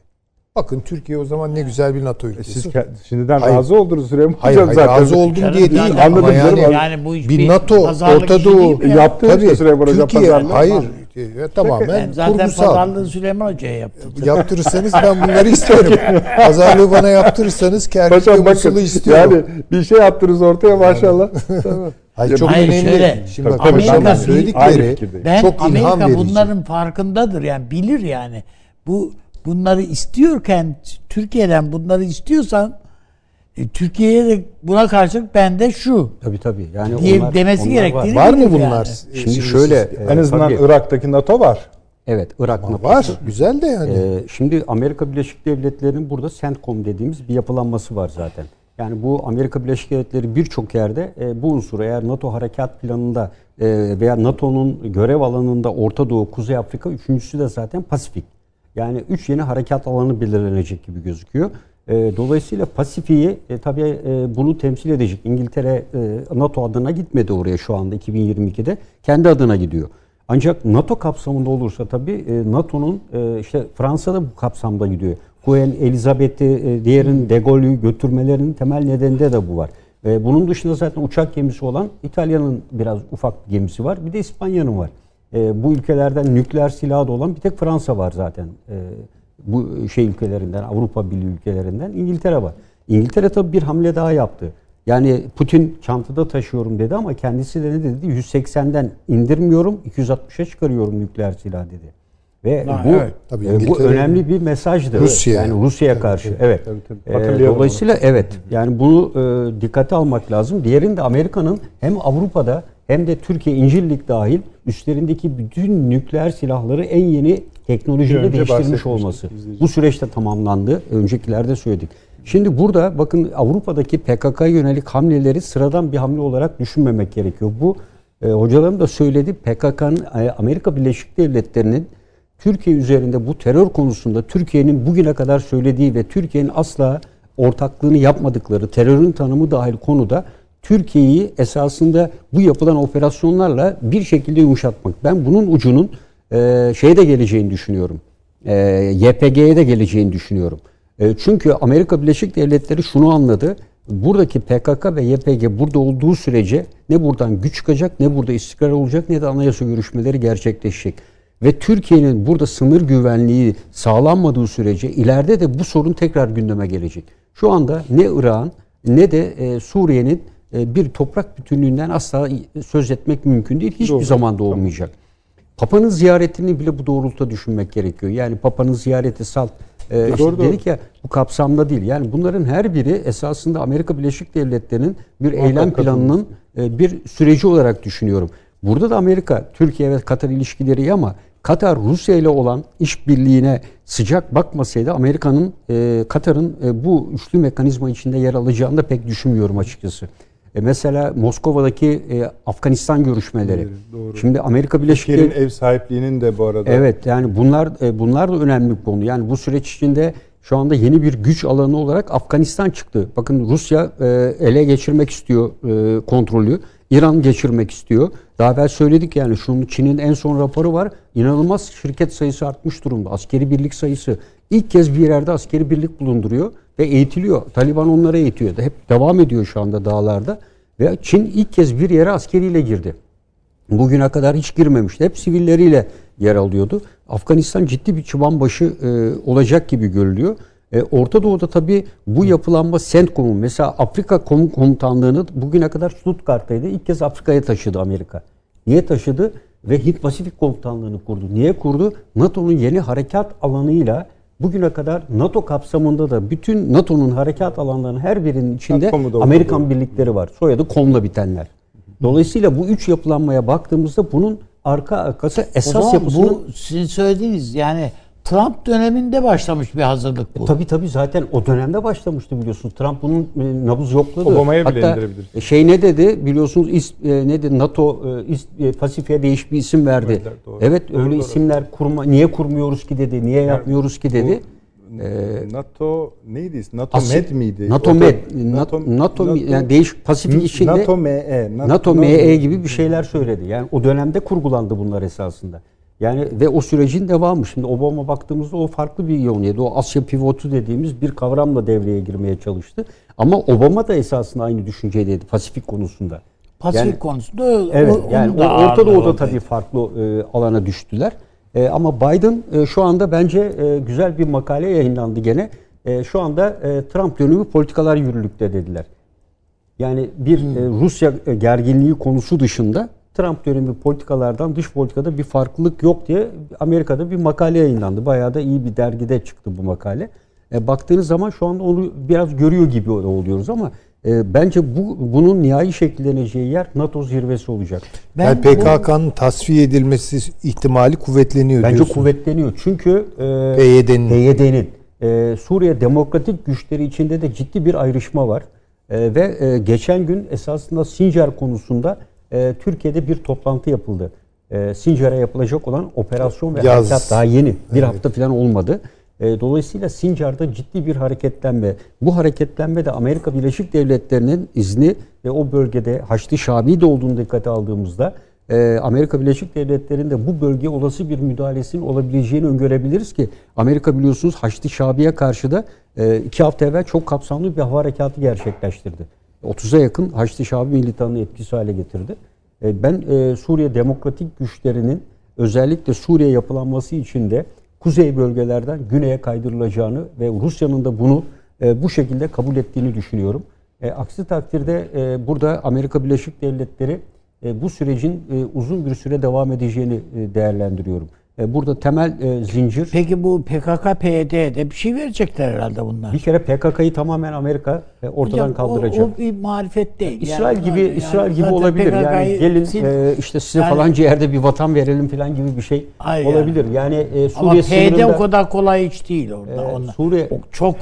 Bakın Türkiye o zaman ne güzel bir NATO E ülkesi. Siz ke- şimdiden Hayır. razı oldunuz Süleyman Hayır, Hocam hayır zaten. razı oldum Canım, diye değil yani anladım ama yani, canım. Yani bu bir bir NATO, Orta Doğu ya? Yaptı işte Süleyman Hocam Türkiye, pazarlığı. hayır e, tamamen Ben zaten kurgusal. pazarlığı Süleyman Hoca'ya yaptım. Yaptırırsanız ben bunları isterim. Pazarlığı bana yaptırırsanız Kerkük ve Hocam bakın Musul'u istiyorum. yani bir şey attınız ortaya maşallah. Hayır, çok Hayır, önemli. şöyle, Şimdi bak Amerika aynı söyledikleri. Ben çok ilham Amerika verici. bunların farkındadır yani bilir yani. Bu bunları istiyorken Türkiye'den bunları istiyorsan e, Türkiye'ye de buna karşılık bende şu Tabii tabii. Yani diye onlar- demesi onlar gerektiğini Var mı bilir bunlar? yani. E, Şimdi şöyle siz- e, en azından tabii, Irak'taki NATO var. evet Irak Ama NATO'su. var. Güzel de yani. Ee, şimdi Amerika Birleşik Devletleri'nin burada CENTCOM dediğimiz bir yapılanması var zaten. Yani bu Amerika Birleşik Devletleri birçok yerde e, bu unsur eğer NATO harekat planında e, veya NATO'nun görev alanında Orta Doğu, Kuzey Afrika, üçüncüsü de zaten Pasifik. Yani üç yeni harekat alanı belirlenecek gibi gözüküyor. E, dolayısıyla Pasifik'i e, tabii e, bunu temsil edecek. İngiltere e, NATO adına gitmedi oraya şu anda 2022'de. Kendi adına gidiyor. Ancak NATO kapsamında olursa tabii e, NATO'nun e, işte Fransa'da bu kapsamda gidiyor. Queen Elizabeth'i, e, diğerin De Gaulle'ü götürmelerinin temel nedeninde de bu var. E, bunun dışında zaten uçak gemisi olan İtalya'nın biraz ufak bir gemisi var. Bir de İspanya'nın var. E, bu ülkelerden nükleer silahı da olan bir tek Fransa var zaten. Bu şey ülkelerinden, Avrupa Birliği ülkelerinden İngiltere var. İngiltere tabii bir hamle daha yaptı. Yani Putin çantada taşıyorum dedi ama kendisi de ne dedi? 180'den indirmiyorum, 260'a çıkarıyorum nükleer silah dedi. Ve Ha, bu evet. Tabii e, bu önemli bir mesajdı. Rusya. Yani Rusya'ya karşı. Evet. tabii, tabii. E, dolayısıyla evet. Yani bunu e, dikkate almak lazım. Diğerinde Amerika'nın hem Avrupa'da hem de Türkiye İncirlik dahil üstlerindeki bütün nükleer silahları en yeni teknolojiyle değiştirmiş olması. Bu süreçte tamamlandı. Öncekilerde söyledik. Şimdi burada bakın Avrupa'daki PKK'ya yönelik hamleleri sıradan bir hamle olarak düşünmemek gerekiyor. Bu e, hocalarım da söyledi. PKK'nın e, Amerika Birleşik Devletleri'nin Türkiye üzerinde bu terör konusunda Türkiye'nin bugüne kadar söylediği ve Türkiye'nin asla ortaklığını yapmadıkları terörün tanımı dahil konuda Türkiye'yi esasında bu yapılan operasyonlarla bir şekilde yumuşatmak. Ben bunun ucunun e, şeye de geleceğini düşünüyorum. E, YPG'ye de geleceğini düşünüyorum. E, çünkü Amerika Birleşik Devletleri şunu anladı. Buradaki PKK ve YPG burada olduğu sürece ne buradan güç çıkacak, ne burada istikrar olacak, ne de anayasa görüşmeleri gerçekleşecek. Ve Türkiye'nin burada sınır güvenliği sağlanmadığı sürece ileride de bu sorun tekrar gündeme gelecek. Şu anda ne İran ne de e, Suriye'nin e, bir toprak bütünlüğünden asla söz etmek mümkün değil. Hiçbir Doğru. zaman da olmayacak. Papa'nın ziyaretini bile bu doğrultuda düşünmek gerekiyor. Yani Papa'nın ziyareti salt e, işte doğru, dedik ya bu kapsamda değil. Yani bunların her biri esasında Amerika Birleşik Devletleri'nin bir eylem planının e, bir süreci olarak düşünüyorum. Burada da Amerika, Türkiye ve Katar ilişkileri ama Katar Rusya ile olan işbirliğine sıcak bakmasaydı Amerika'nın e, Katar'ın e, bu üçlü mekanizma içinde yer alacağını da pek düşünmüyorum açıkçası. E mesela Moskova'daki e, Afganistan görüşmeleri. Doğru. Şimdi Amerika Birleşik Devletleri ev sahipliğinin de bu arada Evet yani bunlar e, bunlar da önemli bir konu. Yani bu süreç içinde şu anda yeni bir güç alanı olarak Afganistan çıktı. Bakın Rusya e, ele geçirmek istiyor e, kontrolü. İran geçirmek istiyor. Daha evvel söyledik yani şunun Çin'in en son raporu var. İnanılmaz şirket sayısı artmış durumda. Askeri birlik sayısı. ilk kez bir yerde askeri birlik bulunduruyor ve eğitiliyor. Taliban onlara eğitiyor. Hep devam ediyor şu anda dağlarda. Ve Çin ilk kez bir yere askeriyle girdi. Bugüne kadar hiç girmemişti. Hep sivilleriyle yer alıyordu. Afganistan ciddi bir çıban başı e, olacak gibi görülüyor. E, Orta Doğu'da tabii bu yapılanma CENTCOM'un mesela Afrika Kom- Komutanlığı'nı bugüne kadar Stuttgart'taydı. İlk kez Afrika'ya taşıdı Amerika. Niye taşıdı? Ve Hint Pasifik Komutanlığı'nı kurdu. Niye kurdu? NATO'nun yeni harekat alanıyla bugüne kadar NATO kapsamında da bütün NATO'nun harekat alanlarının her birinin içinde Amerikan birlikleri var. Soyadı komla bitenler. Dolayısıyla bu üç yapılanmaya baktığımızda bunun arka arkası esas yapısının bu sizin söylediğiniz yani Trump döneminde başlamış bir hazırlık bu. Tabii tabii zaten o dönemde başlamıştı biliyorsunuz. Trump bunun e, nabız yokladı. Obama'ya bile Hatta indirebiliriz. e, Şey ne dedi biliyorsunuz is, e, ne dedi NATO e, is, e, Pasifik'e değişik bir isim verdi. Verdiler, doğru. Evet Doğru, öyle doğru. isimler kurma niye kurmuyoruz ki dedi. Niye yapmıyoruz ki dedi. Bu, NATO neydi? NATO Asya- Med miydi? NATO Med, NATO, NATO, yani değişik Pasifik içinde NATO ME. NATO ME gibi bir şeyler söyledi. Yani o dönemde kurgulandı bunlar esasında. Yani ve o sürecin devamı. Şimdi Obama baktığımızda o farklı bir yön yedi. O Asya pivotu dediğimiz bir kavramla devreye girmeye çalıştı. Ama Obama da esasında aynı düşüncedeydi Pasifik konusunda. Pasifik Yani- konusunda Evet yani da Orta Doğu'da tabii farklı e, alana düştüler. E, ama Biden e, şu anda bence e, güzel bir makale yayınlandı gene. E, şu anda e, Trump dönemi politikalar yürürlükte dediler. Yani bir e, Rusya e, gerginliği konusu dışında Trump dönemi politikalardan dış politikada bir farklılık yok diye Amerika'da bir makale yayınlandı. Bayağı da iyi bir dergide çıktı bu makale. E, baktığınız zaman şu anda onu biraz görüyor gibi oluyoruz ama e, bence bu bunun nihai şekilleneceği yer NATO zirvesi olacak. Ben yani bu- PKK'nın tasfiye edilmesi ihtimali kuvvetleniyor Bence diyorsun. kuvvetleniyor. Çünkü e, PYD'nin. PYD'nin e, Suriye Demokratik Güçleri içinde de ciddi bir ayrışma var. E, ve e, geçen gün esasında Sincar konusunda e, Türkiye'de bir toplantı yapıldı. E, Sincar'a yapılacak olan operasyon ve Yaz. harekat daha yeni. Bir hafta falan olmadı. E, dolayısıyla Sincar'da ciddi bir hareketlenme. Bu hareketlenme de Amerika Birleşik Devletleri'nin izni ve o bölgede Haçlı Şabi de olduğunu dikkate aldığımızda e, Amerika Birleşik Devletleri'nde bu bölgeye olası bir müdahalesinin olabileceğini öngörebiliriz ki Amerika biliyorsunuz Haçlı Şabi'ye karşı da e, iki hafta evvel çok kapsamlı bir hava harekatı gerçekleştirdi. 30'a yakın Haçlı Şabi militanını etkisiz hale getirdi. E, ben e, Suriye Demokratik Güçlerinin özellikle Suriye yapılanması için de kuzey bölgelerden güneye kaydırılacağını ve Rusya'nın da bunu e, bu şekilde kabul ettiğini düşünüyorum. Aksi takdirde burada Amerika Birleşik Devletleri bu sürecin uzun bir süre devam edeceğini değerlendiriyorum. E, burada temel e, zincir Peki bu PKK PYD'de bir şey verecekler herhalde bunlar. bir kere PKK'yı tamamen Amerika e, ortadan Hocam, o- kaldıracak. O, bir marifet değil. İsrail Yani gibi yani İsrail gibi olabilir. Yani gelin sil- e, işte size Yani- falanca yerde bir vatan verelim falan gibi bir şey Hayır olabilir. Yani, e, Ama Suriye PYD sınırında o kadar kolay hiç değil orada. e, Onlar. Suriye O çok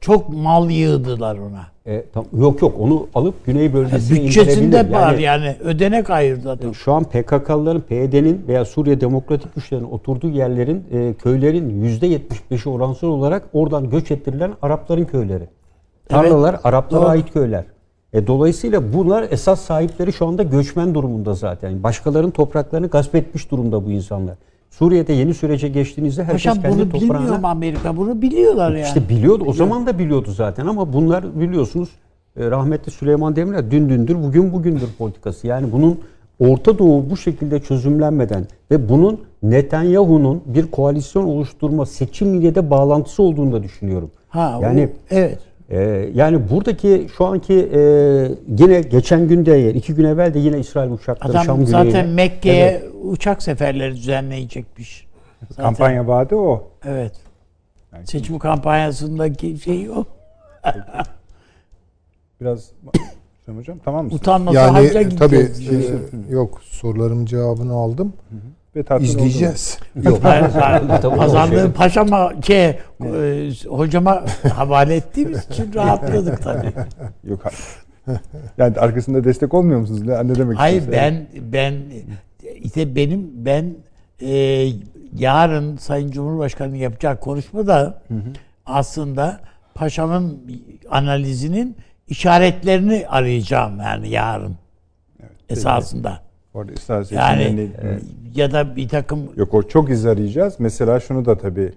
çok mal yığdılar ona. e, tam- yok yok onu alıp güney bölgesine Bütçesinde indirebilir. var Yani, yani. Ödenek ayırdı adam. Şu an PKK'lıların, PYD'nin veya Suriye Demokratik Güçlerin oturduğu yerlerin, e, köylerin %75'i oransal olarak oradan göç ettirilen Arapların köyleri. Tarlalar Araplara doğru. ait köyler. E, dolayısıyla bunlar esas sahipleri şu anda göçmen durumunda zaten. Başkalarının topraklarını gasp etmiş durumda bu insanlar. Suriye'de yeni sürece geçtiğinizde herkes Paşam kendi bunu bilmiyor mu Amerika? Bunu biliyorlar yani. İşte biliyordu. O zaman da biliyordu zaten ama bunlar biliyorsunuz e, rahmetli Süleyman Demirel dün dündür bugün bugündür politikası. Yani bunun Orta Doğu bu şekilde çözümlenmeden ve bunun Netanyahu'nun bir koalisyon oluşturma seçimiyle de bağlantısı olduğunu da düşünüyorum. ha, yani o- evet. E, yani buradaki şu anki e, yine geçen günde iki gün evvel de yine İsrail uçakları Adam Şam zaten güneyine- Mekke'ye Evet. uçak seferleri düzenleyecekmiş. Zaten- Kampanya vaadi o. Evet. Seçim kampanyasındaki şey o. Biraz hocam tamam mısın? Utanmasa hacca Yani tabii gideceğiz. e, yok sorularım cevabını aldım. Ve tatmin İzleyeceğiz. Yok. Şey. paşama şey, e, hocama havale ettiğimiz için rahatladık tabii. Yok. Yani arkasında destek olmuyor musunuz? Ne, ne demek Hayır ben ben işte benim ben e, yarın Sayın Cumhurbaşkanı yapacak konuşmada aslında paşanın analizinin işaretlerini arayacağım yani yarın esasında. Orada ısrar Yani seçimlerini- ya da bir takım Yok o çok iz arayacağız. Mesela şunu da tabii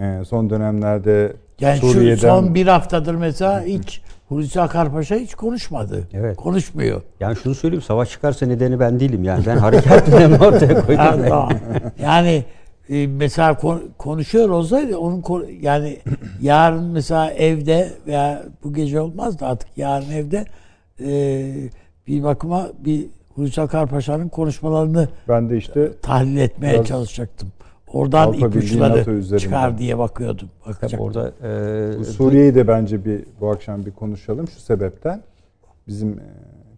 e, son dönemlerde yani Suriye'den şu son bir haftadır mesela hiç Hulusi Akar Paşa hiç konuşmadı. Evet. Konuşmuyor. Yani şunu söyleyeyim savaş çıkarsa nedeni ben değilim yani. Ben harekat planını ortaya Ha, koydum. tamam. yani e, mesela kon- konuşuyor olsaydı onun yani yarın mesela evde veya bu gece olmaz da artık yarın evde e, bir bakıma bir Hulusi Akar Paşa'nın konuşmalarını ben de işte tahlil etmeye çalışacaktım. Oradan Avrupa ipuçları çıkar diye bakıyordum. Bakacaktım. orada e, bu Suriye'yi de bence bir bu akşam bir konuşalım şu sebepten. Bizim e,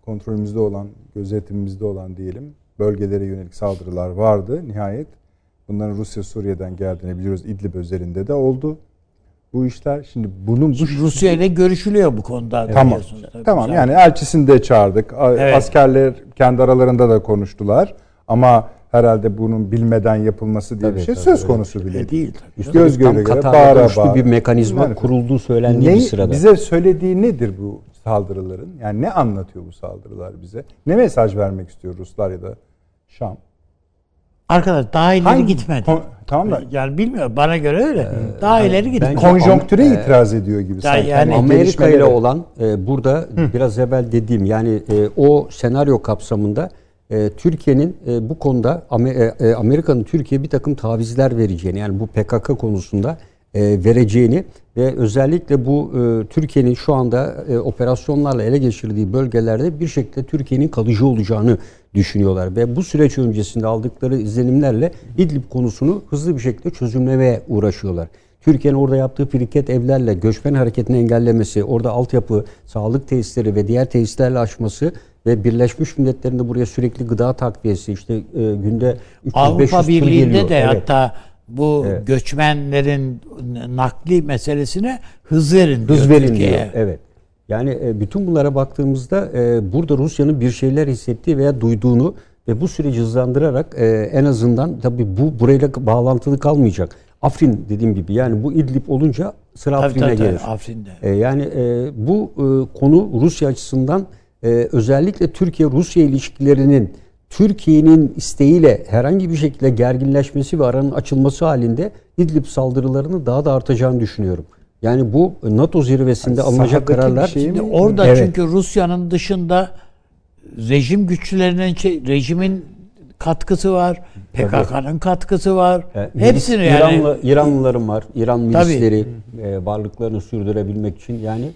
kontrolümüzde olan, gözetimimizde olan diyelim bölgelere yönelik saldırılar vardı nihayet. Bunların Rusya Suriye'den geldiğini biliyoruz. İdlib özelinde de oldu. Bu işler şimdi bunun bu Şimdi Rusya ile görüşülüyor bu konuda. Tamam. biliyorsunuz. Tabii Tamam yani elçisini de çağırdık. Evet. Askerler kendi aralarında da konuştular. Ama herhalde bunun bilmeden yapılması diye Tabii, bir şey tabii, söz konusu bile değil. değil. tabii. Göz göre göre bağıra bağıra. bir mekanizma Yani- kurulduğu söylendiği Ne, bir sırada. bize söylediği nedir bu saldırıların? Yani ne anlatıyor bu saldırılar bize? Ne mesaj vermek istiyor Ruslar ya da Şam? Arkadaş daha ileri Hangi- gitmedi. Kon- tamam da Yani bilmiyorum bana göre öyle. daha ileri gitmedi. konjonktüre Am- itiraz ediyor gibi sanki. yani- Amerika ile olan e, burada biraz evvel dediğim yani e, o senaryo kapsamında e, Türkiye'nin e, bu konuda e, e, Amerika'nın Türkiye'ye bir takım tavizler vereceğini yani bu PKK konusunda e, vereceğini ve özellikle bu e, Türkiye'nin şu anda e, operasyonlarla ele geçirdiği bölgelerde bir şekilde Türkiye'nin kalıcı olacağını düşünüyorlar ve bu süreç öncesinde aldıkları izlenimlerle İdlib konusunu hızlı bir şekilde çözümlemeye uğraşıyorlar. Türkiye'nin orada yaptığı biriket evlerle göçmen hareketini engellemesi, orada altyapı, sağlık tesisleri ve diğer tesislerle açması ve Birleşmiş Milletler'in de buraya sürekli gıda takviyesi işte e, günde 300-500 Avrupa Birliği'nde de Evet. hatta bu göçmenlerin nakli meselesine hız verin diyor hız verin Türkiye'ye. diyor. Evet. Yani e, bütün bunlara baktığımızda e, burada Rusya'nın bir şeyler hissettiği veya duyduğunu ve bu süreci hızlandırarak e, en azından tabii bu burayla bağlantılı kalmayacak. Afrin dediğim gibi yani bu İdlib olunca sıra Tabii, Afrin'e tabii, tabii, gelir. Afrin'de. E, yani e, bu e, konu Rusya açısından e, özellikle Türkiye-Rusya ilişkilerinin Türkiye'nin isteğiyle herhangi bir şekilde gerginleşmesi ve aranın açılması halinde İdlib saldırılarını daha da artacağını düşünüyorum. Yani bu NATO zirvesinde Yani alınacak kararlar şey Şimdi mi? orada Evet. çünkü Rusya'nın dışında rejim güçlerinin şey, rejimin katkısı var, PKK'nın katkısı var. e, Hepsini milis- yani İranlı, İranlıların var. İran milisleri e, varlıklarını sürdürebilmek için yani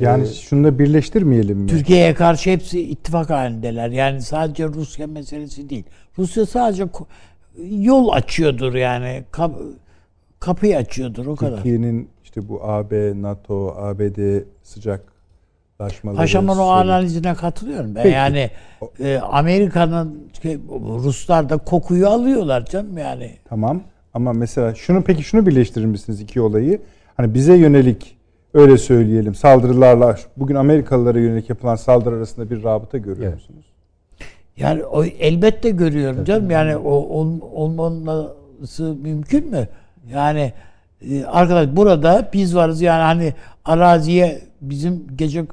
Yani şunu da birleştirmeyelim mi? Türkiye'ye karşı hepsi ittifak halindeler. Yani sadece Rusya meselesi değil. Rusya sadece yol açıyordur yani. Kap- kapıyı açıyordur o kadar. Türkiye'nin işte bu AB, NATO, ABD sıcaklaşmaları. Paşamın o analizine katılıyorum ben. Peki. Yani e, Amerika'nın şey, Ruslar da kokuyu alıyorlar canım yani. Tamam ama mesela şunu peki şunu birleştirir misiniz iki olayı? Hani bize yönelik öyle söyleyelim saldırılarla bugün Amerikalılara yönelik yapılan saldırı arasında bir rabıta görüyor Evet. musunuz? Yani o elbette görüyorum canım. Yani o ol- olmaması mümkün mü? Yani e, arkadaş burada biz varız yani hani araziye bizim gece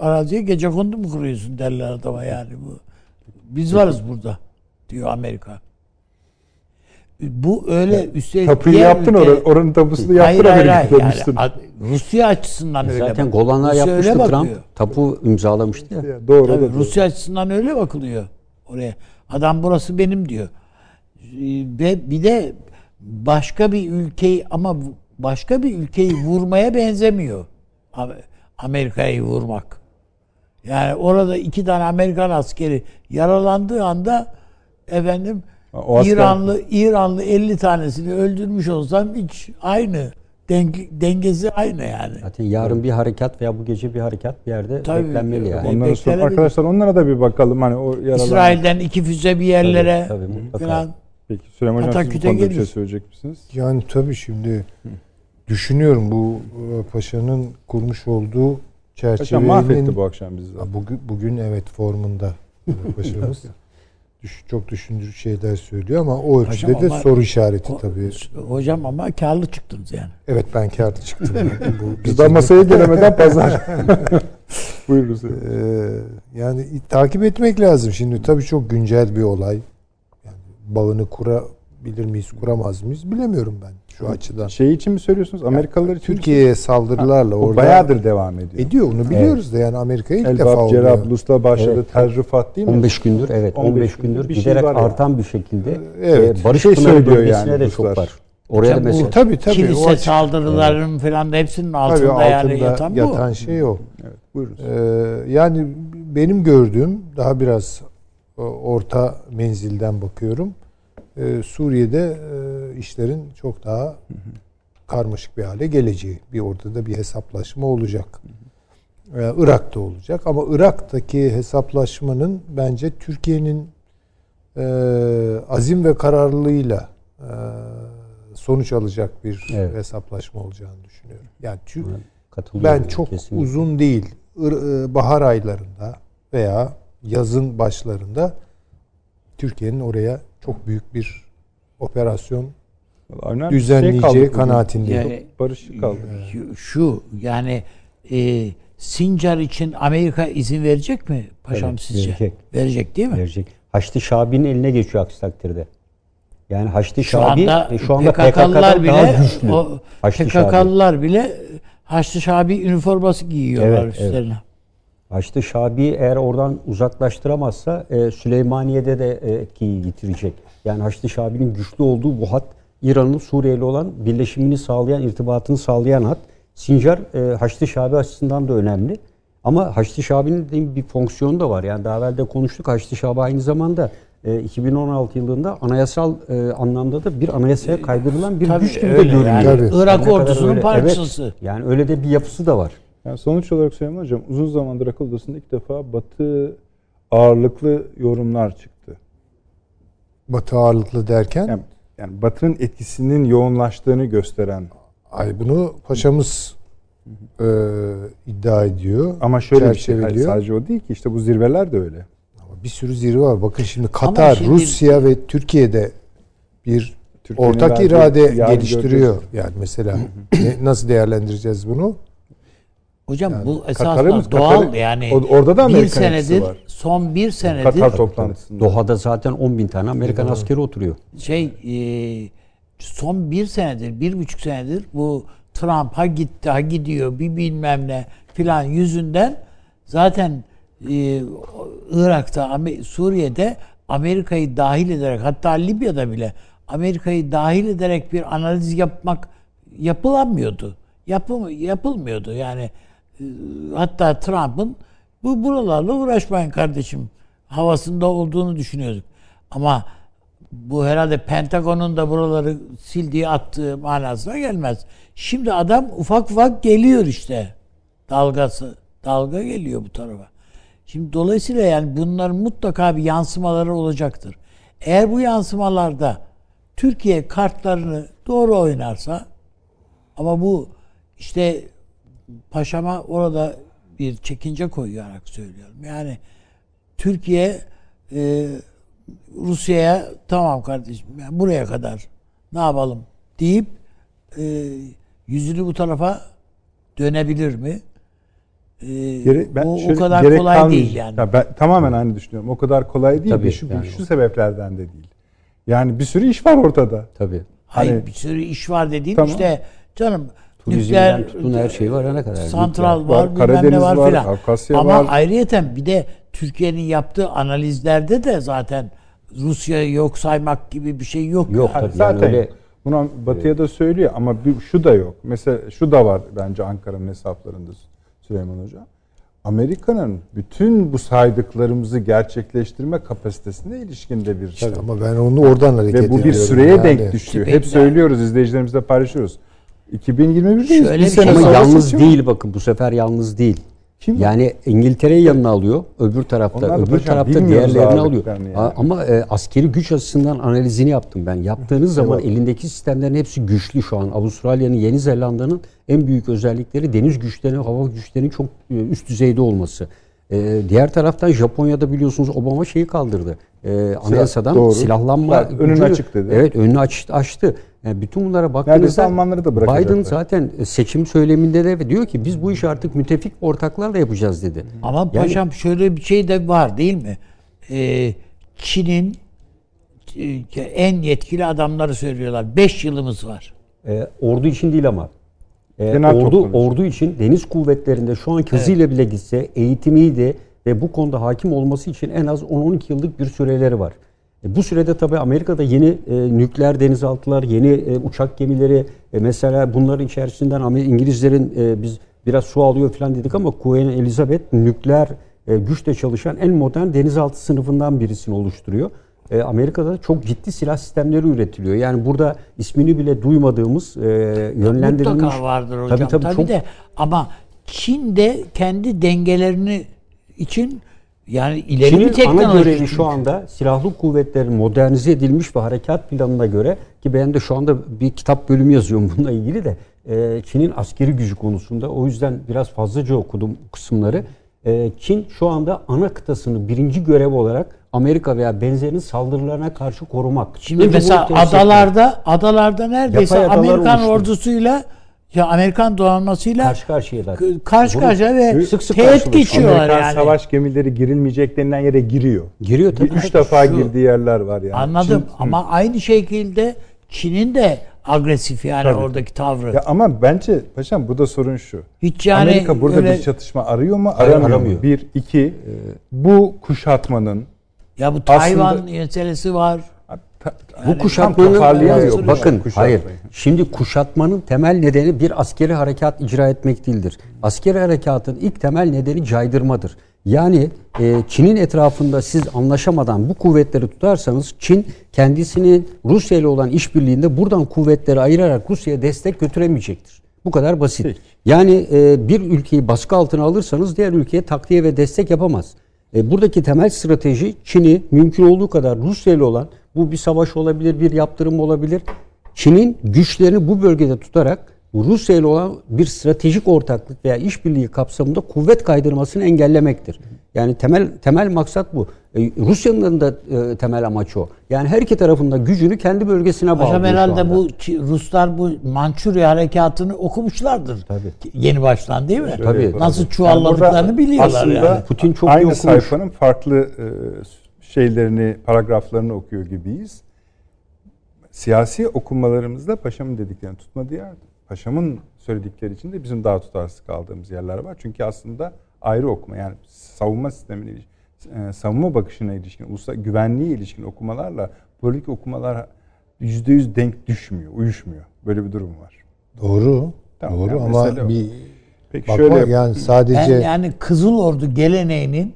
araziye gece kondu mu kuruyorsun derler adama yani bu. Biz varız burada diyor Amerika. Bu öyle üstelik Tapuyu diğer yaptın ülke- or- oranın tapusunu yaptın hayır hayır. Yani Rusya açısından öyle. zaten Golanlar Rusya öyle yapmıştı bakıyor. Trump. Tapu imzalamıştı ya. Ya, Doğru. Tabii doğru. Rusya açısından öyle bakılıyor oraya. Adam burası benim diyor. Ee, Ve bir de başka bir ülkeyi ama başka bir ülkeyi vurmaya benzemiyor. Am- Amerika'yı vurmak. Yani orada iki tane Amerikan askeri yaralandığı anda efendim O asker- İranlı İranlı 50 tanesini öldürmüş olsam hiç aynı. Denge, dengesi aynı yani. Zaten yarın bir harekat veya bu gece bir harekat bir yerde Tabii. beklenmeli yani. Onlara beklenebilir. arkadaşlar onlara da bir bakalım hani o yaralan. İsrail'den iki füze bir yerlere Tabii, tabii, mutlaka. falan. Peki Süleyman Hocam siz bu konuda bir şey söyleyecek misiniz? Yani tabii şimdi düşünüyorum bu e, paşanın kurmuş olduğu çerçevenin mahvetti bu akşam bizi. Bugün, bugün evet formunda paşamız. Düş, çok düşündürücü şeyler söylüyor ama o ölçüde Paşam de ama- soru işareti O- tabii. Hocam ama karlı çıktınız yani. Evet ben kârlı çıktım. bu Biz daha masaya gelemeden pazar. Buyurunuz. Ee, yani takip etmek lazım. Şimdi tabii çok güncel bir olay. Yani bağını kurabilir miyiz, kuramaz mıyız bilemiyorum ben şu açıdan. Şey için mi söylüyorsunuz? Amerikalılar için mi Türkiye'ye saldırılarla O orada bayağıdır devam ediyor. ediyor. Onu biliyoruz da yani Amerika'ya ilk defa Elbap, oluyor. Cerablus'la başladı. Evet. Tel Rifat değil mi? 15 gündür evet 15, 15 gündür bir şey giderek ya. artan bir şekilde Evet. e, Barış şey Pınarı söylüyor bölgesine yani de Ruslar. çok var. Oraya bu- mesela Tabii tabii. o Kilise saldırılarının falan da hepsinin altında, tabii altında yani yatan, yatan, bu. şey o. Evet, buyurunuz. Ee, yani benim gördüğüm daha biraz e, orta menzilden bakıyorum. Ee, Suriye'de e, işlerin çok daha karmaşık bir hale geleceği. Bir orada da bir hesaplaşma olacak. Ee, Irak'ta olacak ama Irak'taki hesaplaşmanın bence Türkiye'nin e, azim ve kararlılığıyla e, sonuç alacak bir Evet. hesaplaşma olacağını düşünüyorum. Yani Tü- Ben çok kesinlikle. uzun değil e, bahar aylarında veya yazın başlarında Türkiye'nin oraya çok büyük bir operasyon bir şey düzenleyeceği bugün. kanaatindeyim. Yani Barışık kaldı. şu, yani e, Sincar için Amerika izin verecek mi paşam Evet, sizce? verecek. Verecek değil mi? verecek. Haçlı Şabi'nin eline geçiyor aksi takdirde. Yani Haçlı Şu Şabi anda, e, şu anda PKK'lılar PKK'dan bile daha güçlü. o Haçlı Şabi. PKK'lılar bile Haçlı Şabi üniforması giyiyorlar Evet, üstlerine. Haçlı Şabi eğer oradan uzaklaştıramazsa e, Süleymaniye'de de e, etkiyi yitirecek. Yani Haçlı Şabi'nin güçlü olduğu bu hat İran'ın Suriye'li olan birleşimini sağlayan, irtibatını sağlayan hat. Sincar e, Haçlı Şabi açısından da önemli. Ama Haçlı Şabi'nin bir fonksiyonu da var. Yani daha evvel de konuştuk. Haçlı Şabi aynı zamanda e, 2016 yılında anayasal e, anlamda da bir anayasaya kaydırılan bir Tabii güç gibi de öyle görünüyor. yani. Tabii. Irak Ne kadar ordusunun öyle- parçası. Evet, yani öyle de bir yapısı da var. Yani sonuç olarak Süleyman Hocam uzun zamandır akıl odasında ilk defa Batı ağırlıklı yorumlar çıktı. Batı ağırlıklı derken Yani, yani Batı'nın etkisinin yoğunlaştığını gösteren ay bunu paşamız e, iddia ediyor. ama şöyle bir şey hayır, sadece o değil ki işte bu zirveler de öyle. Ama bir sürü zirve var. Bakın şimdi Katar, şimdi- Rusya ve Türkiye'de bir Türkiye'nin ortak irade geliştiriyor. Yani mesela ne- nasıl değerlendireceğiz bunu? Hocam Yani bu esasında doğal Katar'ı- yani. o- orada da bir Amerikan senedir, var. son bir senedir Katar toplantısında. Doha'da zaten 10 bin tane Amerikan askeri oturuyor. şey e, son bir senedir, bir buçuk senedir bu Trump ha gitti ha gidiyor bir bilmem ne filan yüzünden zaten e, Irak'ta, Suriye'de Amerika'yı dahil ederek hatta Libya'da bile Amerika'yı dahil ederek bir analiz yapmak yapılamıyordu. Yapım, yapılmıyordu yani. Hatta Trump'ın bu buralarla uğraşmayın kardeşim havasında olduğunu düşünüyorduk. Ama bu herhalde Pentagon'un da buraları sildiği attığı manasına gelmez. Şimdi adam ufak ufak geliyor işte. Dalgası. Dalga geliyor bu tarafa. Şimdi dolayısıyla yani bunların mutlaka bir yansımaları olacaktır. Eğer bu yansımalarda Türkiye kartlarını doğru oynarsa ama bu işte paşama orada bir çekince koyarak söylüyorum. Yani Türkiye e, Rusya'ya tamam kardeşim yani buraya kadar ne yapalım deyip e, yüzünü bu tarafa dönebilir mi? E, Gere- ben o, o şöyle kadar gerek kolay kalmayacak. değil yani. Ya ben tamamen aynı düşünüyorum. O kadar kolay değil. Tabii, şu, yani şu o- sebeplerden de değil. Yani bir sürü iş var ortada. Tabii. Hayır Hani- bir sürü iş var dediğin Tamam. işte canım Turizmden nükleer tutun her şey var ne kadar. santral Nükleer var, var, Karadeniz ne var, var, filan. Kafkasya Ama var. ayrıyeten bir de Türkiye'nin yaptığı analizlerde de zaten Rusya'yı yok saymak gibi bir şey yok. Yok yani. tabii Zaten yani öyle Bunu Batı'ya da söylüyor ama bir, şu da yok. Mesela şu da var bence Ankara'nın hesaplarında Süleyman Hoca. Amerika'nın bütün bu saydıklarımızı gerçekleştirme kapasitesine ilişkinde bir Tabii ama ben onu oradan hareket ve bu bir ediyorum. süreye Yani denk düşüyor. Hep söylüyoruz, izleyicilerimizle paylaşıyoruz. 2021'deyiz. Şöyle bir bir sene şey ama sonra yalnız seçim. değil bakın bu sefer yalnız değil. Kim? Yani İngiltere'yi yanına alıyor. Öbür tarafta Onlar da öbür paşam tarafta bilmiyoruz diğerlerini alıyor. ağırlıklarını yani. A- Ama e, askeri güç açısından analizini yaptım ben. Yaptığınız zaman elindeki sistemlerin hepsi güçlü şu an. Avustralya'nın, Yeni Zelanda'nın en büyük özellikleri deniz güçlerinin, hava güçlerinin çok e, üst düzeyde olması. E, diğer taraftan Japonya'da biliyorsunuz Obama şeyi kaldırdı. E, anayasadan doğru. silahlanma Var, önünü gücünü- açık dedi. Evet önünü açtı. açtı. Yani bütün bunlara baktığınızda Almanları da. Biden zaten seçim söyleminde de diyor ki biz bu işi artık müttefik ortaklarla yapacağız dedi. Ama Yani- paşam şöyle bir şey de var değil mi? Ee, Çin'in e, en yetkili adamları söylüyorlar. 5 yılımız var. E, ordu için değil ama. E, Genel ordu ordu için deniz kuvvetlerinde şu anki hızıyla bile gitse eğitimiydi ve bu konuda hakim olması için en az 10-12 yıllık bir süreleri var. E, bu sürede tabii Amerika'da yeni e, nükleer denizaltılar, yeni e, uçak gemileri e, mesela bunların içerisinden İngilizlerin e, biz biraz su alıyor falan dedik ama Queen Elizabeth nükleer e, güçle çalışan en modern denizaltı sınıfından birisini oluşturuyor. E, Amerika'da çok ciddi silah sistemleri üretiliyor. Yani burada ismini bile duymadığımız e, yönlendirilmiş. Mutlaka vardır hocam. Tabii, Tabii tabii çok de ama Çin de kendi dengelerini için yani ileri bir Çin'in teknoloji. ana görevi şu anda silahlı kuvvetlerin modernize edilmiş ve harekat planına göre ki ben de şu anda bir kitap bölümü yazıyorum bununla ilgili de e, Çin'in askeri gücü konusunda o yüzden biraz fazlaca okudum kısımları. E, Çin şu anda ana kıtasını birinci görev olarak Amerika veya benzerinin saldırılarına karşı korumak. Şimdi Önce mesela tesis etmek. adalarda adalarda neredeyse adalar Amerikan oluştu. ordusuyla ya Amerikan donanmasıyla karşı karşıyalar. karşı karşıya ve sık sık teğet geçiyorlar Amerikan yani. savaş gemileri girilmeyecek denilen yere giriyor. Giriyor tabii. Üç defa Şu- girdiği yerler var yani. Anladım Çin- ama aynı şekilde Çin'in de agresif yani Tabii. oradaki tavrı. Ya ama bence paşam burada sorun şu. Hiç yani Amerika burada öyle- bir çatışma arıyor mu? Aramıyor, aramıyor. mu? Bir, iki. bu kuşatmanın ya bu Aslında- Tayvan meselesi var. ta- Bu tam kuşatmanın bakın Kuşatmayı. hayır. Şimdi kuşatmanın temel nedeni bir askeri harekat icra etmek değildir. Askeri harekatın ilk temel nedeni caydırmadır. Yani e, Çin'in etrafında siz anlaşamadan bu kuvvetleri tutarsanız Çin kendisinin Rusya ile olan işbirliğinde buradan kuvvetleri ayırarak Rusya'ya destek götüremeyecektir. Bu kadar basit. Peki. Yani e, bir ülkeyi baskı altına alırsanız diğer ülkeye takviye ve destek yapamaz. E, buradaki temel strateji Çin'i mümkün olduğu kadar Rusya ile olan bu bir savaş olabilir, bir yaptırım olabilir. Çin'in güçlerini bu bölgede tutarak Rusya ile olan bir stratejik ortaklık veya işbirliği kapsamında kuvvet kaydırmasını engellemektir. Yani temel temel maksat bu. E, Rusya'nın da e, temel amacı o. Yani her iki tarafında gücünü kendi bölgesine bağlıyor Hocam şu herhalde anda. bu Ruslar bu Mançurya harekatını okumuşlardır. Tabii. Yeni baştan değil mi? Tabii. Nasıl Yani çuvalladıklarını burada biliyorlar aslında yani. Putin çok iyi aynı okumuş. sayfanın farklı e, şeylerini, paragraflarını okuyor gibiyiz. Siyasi okumalarımızda paşamın dediklerini tutmadığı yerde. Paşamın söyledikleri için de bizim daha tutarsız kaldığımız yerler var. Çünkü aslında ayrı okuma yani savunma sistemine ilişkin, e, savunma bakışına ilişkin, ulusal güvenliğe ilişkin okumalarla politik okumalar yüzde yüz denk düşmüyor, uyuşmuyor. Böyle bir durum var. Doğru. Tamam, Doğru yani ama bir Peki bakma şöyle yani sadece Ben yani Kızıl Ordu geleneğinin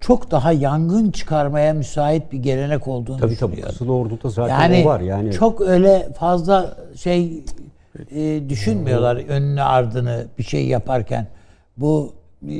çok daha yangın çıkarmaya müsait bir gelenek olduğunu Tabii tabii. düşünüyorum. Kızıl Ordu'da zaten Yani, o var. Yani çok öyle fazla şey e, düşünmüyorlar önünü ardını bir şey yaparken. Bu e,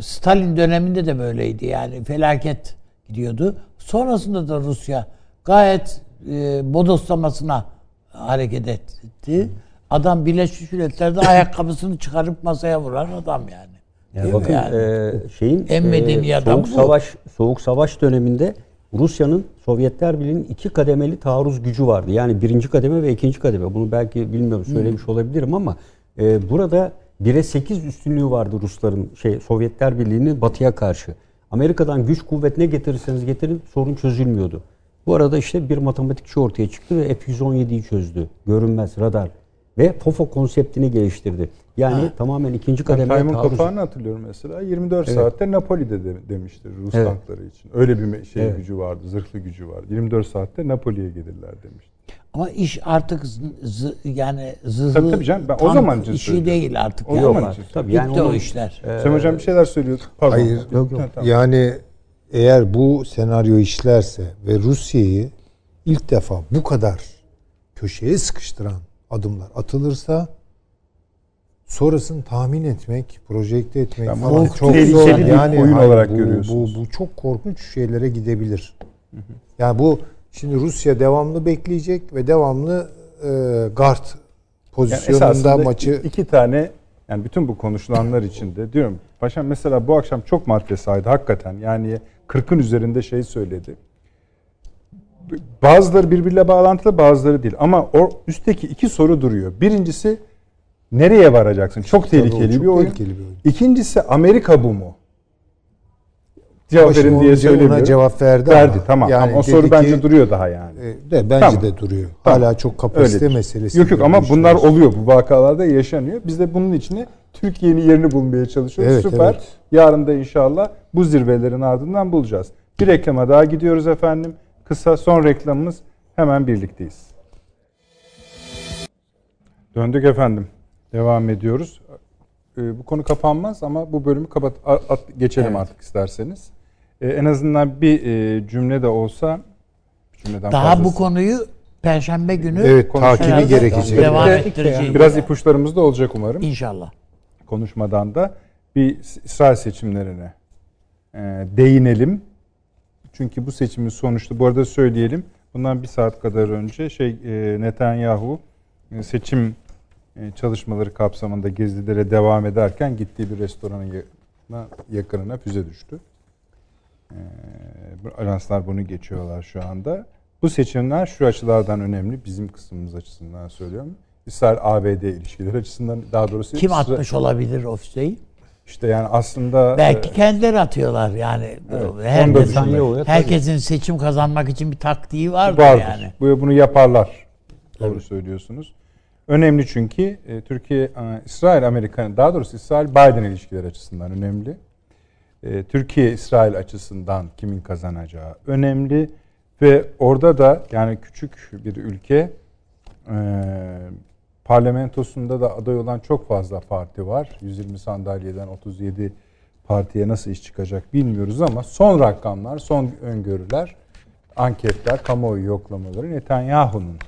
Stalin döneminde de böyleydi yani felaket gidiyordu. Sonrasında da Rusya gayet e, bodoslamasına hareket etti. Adam Birleşmiş Milletler'de ayakkabısını çıkarıp masaya vuran adam yani. Yani Değil bakın yani? e, şeyin En medeni adam soğuk bu. savaş soğuk savaş döneminde Rusya'nın Sovyetler Birliği'nin iki kademeli taarruz gücü vardı. Yani birinci kademe ve ikinci kademe. Bunu belki bilmiyorum söylemiş olabilirim ama e, burada 1'e 8 üstünlüğü vardı Rusların şey Sovyetler Birliği'nin batıya karşı. Amerika'dan güç kuvvet ne getirirseniz getirin sorun çözülmüyordu. Bu arada işte bir matematikçi ortaya çıktı ve F-117'yi çözdü. Görünmez radar. Ve FOFO konseptini geliştirdi. Yani tamamen ikinci Ben kademe Taymun taarruz. Kapağı'nı hatırlıyorum mesela. 24 Evet. saatte Napoli'de de demiştir Rus Evet. tankları için. Öyle bir şey Evet. gücü vardı, zırhlı gücü vardı. 24 saatte Napoli'ye gelirler demiş. Ama iş artık z- z- yani zırhlı Tabii tabii canım, ben o zaman için işi söylüyorum. değil artık. O yani. zaman için abi, tabii Bitti yani o onun- işler. Süleyman Hocam bir şeyler söylüyordu. Pardon. Hayır. Yok, yok. Ha, tamam. yani eğer bu senaryo işlerse ve Rusya'yı ilk defa bu kadar köşeye sıkıştıran adımlar atılırsa sonrasını tahmin etmek, projekte etmek Tamam. falan Çok zor. bir Yani oyun hayır, olarak bu, görüyorsunuz. Bu, bu çok korkunç şeylere gidebilir. Yani bu şimdi Rusya devamlı bekleyecek ve devamlı e, guard Yani pozisyonunda esasında maçı iki tane yani bütün bu konuşulanlar içinde diyorum paşam mesela bu akşam çok madde saydı hakikaten yani 40'ın üzerinde şey söyledi. Bazıları birbiriyle bağlantılı bazıları değil ama o üstteki iki soru duruyor. Birincisi nereye varacaksın? Çok Tabii tehlikeli çok bir oyun. tehlikeli bir oyun. İkincisi Amerika bu mu? Cevap verin diye söylemiyorum. Ona cevap verdi, Verdi ama tamam. yani tamam. O soru ki, bence duruyor daha yani. e, de bence Tamam. de duruyor. Tamam. Hala çok kapasite Öyledir. meselesi. Yok yok ama bunlar oluyor. Bu vakalarda yaşanıyor. Biz de bunun içine Türkiye'nin yerini bulmaya çalışıyoruz. Evet, Süper. evet. Yarın da inşallah bu zirvelerin ardından bulacağız. Bir reklama daha gidiyoruz efendim. Kısa son reklamımız hemen birlikteyiz. Döndük efendim. Devam ediyoruz. Ee, bu konu kapanmaz ama bu bölümü kapat at- geçelim Evet. artık isterseniz. Ee, en azından bir e, cümle de olsa cümleden Daha bu fazlası. konuyu Perşembe günü Evet takibi gerekecek. Devam de ettireceğiz. Biraz ipuçlarımız da olacak umarım. İnşallah. konuşmadan da bir İsrail seçimlerine e, değinelim. Çünkü bu seçimin sonuçta bu arada söyleyelim. Bundan bir saat kadar önce şey e, Netanyahu e, seçim e, çalışmaları kapsamında gezilere devam ederken gittiği bir restoranın ya- yakınına füze düştü. E, ajanslar bunu geçiyorlar şu anda. Bu seçimler şu açılardan önemli. Bizim kısmımız açısından söylüyorum. İsrail-ABD ilişkileri açısından daha doğrusu Kim atmış olabilir o füzeyi? işte yani aslında Belki e, kendileri atıyorlar yani. Evet, onu da Herkesin, seçim kazanmak için bir taktiği vardır, vardır. yani. Bu bunu yaparlar. Doğru Tabii. söylüyorsunuz. Önemli çünkü e, Türkiye, e, İsrail, Amerika, daha doğrusu İsrail Biden ilişkileri açısından önemli. E, Türkiye İsrail açısından kimin kazanacağı önemli ve orada da yani küçük bir ülke parlamentosunda da aday olan çok fazla parti var. 120 sandalyeden 37 partiye nasıl iş çıkacak bilmiyoruz ama son rakamlar, son öngörüler, anketler, kamuoyu yoklamaları Netanyahu'nun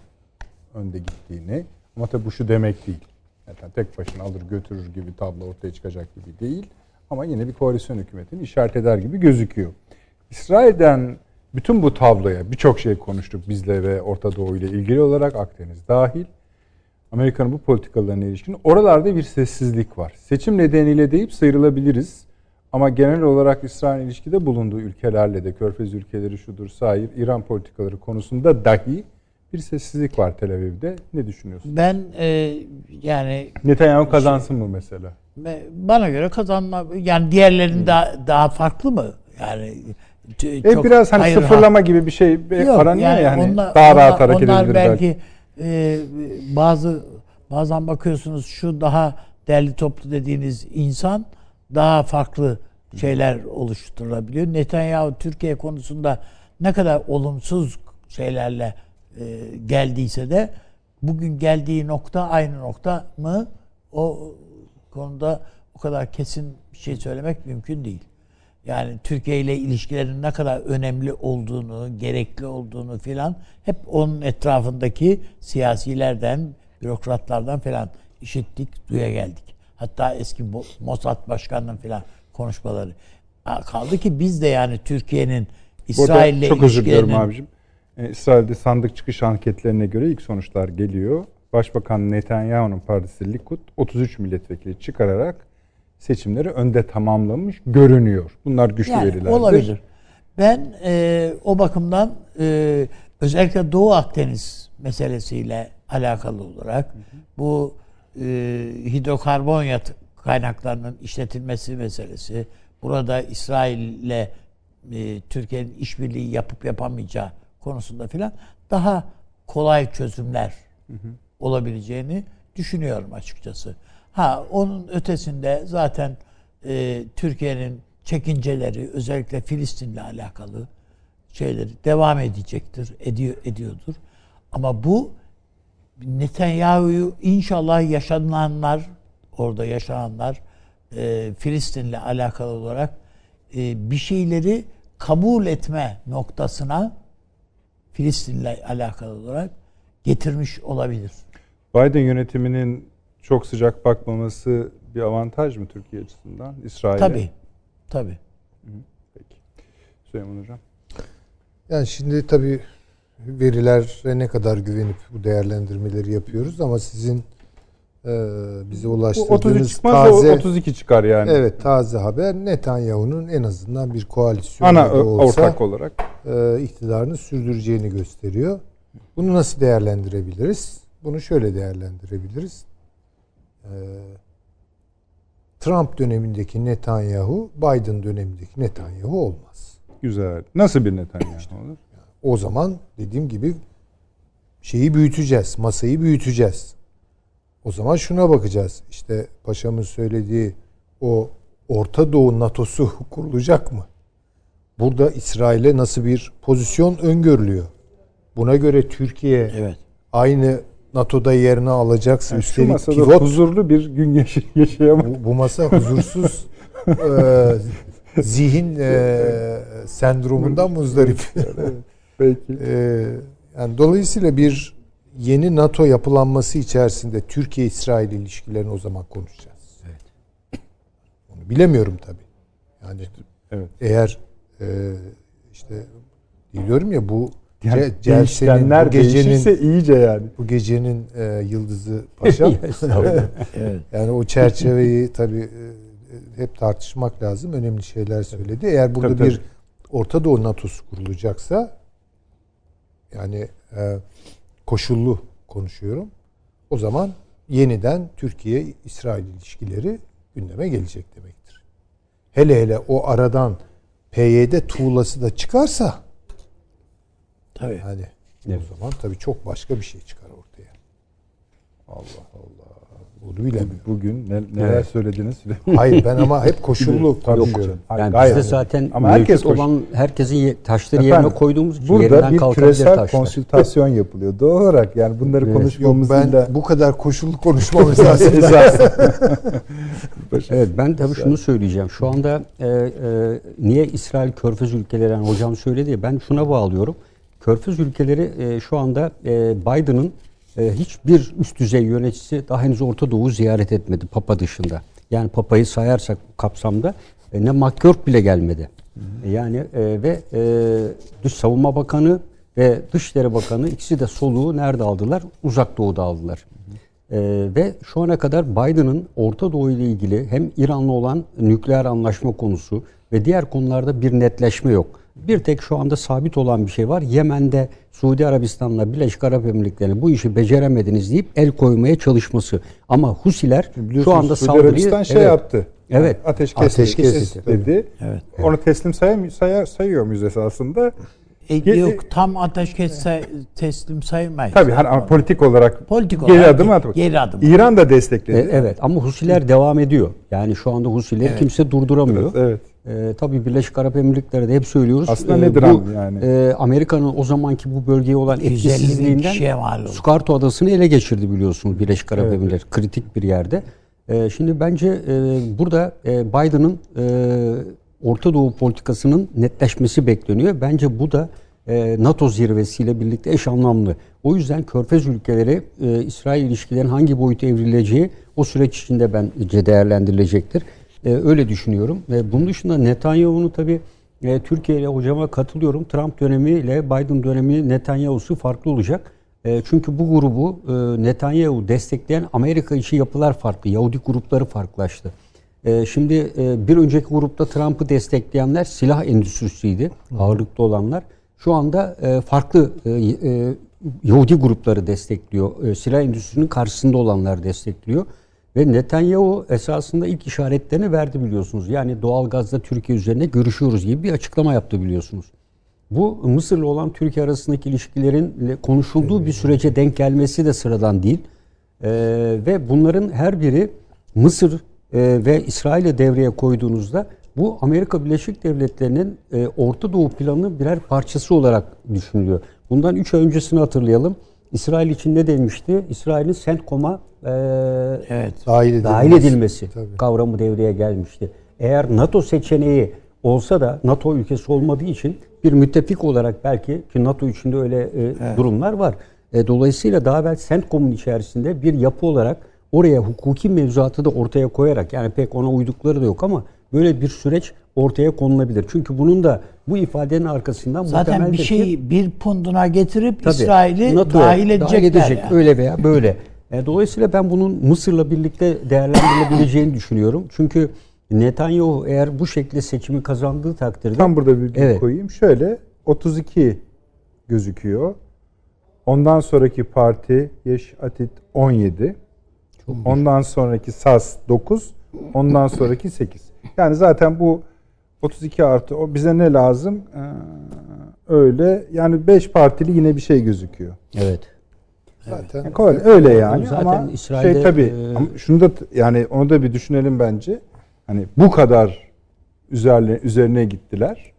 önde gittiğini ama tabii bu şu demek değil. Yani tek başına alır götürür gibi tablo ortaya çıkacak gibi değil. Ama yine bir koalisyon hükümetini işaret eder gibi gözüküyor. İsrail'den bütün bu tabloya birçok şey konuştuk bizle ve Orta Doğu ile ilgili olarak Akdeniz dahil. Amerika'nın bu politikalarına ilişkin oralarda bir sessizlik var. Seçim nedeniyle deyip sıyrılabiliriz. Ama genel olarak İsrail ilişkide bulunduğu ülkelerle de Körfez ülkeleri şudur sahip İran politikaları konusunda dahi bir sessizlik var Tel Aviv'de. Ne düşünüyorsun? Ben e, yani Netanyahu kazansın mı mesela? Bana göre kazanma yani diğerlerin daha daha farklı mı? Yani Hep çok- biraz hani hayır, sıfırlama gibi bir şey Yok, aranıyor ya yani onlar- daha onlar- rahat hareket onlar belki, belki. e, bazı bazen bakıyorsunuz şu daha derli toplu dediğiniz insan daha farklı şeyler oluşturabiliyor. Netanyahu Türkiye konusunda ne kadar olumsuz şeylerle e, geldiyse de bugün geldiği nokta aynı nokta mı? O konuda o kadar kesin bir şey söylemek mümkün değil. Yani Türkiye ile ilişkilerin ne kadar önemli olduğunu, gerekli olduğunu filan hep onun etrafındaki siyasilerden, bürokratlardan filan işittik, duya geldik. Hatta eski Mossad başkanının filan konuşmaları. Kaldı ki biz de yani Türkiye'nin İsrail Burada ile çok özür diliyorum ilişkilerinin abicim. Ee, İsrail'de sandık çıkış anketlerine göre ilk sonuçlar geliyor. Başbakan Netanyahu'nun partisi Likud 33 milletvekili çıkararak seçimleri önde tamamlamış görünüyor. Bunlar güçlü Yani verilerdir. olabilir. Ben e, o bakımdan e, özellikle Doğu Akdeniz meselesiyle alakalı olarak bu e, hidrokarbon kaynaklarının işletilmesi meselesi, burada İsrail ile e, Türkiye'nin işbirliği yapıp yapamayacağı konusunda filan daha kolay çözümler olabileceğini düşünüyorum açıkçası. Ha onun ötesinde zaten e, Türkiye'nin çekinceleri özellikle Filistin'le alakalı şeyleri devam edecektir, ediyor ediyordur. Ama bu Netanyahu'yu inşallah yaşananlar, orada yaşananlar e, Filistin'le alakalı olarak e, bir şeyleri kabul etme noktasına Filistin'le alakalı olarak getirmiş olabilir. Biden yönetiminin çok sıcak bakmaması bir avantaj mı Türkiye açısından? İsrail'e. Tabii. Tabii. Peki. Süleyman Hocam. Yani şimdi tabii verilere ne kadar güvenip bu değerlendirmeleri yapıyoruz ama sizin e, bize ulaştırdığınız 33 çıkmaz taze da 32 çıkar yani. evet taze haber Netanyahu'nun en azından bir koalisyon Ana olsa ortak olarak. E, iktidarını sürdüreceğini gösteriyor. Bunu nasıl değerlendirebiliriz? Bunu şöyle değerlendirebiliriz. E, Trump dönemindeki Netanyahu, Biden dönemindeki Netanyahu olmaz. Güzel. Nasıl bir Netanyahu olur? O zaman dediğim gibi şeyi büyüteceğiz, masayı büyüteceğiz. O zaman şuna bakacağız. İşte paşamın söylediği o Orta Doğu NATO'su kurulacak mı? Burada İsrail'e nasıl bir pozisyon öngörülüyor? Buna göre Türkiye Evet. aynı NATO'da yerini alacaksa Yani üstelik masada pivot huzurlu bir gün yaşa- yaşayamaz. bu, bu masa huzursuz e, zihin e, sendromundan muzdarip. Peki. Ee, yani dolayısıyla bir yeni NATO yapılanması içerisinde Türkiye-İsrail ilişkilerini o zaman konuşacağız. Onu bilemiyorum tabii. Yani Evet. eğer e, işte diyorum ya bu Yani ce- celsenin bu gecenin iyice yani. bu gecenin e, yıldızı. Evet. yani o çerçeveyi tabii e, hep tartışmak lazım. Önemli şeyler söyledi. Eğer burada Tabii, bir Orta Doğu NATO'su kurulacaksa yani e, koşullu konuşuyorum. O zaman yeniden Türkiye-İsrail ilişkileri gündeme gelecek demektir. Hele hele o aradan PYD tuğlası da çıkarsa Tabii. yani Evet. o zaman tabii çok başka bir şey çıkar ortaya. Allah Allah. Bunu bilemiyorum. Bugün ne, neler Evet. söylediniz? Hayır ben ama hep koşullu konuşuyorum. Yani gayet- biz de zaten Ama herkes olan herkesin taşları Efendim, yerine koyduğumuz için Burada yerinden bir küresel taşlar. konsültasyon yapılıyor. Doğal olarak yani bunları Evet. Yok konuşmamızla ben bu kadar koşullu konuşmamız lazım. Evet ben tabii şunu söyleyeceğim. Şu anda e, e, niye İsrail Körfez ülkeleri yani hocam söyledi ya ben şuna bağlıyorum. Körfez ülkeleri e, şu anda e, Biden'ın e, hiçbir üst düzey yöneticisi daha henüz Orta Doğu'yu ziyaret etmedi Papa dışında. Yani Papa'yı sayarsak kapsamda e, ne McGurk bile gelmedi. E, Yani e, ve e, Dış Savunma Bakanı ve Dışişleri Bakanı ikisi de soluğu nerede aldılar? Uzak Doğu'da aldılar. Ee, ve şu ana kadar Biden'ın Orta Doğu ile ilgili hem İran'la olan nükleer anlaşma konusu ve diğer konularda bir netleşme yok. Bir tek şu anda sabit olan bir şey var. Yemen'de Suudi Arabistan'la Birleşik Arap Emirlikleri'ne bu işi beceremediniz deyip el koymaya çalışması. Ama Husiler şu anda Suudi saldırıyı Arabistan şey Evet. yaptı. Evet. Ateşkes, Ateşkes dedi. Evet. Onu teslim say sayar, sayıyor muyuz esasında? E, Ge- yok tam ateşkes say- teslim saymayız. Tabii hani ama politik olarak Politik geri olarak adım atmak. geri adım. İran da destekledi. E, evet ama Husiler devam ediyor. Yani şu anda Husileri kimse durduramıyor. Evet. Ee, tabii Birleşik Arap Emirlikleri de hep söylüyoruz. Aslında Ee, nedir bu, abi yani? e, Amerika'nın o zamanki bu bölgeye olan 250 bin etkisizliğinden oldu. Sukarto Adası'nı ele geçirdi biliyorsunuz Birleşik Arap Evet. Emirlikleri. Kritik bir yerde. Ee, şimdi bence e, burada e, Biden'ın e, Orta Doğu politikasının netleşmesi bekleniyor. Bence bu da e, NATO zirvesiyle birlikte eş anlamlı. O yüzden Körfez ülkeleri e, İsrail ilişkilerin hangi boyuta evrileceği o süreç içinde bence değerlendirilecektir. E, öyle düşünüyorum. Ve bunun dışında Netanyahu'nu tabii e, Türkiye ile hocama katılıyorum. Trump dönemi ile Biden dönemi Netanyahu'su farklı olacak. E, çünkü bu grubu e, Netanyahu destekleyen Amerika içi yapılar farklı. Yahudi grupları farklılaştı. E, şimdi e, bir önceki grupta Trump'ı destekleyenler silah endüstrisiydi. Ağırlıklı olanlar. Şu anda e, farklı e, e, Yahudi grupları destekliyor. E, silah endüstrisinin karşısında olanlar destekliyor. Ve Netanyahu esasında ilk işaretlerini verdi biliyorsunuz. Yani doğalgazda Türkiye üzerine görüşüyoruz gibi bir açıklama yaptı biliyorsunuz. Bu Mısır'la olan Türkiye arasındaki ilişkilerin konuşulduğu bir sürece denk gelmesi de sıradan değil. Ee, ve bunların her biri Mısır e, ve İsrail'e devreye koyduğunuzda bu Amerika Birleşik Devletleri'nin e, Orta Doğu planının birer parçası olarak düşünülüyor. Bundan 3 ay öncesini hatırlayalım. İsrail için ne demişti? İsrail'in CENTCOM'a e, Evet. Dahil edilmesi. dahil edilmesi Tabii. kavramı devreye gelmişti. Eğer NATO seçeneği olsa da NATO ülkesi olmadığı için bir müttefik olarak belki ki NATO içinde öyle e, durumlar var. E, dolayısıyla daha evvel CENTCOM'un içerisinde bir yapı olarak oraya hukuki mevzuatı da ortaya koyarak yani pek ona uydukları da yok ama böyle bir süreç ortaya konulabilir. Çünkü bunun da bu ifadenin arkasından Zaten bir ki- şeyi bir punduna getirip Tabii, İsrail'i dahil edecekler. edecek. yani. Öyle veya böyle. E, dolayısıyla ben bunun Mısır'la birlikte değerlendirilebileceğini düşünüyorum. Çünkü Netanyahu eğer bu şekilde seçimi kazandığı takdirde Tam burada bir Evet. koyayım. Şöyle 32 gözüküyor. Ondan sonraki parti Yeş Atit 17. Ondan sonraki SAS 9. Ondan sonraki 8. Yani zaten bu 32 artı o bize ne lazım? Ee, öyle yani 5 partili yine bir şey gözüküyor. evet. Zaten Yani kolay, öyle yani Zaten ama İsrail'de, şey tabii e, ama şunu da yani onu da bir düşünelim bence. Hani bu kadar üzerine üzerine gittiler.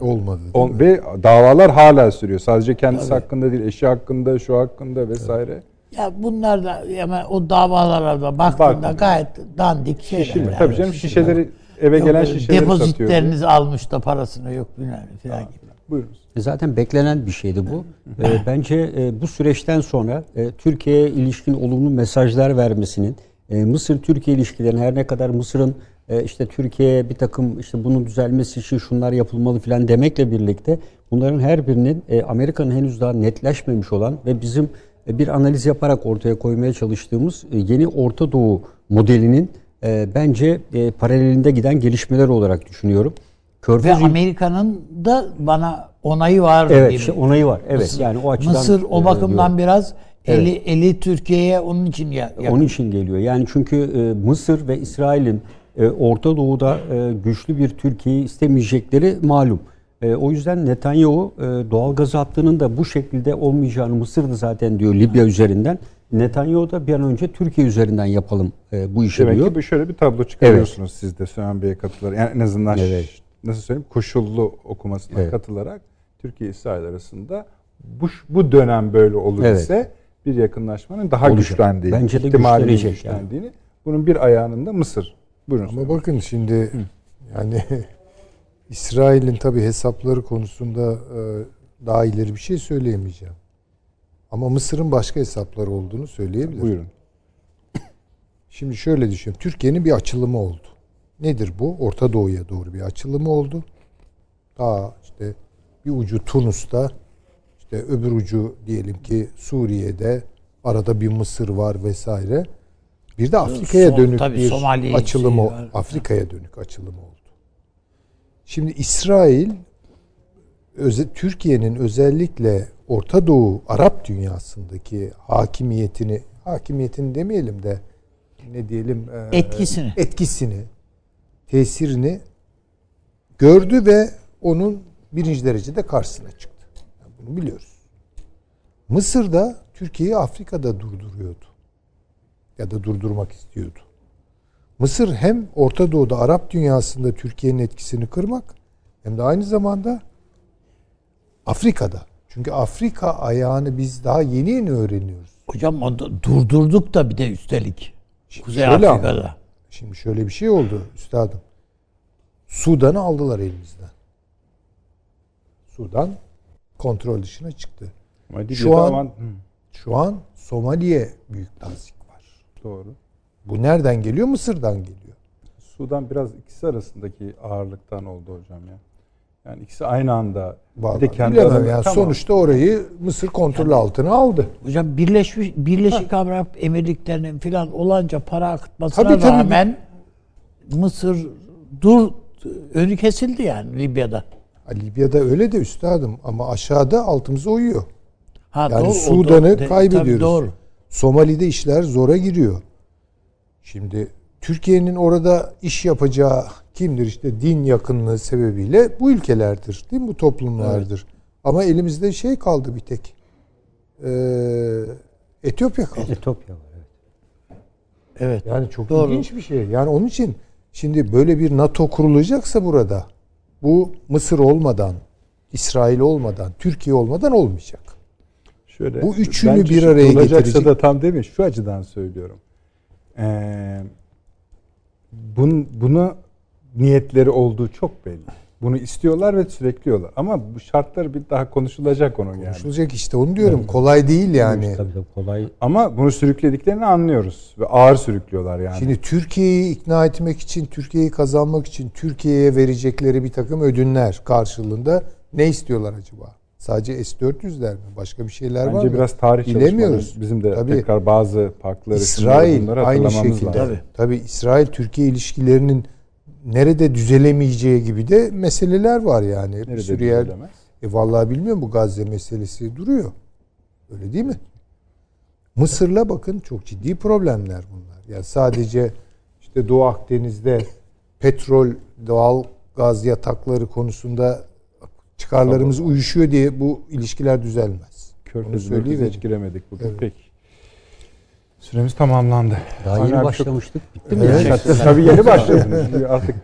olmadı. değil O- mi? ve davalar hala sürüyor. Sadece kendisi hakkında değil, eşi hakkında, şu hakkında vesaire. Ya bunlar da yani o davalara da baktığında Bak. gayet dandik şeyler. Şişirme. yani. Tabii canım şişeleri eve Yok, gelen şişeleri satıyor. Depozitlerinizi almış da parasını yok bilmem falan gibi. Buyurunuz. E, Zaten beklenen bir şeydi bu. E, bence e, bu süreçten sonra e, Türkiye'ye ilişkin olumlu mesajlar vermesinin, e, Mısır-Türkiye ilişkilerinin her ne kadar Mısır'ın e, işte Türkiye'ye bir takım işte bunun düzelmesi için şunlar yapılmalı falan demekle birlikte bunların her birinin e, Amerika'nın henüz daha netleşmemiş olan ve bizim e, bir analiz yaparak ortaya koymaya çalıştığımız e, yeni Orta Doğu modelinin e, bence e, paralelinde giden gelişmeler olarak düşünüyorum. Ve Körfez ül- Amerika'nın da bana onayı var Evet, işte onayı var. Evet, Mısır, yani o açıdan Mısır o e, bakımdan diyorum. biraz eli eli Türkiye'ye onun için ya. Onun için geliyor. Yani çünkü e, Mısır ve İsrail'in e, Orta Doğu'da e, güçlü bir Türkiye'yi istemeyecekleri malum. E, o yüzden Netanyahu e, doğal gaz hattının da bu şekilde olmayacağını Mısır'da zaten diyor Libya üzerinden. Netanyahu da bir an önce Türkiye üzerinden yapalım e, bu işi Demek diyor. ki bu şöyle bir tablo çıkarıyorsunuz siz de Süleyman Bey'e katılarak. Yani en azından Evet. Nasıl söyleyeyim koşullu okumasına Evet. katılarak Türkiye İsrail arasında bu bu dönem böyle olur Evet. ise bir yakınlaşmanın daha Olacak. güçlendiğini, Bence de ihtimalinin güçlenecek yani. Bunun bir ayağının da Mısır. Buyurun. Ama bakın şimdi yani İsrail'in tabi hesapları konusunda e, daha ileri bir şey söyleyemeyeceğim. Ama Mısır'ın başka hesapları olduğunu söyleyebilirim. Buyurun. Şimdi şöyle düşün. Türkiye'nin bir açılımı oldu. Nedir bu? Orta Doğu'ya doğru bir açılımı oldu. Daha işte bir ucu Tunus'ta, işte öbür ucu diyelim ki Suriye'de, arada bir Mısır var vesaire. Bir de Afrika'ya dönük tabii bir Somali açılım şeyi o- var. Afrika'ya dönük açılım oldu. Şimdi İsrail Türkiye'nin özellikle Orta Doğu Arap dünyasındaki hakimiyetini hakimiyetini demeyelim de ne diyelim e, Etkisini. etkisini tesirini gördü ve onun birinci derecede karşısına çıktı. Yani bunu biliyoruz. Mısır da Türkiye'yi Afrika'da durduruyordu. Ya da durdurmak istiyordu. Mısır hem Orta Doğu'da Arap dünyasında Türkiye'nin etkisini kırmak hem de aynı zamanda Afrika'da. Çünkü Afrika ayağını biz daha yeni yeni öğreniyoruz. Hocam onu durdurduk da bir de üstelik. Kuzey Şöyle ama, Afrika'da. Şimdi şöyle bir şey oldu üstadım. Sudan'ı aldılar elimizden. Sudan kontrol dışına çıktı. Şu an- Şu an Somali'ye büyük tazik var. doğru. Bu nereden geliyor? Mısır'dan geliyor. Sudan biraz ikisi arasındaki ağırlıktan oldu hocam ya. Yani ikisi aynı anda. Vallahi bir de kendi bilemem yani Tamam. sonuçta orayı Mısır kontrol altına aldı. Hocam Birleşmiş Birleşik Arap Emirlikleri'nin filan olanca para akıtmasına Tabii, tabii. rağmen Mısır dur önü kesildi yani Libya'da. Ha, Libya'da öyle de üstadım ama aşağıda altımıza uyuyor. Ha, Yani doğru, Sudan'ı doğru. Kaybediyoruz. tabii doğru. Somali'de işler zora giriyor. Şimdi Türkiye'nin orada iş yapacağı kimdir? İşte din yakınlığı sebebiyle bu ülkelerdir. Değil mi? Bu toplumlardır. Ama elimizde şey kaldı bir tek. Ee, Etiyopya kaldı. Etiyopya var. Evet. Evet. Yani çok Doğru. ilginç bir şey. Yani onun için şimdi böyle bir NATO kurulacaksa burada bu Mısır olmadan, İsrail olmadan, Türkiye olmadan olmayacak. Şöyle, Bu üçünü bir araya getirecek- da tam değil mi? Şu açıdan söylüyorum. Ee, bun, buna niyetleri olduğu çok belli. Bunu istiyorlar ve sürekliyorlar. Ama bu şartlar bir daha konuşulacak onun yani. Konuşulacak işte onu diyorum. Kolay değil yani. Tabii tabii kolay. Ama bunu sürüklediklerini anlıyoruz ve ağır sürüklüyorlar yani. Şimdi Türkiye'yi ikna etmek için, Türkiye'yi kazanmak için Türkiye'ye verecekleri bir takım ödünler karşılığında ne istiyorlar acaba? Sadece S-400'ler mi? Başka bir şeyler var Bence mı? biraz tarih Bilemiyoruz. bizim de Tabii. tekrar bazı parkları, İsrail aynı şekilde. lazım. Tabii. Tabii İsrail Türkiye ilişkilerinin nerede düzelemeyeceği gibi de meseleler var yani. Bir Nerede sürü yer- düzelemez? E vallahi bilmiyorum bu Gazze meselesi duruyor. Öyle değil mi? Mısır'la bakın çok ciddi problemler bunlar. Yani sadece işte Doğu Akdeniz'de petrol, doğal gaz yatakları konusunda çıkarlarımız uyuşuyor diye bu ilişkiler düzelmez. Onu Körfez'e hiç giremedik bugün. Evet. Peki. Süremiz tamamlandı. Daha Aynen, yeni çok- başlamıştık. Bitti mi? Evet. Tabii, tabii yeni başladınız. Şimdi artık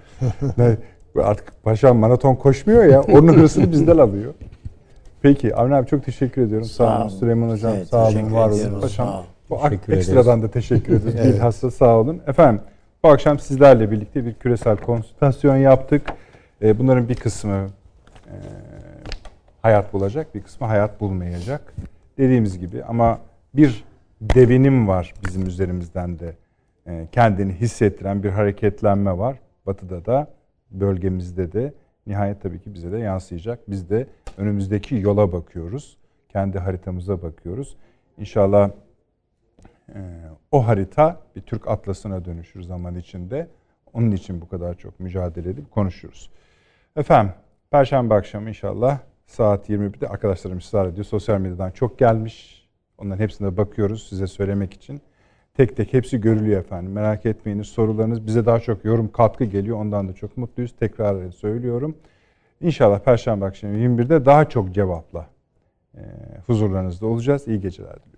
ne, artık paşam maraton koşmuyor ya. Onun hırsını bizden alıyor. Peki Avni abi çok teşekkür ediyorum. Sağ, Sağ olun. Süleyman hocam Evet, sağ olun. Var olun. ediyoruz, Paşam. Bu ak- ekstradan da teşekkür ederiz. Evet. Bilhassa sağ olun. Efendim bu akşam sizlerle birlikte bir küresel konsültasyon yaptık. Ee, bunların bir kısmı e, hayat bulacak, bir kısmı hayat bulmayacak. Dediğimiz gibi ama bir devinim var bizim üzerimizden de e, kendini hissettiren bir hareketlenme var. Batı'da da bölgemizde de nihayet tabii ki bize de yansıyacak. Biz de önümüzdeki yola bakıyoruz. Kendi haritamıza bakıyoruz. İnşallah e, o harita bir Türk atlasına dönüşür zaman içinde. Onun için bu kadar çok mücadele edip konuşuyoruz. Efendim, Perşembe akşamı inşallah saat 21'de arkadaşlarım ısrar ediyor. Sosyal medyadan çok gelmiş. Onların hepsine bakıyoruz size söylemek için. Tek tek hepsi görülüyor efendim. Merak etmeyiniz sorularınız. Bize daha çok yorum katkı geliyor. Ondan da çok mutluyuz. Tekrar söylüyorum. İnşallah Perşembe akşamı 21'de daha çok cevapla huzurlarınızda olacağız. İyi geceler diliyorum.